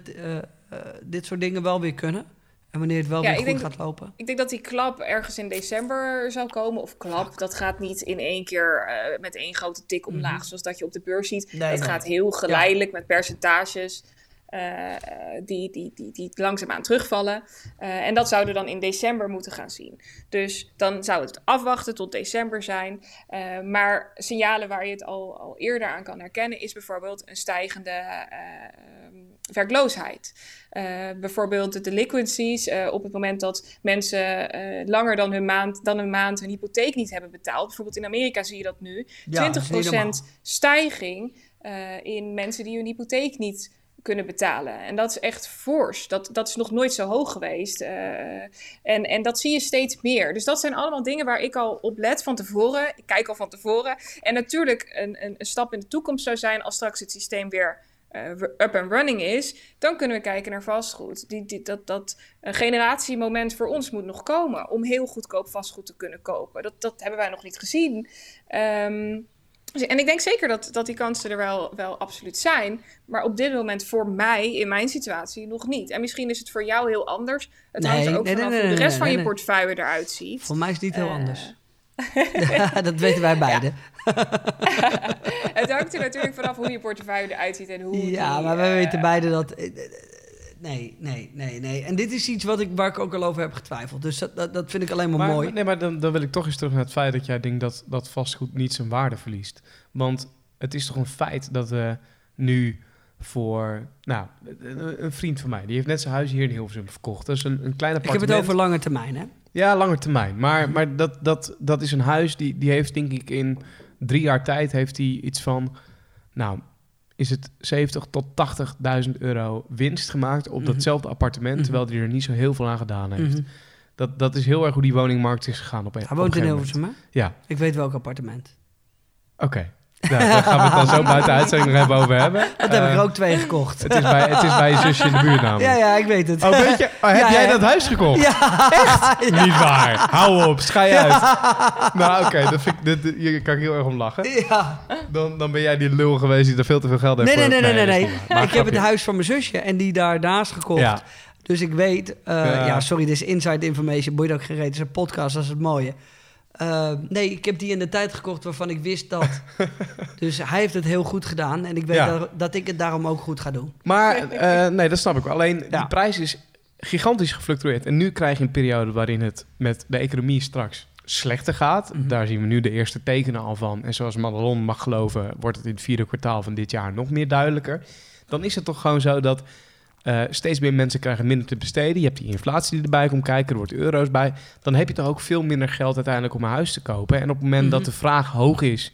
dit soort dingen wel weer kunnen? En wanneer het wel Ja, weer goed denk- gaat lopen? Ik denk dat die klap ergens in december zou komen. Of klap, dat gaat niet in één keer met één grote tik omlaag, zoals dat je op de beurs ziet. Nee, het nee. gaat heel geleidelijk met percentages eh, die, die, die, die langzaamaan terugvallen. Eh, en dat zouden we dan in december moeten gaan zien. Dus dan zou het afwachten tot december zijn. Eh, maar signalen waar je het al, al eerder aan kan herkennen, is bijvoorbeeld een stijgende eh, ehm, werkloosheid. Bijvoorbeeld de delinquencies. op het moment dat mensen langer dan, hun maand, dan een maand hun hypotheek niet hebben betaald. Bijvoorbeeld in Amerika zie je dat nu. 20% Ja, dat is niet normaal. stijging in mensen die hun hypotheek niet kunnen betalen. En dat is echt fors. Dat, dat is nog nooit zo hoog geweest. Eh, en, en dat zie je steeds meer. Dus dat zijn allemaal dingen waar ik al op let van tevoren. Ik kijk al van tevoren. En natuurlijk een, een, een stap in de toekomst zou zijn als straks het systeem weer eh, up and running is, dan kunnen we kijken naar vastgoed. Die, die, dat, dat een generatiemoment voor ons moet nog komen om heel goedkoop vastgoed te kunnen kopen. Dat, dat hebben wij nog niet gezien. Ehm, en ik denk zeker dat, dat die kansen er wel, wel absoluut zijn. Maar op dit moment voor mij, in mijn situatie, nog niet. En misschien is het voor jou heel anders. Het hangt er ook nee, vanaf nee, hoe de nee, rest van nee, je nee. portefeuille eruit ziet. Voor mij is het niet heel Eh, anders. dat weten wij beiden. het hangt er natuurlijk vanaf hoe je portefeuille eruit ziet en hoe. Ja, die, maar wij eh, weten beiden dat... Nee, nee, nee, nee. En dit is iets wat ik, waar ik ook al over heb getwijfeld. Dus dat, dat, dat vind ik alleen maar, Maar, mooi. nee, maar dan, dan wil ik toch eens terug naar het feit dat jij denkt dat, dat vastgoed niet zijn waarde verliest. Want het is toch een feit dat we nu voor... Nou, een, vriend van mij, die heeft net zijn huis hier in Hilversum verkocht. Dat is een, een klein ik heb het over lange termijn, hè? Ja, langer termijn. Maar, maar dat, dat, dat is een huis die, die heeft denk ik in drie jaar tijd heeft hij iets van... Nou, het 70 tot 80.000 euro winst gemaakt op Mhm. datzelfde appartement... Mhm. terwijl hij er niet zo heel veel aan gedaan heeft. Mhm. Dat, dat is heel erg hoe die woningmarkt is gegaan op een Hij woont in. Hilversum, hè? Ja, Ik weet welk appartement. oké. Nou, daar gaan we het dan zo buiten uitzending nog even over hebben. Dat heb ik Eh, er ook twee gekocht. Het is, bij, het is bij je zusje in de buurt namelijk. Ja, ja, ik weet het. Oh, weet je? Oh, heb Ja, jij ja. dat huis gekocht? Ja. Echt? Niet waar. Hou op, schei uit. Nou, oké, dat vind ik, dit, dit- hier kan ik heel erg om lachen. Ja. Dan, dan ben jij die lul geweest die er veel te veel geld heeft Nee, nee, nee, nee, nee. nee. Maar Ik heb het huis van mijn zusje en die daarnaast gekocht. Ja, Dus ik weet... eh, Ja. ja. sorry, dit is inside information. Boeit ook geen reet. Het is een podcast, dat is het mooie. Eh, nee, ik heb die in de tijd gekocht waarvan ik wist dat. dus hij heeft het heel goed gedaan. En ik weet Ja. dat, dat ik het daarom ook goed ga doen. maar eh, nee, dat snap ik wel. Alleen, Ja. die prijs is gigantisch gefluctueerd. En nu krijg je een periode waarin het met de economie straks slechter gaat. Mhm. Daar zien we nu de eerste tekenen al van. En zoals Madelon mag geloven, wordt het in het vierde kwartaal van dit jaar nog meer duidelijker. Dan is het toch gewoon zo dat eh, steeds meer mensen krijgen minder te besteden. Je hebt die inflatie die erbij komt kijken, er wordt euro's bij. Dan heb je toch ook veel minder geld uiteindelijk om een huis te kopen. En op het moment Mhm. dat de vraag hoog is,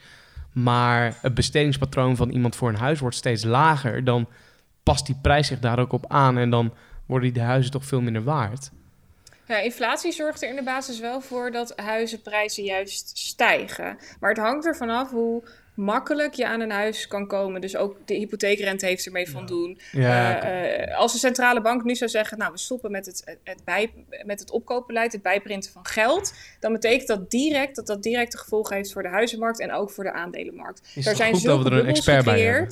maar het bestedingspatroon van iemand voor een huis wordt steeds lager, dan past die prijs zich daar ook op aan en dan worden die huizen toch veel minder waard. Ja, inflatie zorgt er in de basis wel voor dat huizenprijzen juist stijgen. Maar het hangt er vanaf hoe makkelijk je aan een huis kan komen. Dus ook de hypotheekrente heeft ermee van doen. Ja, Eh, eh, als de centrale bank nu zou zeggen, nou we stoppen met het, het, het bij, met het opkoopbeleid, het bijprinten van geld, dan betekent dat direct dat dat directe gevolgen heeft voor de huizenmarkt en ook voor de aandelenmarkt. Is Daar zijn goed dat we er een expert bij.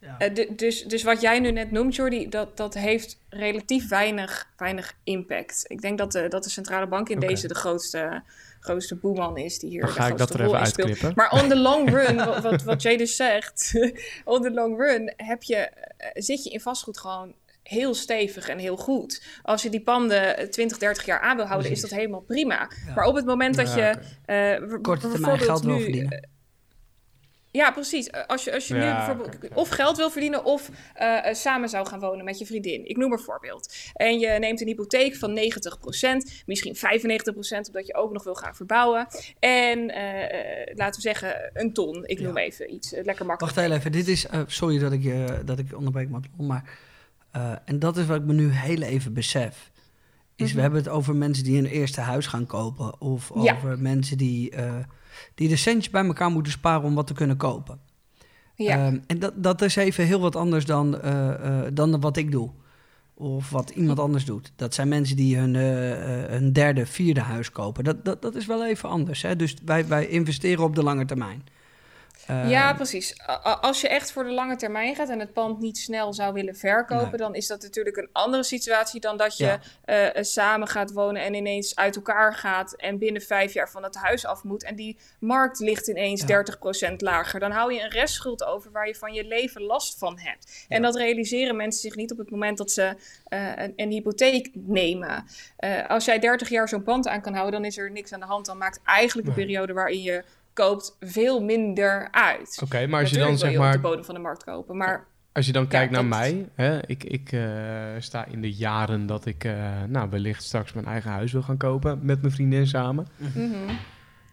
Ja. Eh, du- dus, dus wat jij nu net noemt, Jordi, dat, dat heeft relatief weinig, weinig impact. Ik denk dat de, dat de centrale bank in deze de grootste, grootste boeman is die hier Dan de ga ik dat grootste er even rol in speelt. uitknippen. Maar on the long run, wat, wat, wat Jay dus zegt, on the long run heb je, eh, zit je in vastgoed gewoon heel stevig en heel goed. Als je die panden eh, 20, 30 jaar aan wil houden, Precies. is dat helemaal prima. Ja. Maar op het moment dat Ja, je... eh, bijvoorbeeld geld wil nu, verdienen. Ja, precies. Eh, Als je, als je nu bijvoorbeeld of geld wil verdienen of eh, eh, samen zou gaan wonen met je vriendin. Ik noem een voorbeeld. En je neemt een hypotheek van 90%, misschien 95%, omdat je ook nog wil gaan verbouwen. En laten we zeggen een ton. Ik noem Ja. even iets lekker makkelijk. Wacht heel even. Dit is... eh, sorry dat ik, je dat ik onderbreek. Maar... eh, en dat is wat ik me nu heel even besef. Is Mhm. we hebben het over mensen die een eerste huis gaan kopen. Of Ja. over mensen die, eh die de centjes bij elkaar moeten sparen om wat te kunnen kopen. Ja. Ehm, en dat, dat is even heel wat anders dan, eh, eh, dan wat ik doe. Of wat iemand anders doet. Dat zijn mensen die hun, eh, hun derde, vierde huis kopen. Dat, dat, dat is wel even anders. Hè? Dus wij, wij investeren op de lange termijn. Eh, ja, precies. Als je echt voor de lange termijn gaat en het pand niet snel zou willen verkopen, Nee. dan is dat natuurlijk een andere situatie dan dat je Ja. eh, eh, samen gaat wonen en ineens uit elkaar gaat en binnen vijf jaar van het huis af moet en die markt ligt ineens Ja. 30% lager. Dan hou je een restschuld over waar je van je leven last van hebt. En dat realiseren mensen zich niet op het moment dat ze een, een hypotheek nemen. Als jij 30 jaar zo'n pand aan kan houden, dan is er niks aan de hand. Dan maakt eigenlijk de periode waarin je koopt veel minder uit. Oké, maar als je dan zeg je op maar de bodem van de markt kopen, maar Als je dan kijkt naar dat- mij, hè, ik, ik eh, sta in de jaren dat ik eh, nou, wellicht straks mijn eigen huis wil gaan kopen met mijn vriendin samen. mhm.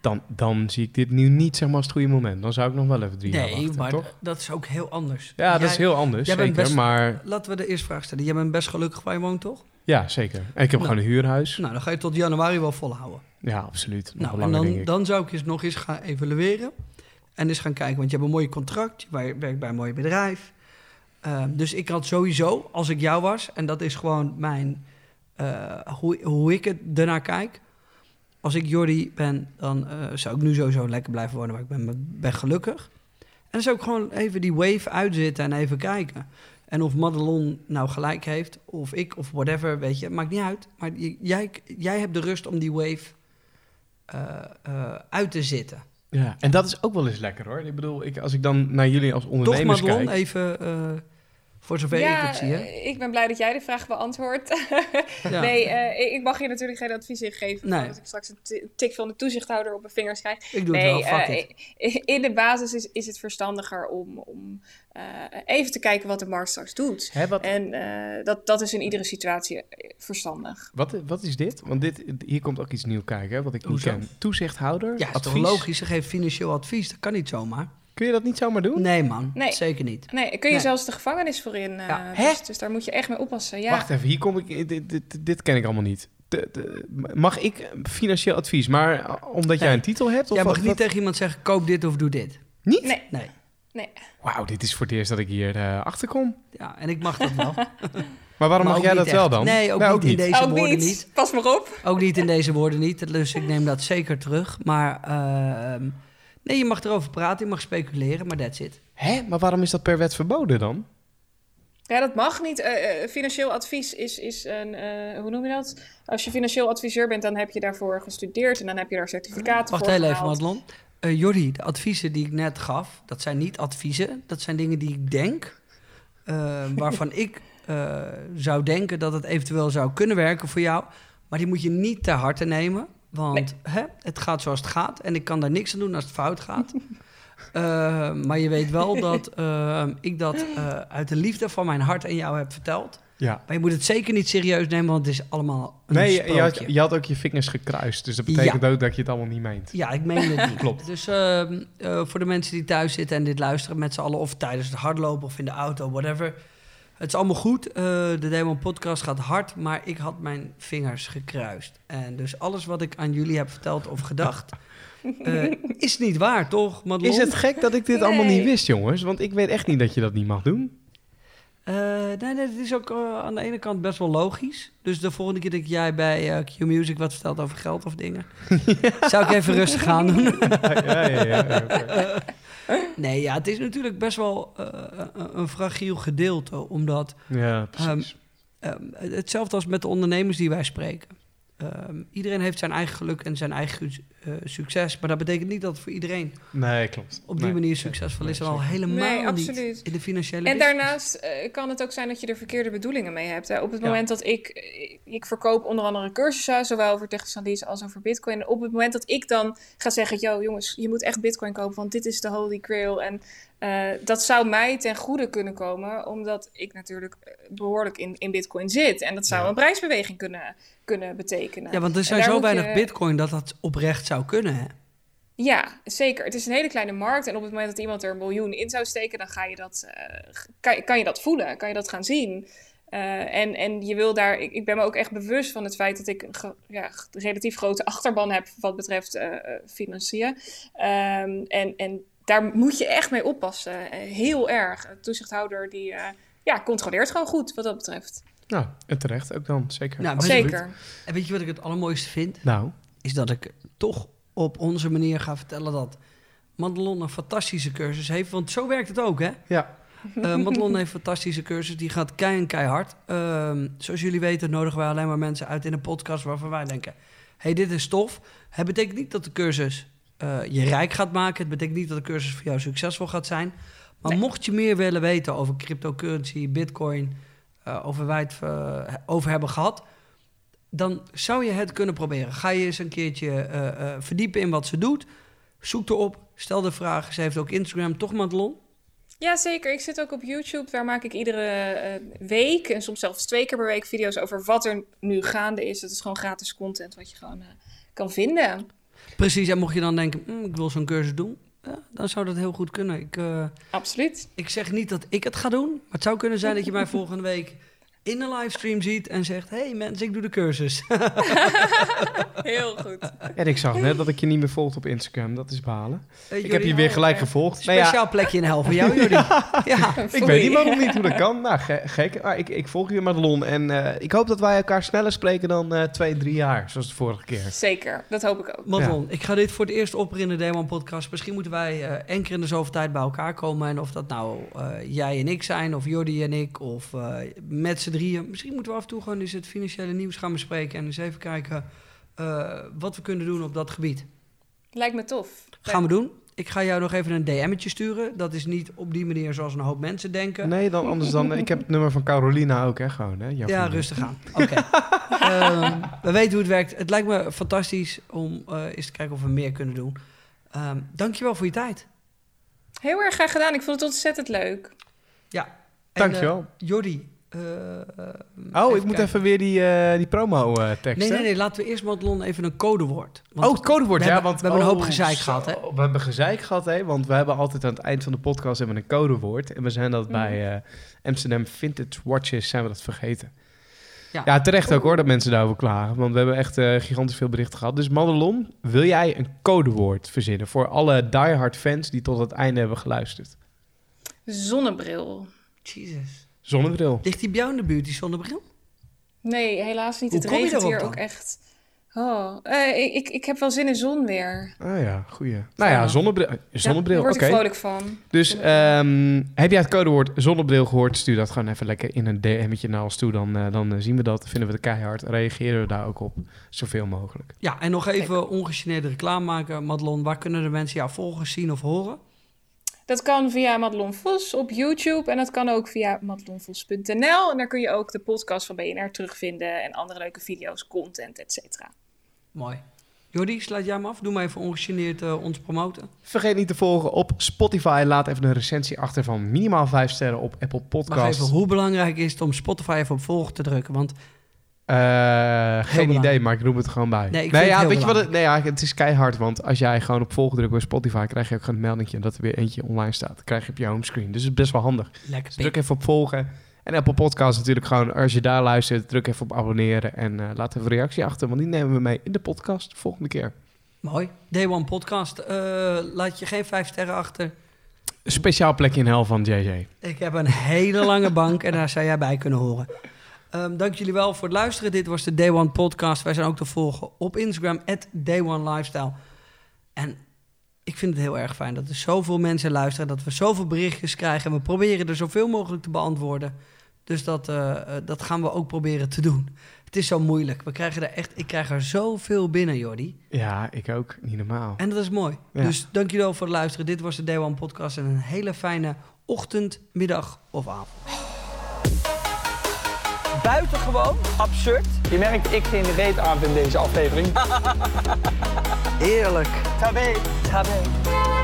Dan, dan zie ik dit nu niet zeg maar, als het goede moment. Dan zou ik nog wel even drie jaar Nee, wachten, maar toch? dat is ook heel anders. Ja, dat is heel anders, jij bent zeker. best- Maar Laten we de eerste vraag stellen. Jij bent best gelukkig waar je woont, toch? Ja, zeker. En ik heb Nou. gewoon een huurhuis. Nou, dan ga je tot januari wel volhouden. Ja, absoluut. Nog Nou, en denk dan, ik. dan zou ik eens nog eens gaan evalueren. En eens gaan kijken, want je hebt een mooi contract. Je wer- werkt bij een mooi bedrijf. Ehm, dus ik had sowieso, als ik jou was, en dat is gewoon mijn, eh, hoe, hoe ik het ernaar kijk. Als ik Jordi ben, dan eh, zou ik nu sowieso lekker blijven wonen, maar ik ben, ben gelukkig. En dan zou ik gewoon even die wave uitzitten en even kijken. En of Madelon nou gelijk heeft, of ik, of whatever, weet je, maakt niet uit. Maar jij, jij hebt de rust om die wave eh, eh, uit te zitten. Ja, en dat is ook wel eens lekker hoor. Ik bedoel, ik, als ik dan naar jullie als Toch, ondernemers Madelon, kijk... even eh, voor zover ik ja, het zie. Hè? eh, ik ben blij dat jij de vraag beantwoordt. Ja. Nee, eh, ik- ik mag je natuurlijk geen advies in geven. Nee. voordat ik straks een ti- tik van de toezichthouder op mijn vingers krijg. Ik doe het Nee, wel, fuck eh, it. in de basis is, is het verstandiger om, om eh, even te kijken wat de markt straks doet. Hè, wat, En eh, dat, dat is in iedere situatie verstandig. wat, wat is dit? Want dit, hier komt ook iets nieuws kijken, hè, wat ik niet ken. Toezichthouder, Ja, is toch logisch. Ze geeft financieel advies. Dat kan niet zomaar. Kun je dat niet zomaar doen? Nee, man. Nee. Zeker niet. Nee, kun je Nee. zelfs de gevangenis voor in. eh, Ja. dus, Hè? dus daar moet je echt mee oppassen. Ja. Wacht even, hier kom ik... Dit, dit, dit ken ik allemaal niet. De- de- mag ik financieel advies, maar uh, omdat jij een titel hebt? Of Jij mag niet tegen iemand zeggen, koop dit of doe dit. Niet? Nee, Nee. nee. Wauw, dit is voor het eerst dat ik hier eh achter kom. Ja, en ik mag dat wel. Maar waarom Maar mag jij dat wel dan? Nee, ook niet in deze Ook woorden niet. niet. Pas maar op. Ook niet in deze woorden niet. Dus ik neem dat zeker terug. Maar ehm, nee, je mag erover praten. Je mag speculeren, maar that's it. Hè? Maar waarom is dat per wet verboden dan? Ja, dat mag niet. Eh, eh, financieel advies is, is een, eh, hoe noem je dat? Als je financieel adviseur bent, dan heb je daarvoor gestudeerd en dan heb je daar certificaten Wacht voor heel even. Madelon. Eh Jordi, de adviezen die ik net gaf, dat zijn niet adviezen. Dat zijn dingen die ik denk, eh, waarvan ik eh, zou denken dat het eventueel zou kunnen werken voor jou. Maar die moet je niet ter harte nemen, want hè, het gaat zoals het gaat. En ik kan daar niks aan doen als het fout gaat. Eh, maar je weet wel dat eh, ik dat eh, uit de liefde van mijn hart aan jou heb verteld. Ja. Maar je moet het zeker niet serieus nemen, want het is allemaal een Nee, je, je had, je had ook je vingers gekruist. Dus dat betekent ook dat je het allemaal niet meent. Ja, ik meen het niet. Klopt. Dus ehm, eh, voor de mensen die thuis zitten en dit luisteren met z'n allen... of tijdens het hardlopen of in de auto, whatever... Het is allemaal goed. Eh, de Demon Podcast gaat hard, maar ik had mijn vingers gekruist. En dus alles wat ik aan jullie heb verteld of gedacht... eh, is niet waar, toch, Madelon? Is het gek dat ik dit allemaal niet wist, jongens? Want ik weet echt niet dat je dat niet mag doen. Eh, nee, nee, het is ook eh, aan de ene kant best wel logisch. Dus de volgende keer dat jij bij eh, Q-Music wat vertelt over geld of dingen... zou ik even rustig gaan doen. ja, ja, nee, ja, het is natuurlijk best wel een, fragiel gedeelte, omdat... ja, precies. Ehm, hetzelfde als met de ondernemers die wij spreken. Ehm, iedereen heeft zijn eigen geluk en zijn eigen eh, succes. Maar dat betekent niet dat het voor iedereen nee, klopt. op die Nee. manier succesvol is. En al helemaal Nee, niet absoluut. in de financiële En business. daarnaast eh, kan het ook zijn dat je er verkeerde bedoelingen mee hebt. Hè? Op het Ja. moment dat ik, ik verkoop onder andere cursussen, zowel over technische analyse als over bitcoin. Op het moment dat ik dan ga zeggen, yo jongens, je moet echt bitcoin kopen, want dit is de holy grail. En eh, dat zou mij ten goede kunnen komen, omdat ik natuurlijk eh, behoorlijk in, in bitcoin zit. En dat zou Ja. een prijsbeweging kunnen, kunnen betekenen. Ja, want er En zijn zo weinig je- bitcoin dat dat oprecht zou kunnen. Hè? Ja, zeker. Het is een hele kleine markt. En op het moment dat iemand er een miljoen in zou steken, dan ga je dat, eh, kan, kan je dat voelen, kan je dat gaan zien. Eh, en, en je wil daar, ik, ik ben me ook echt bewust van het feit dat ik een ge- ja, relatief grote achterban heb wat betreft eh, eh, financiën. Ehm, en, en daar moet je echt mee oppassen. Heel erg. Een toezichthouder die eh, ja, controleert gewoon goed wat dat betreft. Nou, en terecht ook dan, zeker. Nou, Zeker. En weet je wat ik het allermooiste vind? Nou, Is dat ik toch op onze manier ga vertellen dat Madelon een fantastische cursus heeft. Want zo werkt het ook, hè? ja. Eh Madelon heeft een fantastische cursus. Die gaat kei en keihard. Ehm, zoals jullie weten nodigen wij alleen maar mensen uit in een podcast... waarvan wij denken, hey, dit is tof. Het betekent niet dat de cursus eh, je rijk gaat maken. Het betekent niet dat de cursus voor jou succesvol gaat zijn. Maar Nee. mocht je meer willen weten over cryptocurrency, bitcoin... eh, over we het over hebben gehad... dan zou je het kunnen proberen. Ga je eens een keertje eh, eh, verdiepen in wat ze doet. Zoek erop, stel de vragen. Ze heeft ook Instagram, toch Madelon? Ja, zeker. Ik zit ook op YouTube. Daar maak ik iedere eh, week en soms zelfs twee keer per week video's over wat er nu gaande is. Het is gewoon gratis content wat je gewoon kan vinden. Precies, en mocht je dan denken, "Hmm, ik wil zo'n cursus doen, ja, dan zou dat heel goed kunnen. Ik, Absoluut. ik zeg niet dat ik het ga doen, maar het zou kunnen zijn dat je mij volgende week in de livestream ziet en zegt... hey mensen, ik doe de cursus. Heel goed. En ik zag net dat ik je niet meer volgt op Instagram. Dat is balen. Eh, Ik heb je weer gelijk gevolgd. Nou ja, Speciaal plekje in de hel voor jou, Jordi. ja. ik weet niet waarom niet hoe dat kan. Nou, ge- gek. Maar ik, ik volg je Madelon. En eh, ik hoop dat wij elkaar sneller spreken dan eh, twee, drie jaar. Zoals de vorige keer. Zeker, dat hoop ik ook. Madelon, ik ga dit voor het eerst opperen in de Demon podcast. Misschien moeten wij eh één keer in de zoveel tijd bij elkaar komen. En of dat nou eh, jij en ik zijn, of Jordi en ik, of eh, met z'n drieën. Misschien moeten we af en toe gewoon eens het financiële nieuws gaan bespreken. En eens even kijken eh, wat we kunnen doen op dat gebied. Lijkt me tof. Gaan we doen. Ik ga jou nog even een DM'tje sturen. Dat is niet op die manier zoals een hoop mensen denken. Nee, dan anders dan... Ik heb het nummer van Carolina ook, hè? Gewoon, hè? Ja, rustig aan. Oké. Ehm, we weten hoe het werkt. Het lijkt me fantastisch om eh, eens te kijken of we meer kunnen doen. Ehm dankjewel voor je tijd. Heel erg graag gedaan. Ik vond het ontzettend leuk. Ja. Dankjewel. En, eh, Jordi. Eh, Oh, ik moet kijken. even weer die, eh, die promo-tekst. Nee, nee, nee. Laten we eerst Madelon even een codewoord. Want Oh, het codewoord, we ja. hebben- want, we hebben een hoop oh, gezeik zo. gehad, hè? We hebben gezeik gehad, hè. Want we hebben altijd aan het eind van de podcast hebben een codewoord. En we zijn dat Mhm. bij eh, Amsterdam Vintage Watches zijn we dat vergeten. Ja. Ja, terecht ook hoor dat mensen daarover klagen. Want we hebben echt eh, gigantisch veel berichten gehad. Dus Madelon, wil jij een codewoord verzinnen voor alle diehard fans die tot het einde hebben geluisterd? Zonnebril. Jesus. Zonnebril. Ligt die bij jou in de buurt, die zonnebril? Nee, helaas niet. Hoe het kom je regent hier dan? ook echt. Oh, eh, ik, ik, ik heb wel zin in zon weer. Ah ja, goeie. Nou ja, Ja. zonnebril. Zonnebril, Ja, daar word ik vrolijk van. Dus ehm, heb jij het codewoord zonnebril gehoord? Stuur dat gewoon even lekker in een DM'tje naar ons toe. Dan, eh, dan eh, zien we dat, vinden we het keihard. Reageren we daar ook op, zoveel mogelijk. Ja, en nog even ongegeneerde reclame maken. Madelon, waar kunnen de mensen jou volgen, zien of horen? Dat kan via Madelon Vos op YouTube en dat kan ook via madelonvos.nl. En daar kun je ook de podcast van BNR terugvinden en andere leuke video's, content, et cetera. Mooi. Jordi, sluit jij hem af? Doe maar even ongegeneerd eh, ons promoten. Vergeet niet te volgen op Spotify. Laat even een recensie achter van minimaal 5 sterren op Apple Maar Podcasts. even, hoe belangrijk is het om Spotify even op volgen te drukken? Want geen belangrijk. idee, maar ik roep het gewoon bij. Nee, ik nee, ja, het weet je wat het, nee, ja, het is keihard, want als jij gewoon op volgen drukt bij Spotify, krijg je ook gewoon een meldingje dat er weer eentje online staat. Dat krijg je op je homescreen. Dus het is best wel handig. lekker Dus druk even op volgen. En Apple Podcast natuurlijk gewoon, als je daar luistert, druk even op abonneren en eh, laat even een reactie achter, want die nemen we mee in de podcast de volgende keer. Mooi. Day One Podcast. Eh, laat je geen vijf sterren achter. Een speciaal plekje in hel van JJ. Ik heb een hele lange bank en daar zou jij bij kunnen horen. Ehm, dank jullie wel voor het luisteren. Dit was de Day One Podcast. Wij zijn ook te volgen op Instagram, at Day One Lifestyle. En ik vind het heel erg fijn dat er zoveel mensen luisteren, dat we zoveel berichtjes krijgen. En we proberen er zoveel mogelijk te beantwoorden. Dus dat, eh, eh, dat gaan we ook proberen te doen. Het is zo moeilijk. We krijgen er echt, ik krijg er zoveel binnen, Jordi. Ja, ik ook. Niet normaal. En dat is mooi. Ja. Dus dank jullie wel voor het luisteren. Dit was de Day One Podcast. En een hele fijne ochtend, middag of avond. Buitengewoon absurd. Je merkt, ik geen reet aan in deze aflevering. Heerlijk. Tabé. Tabé.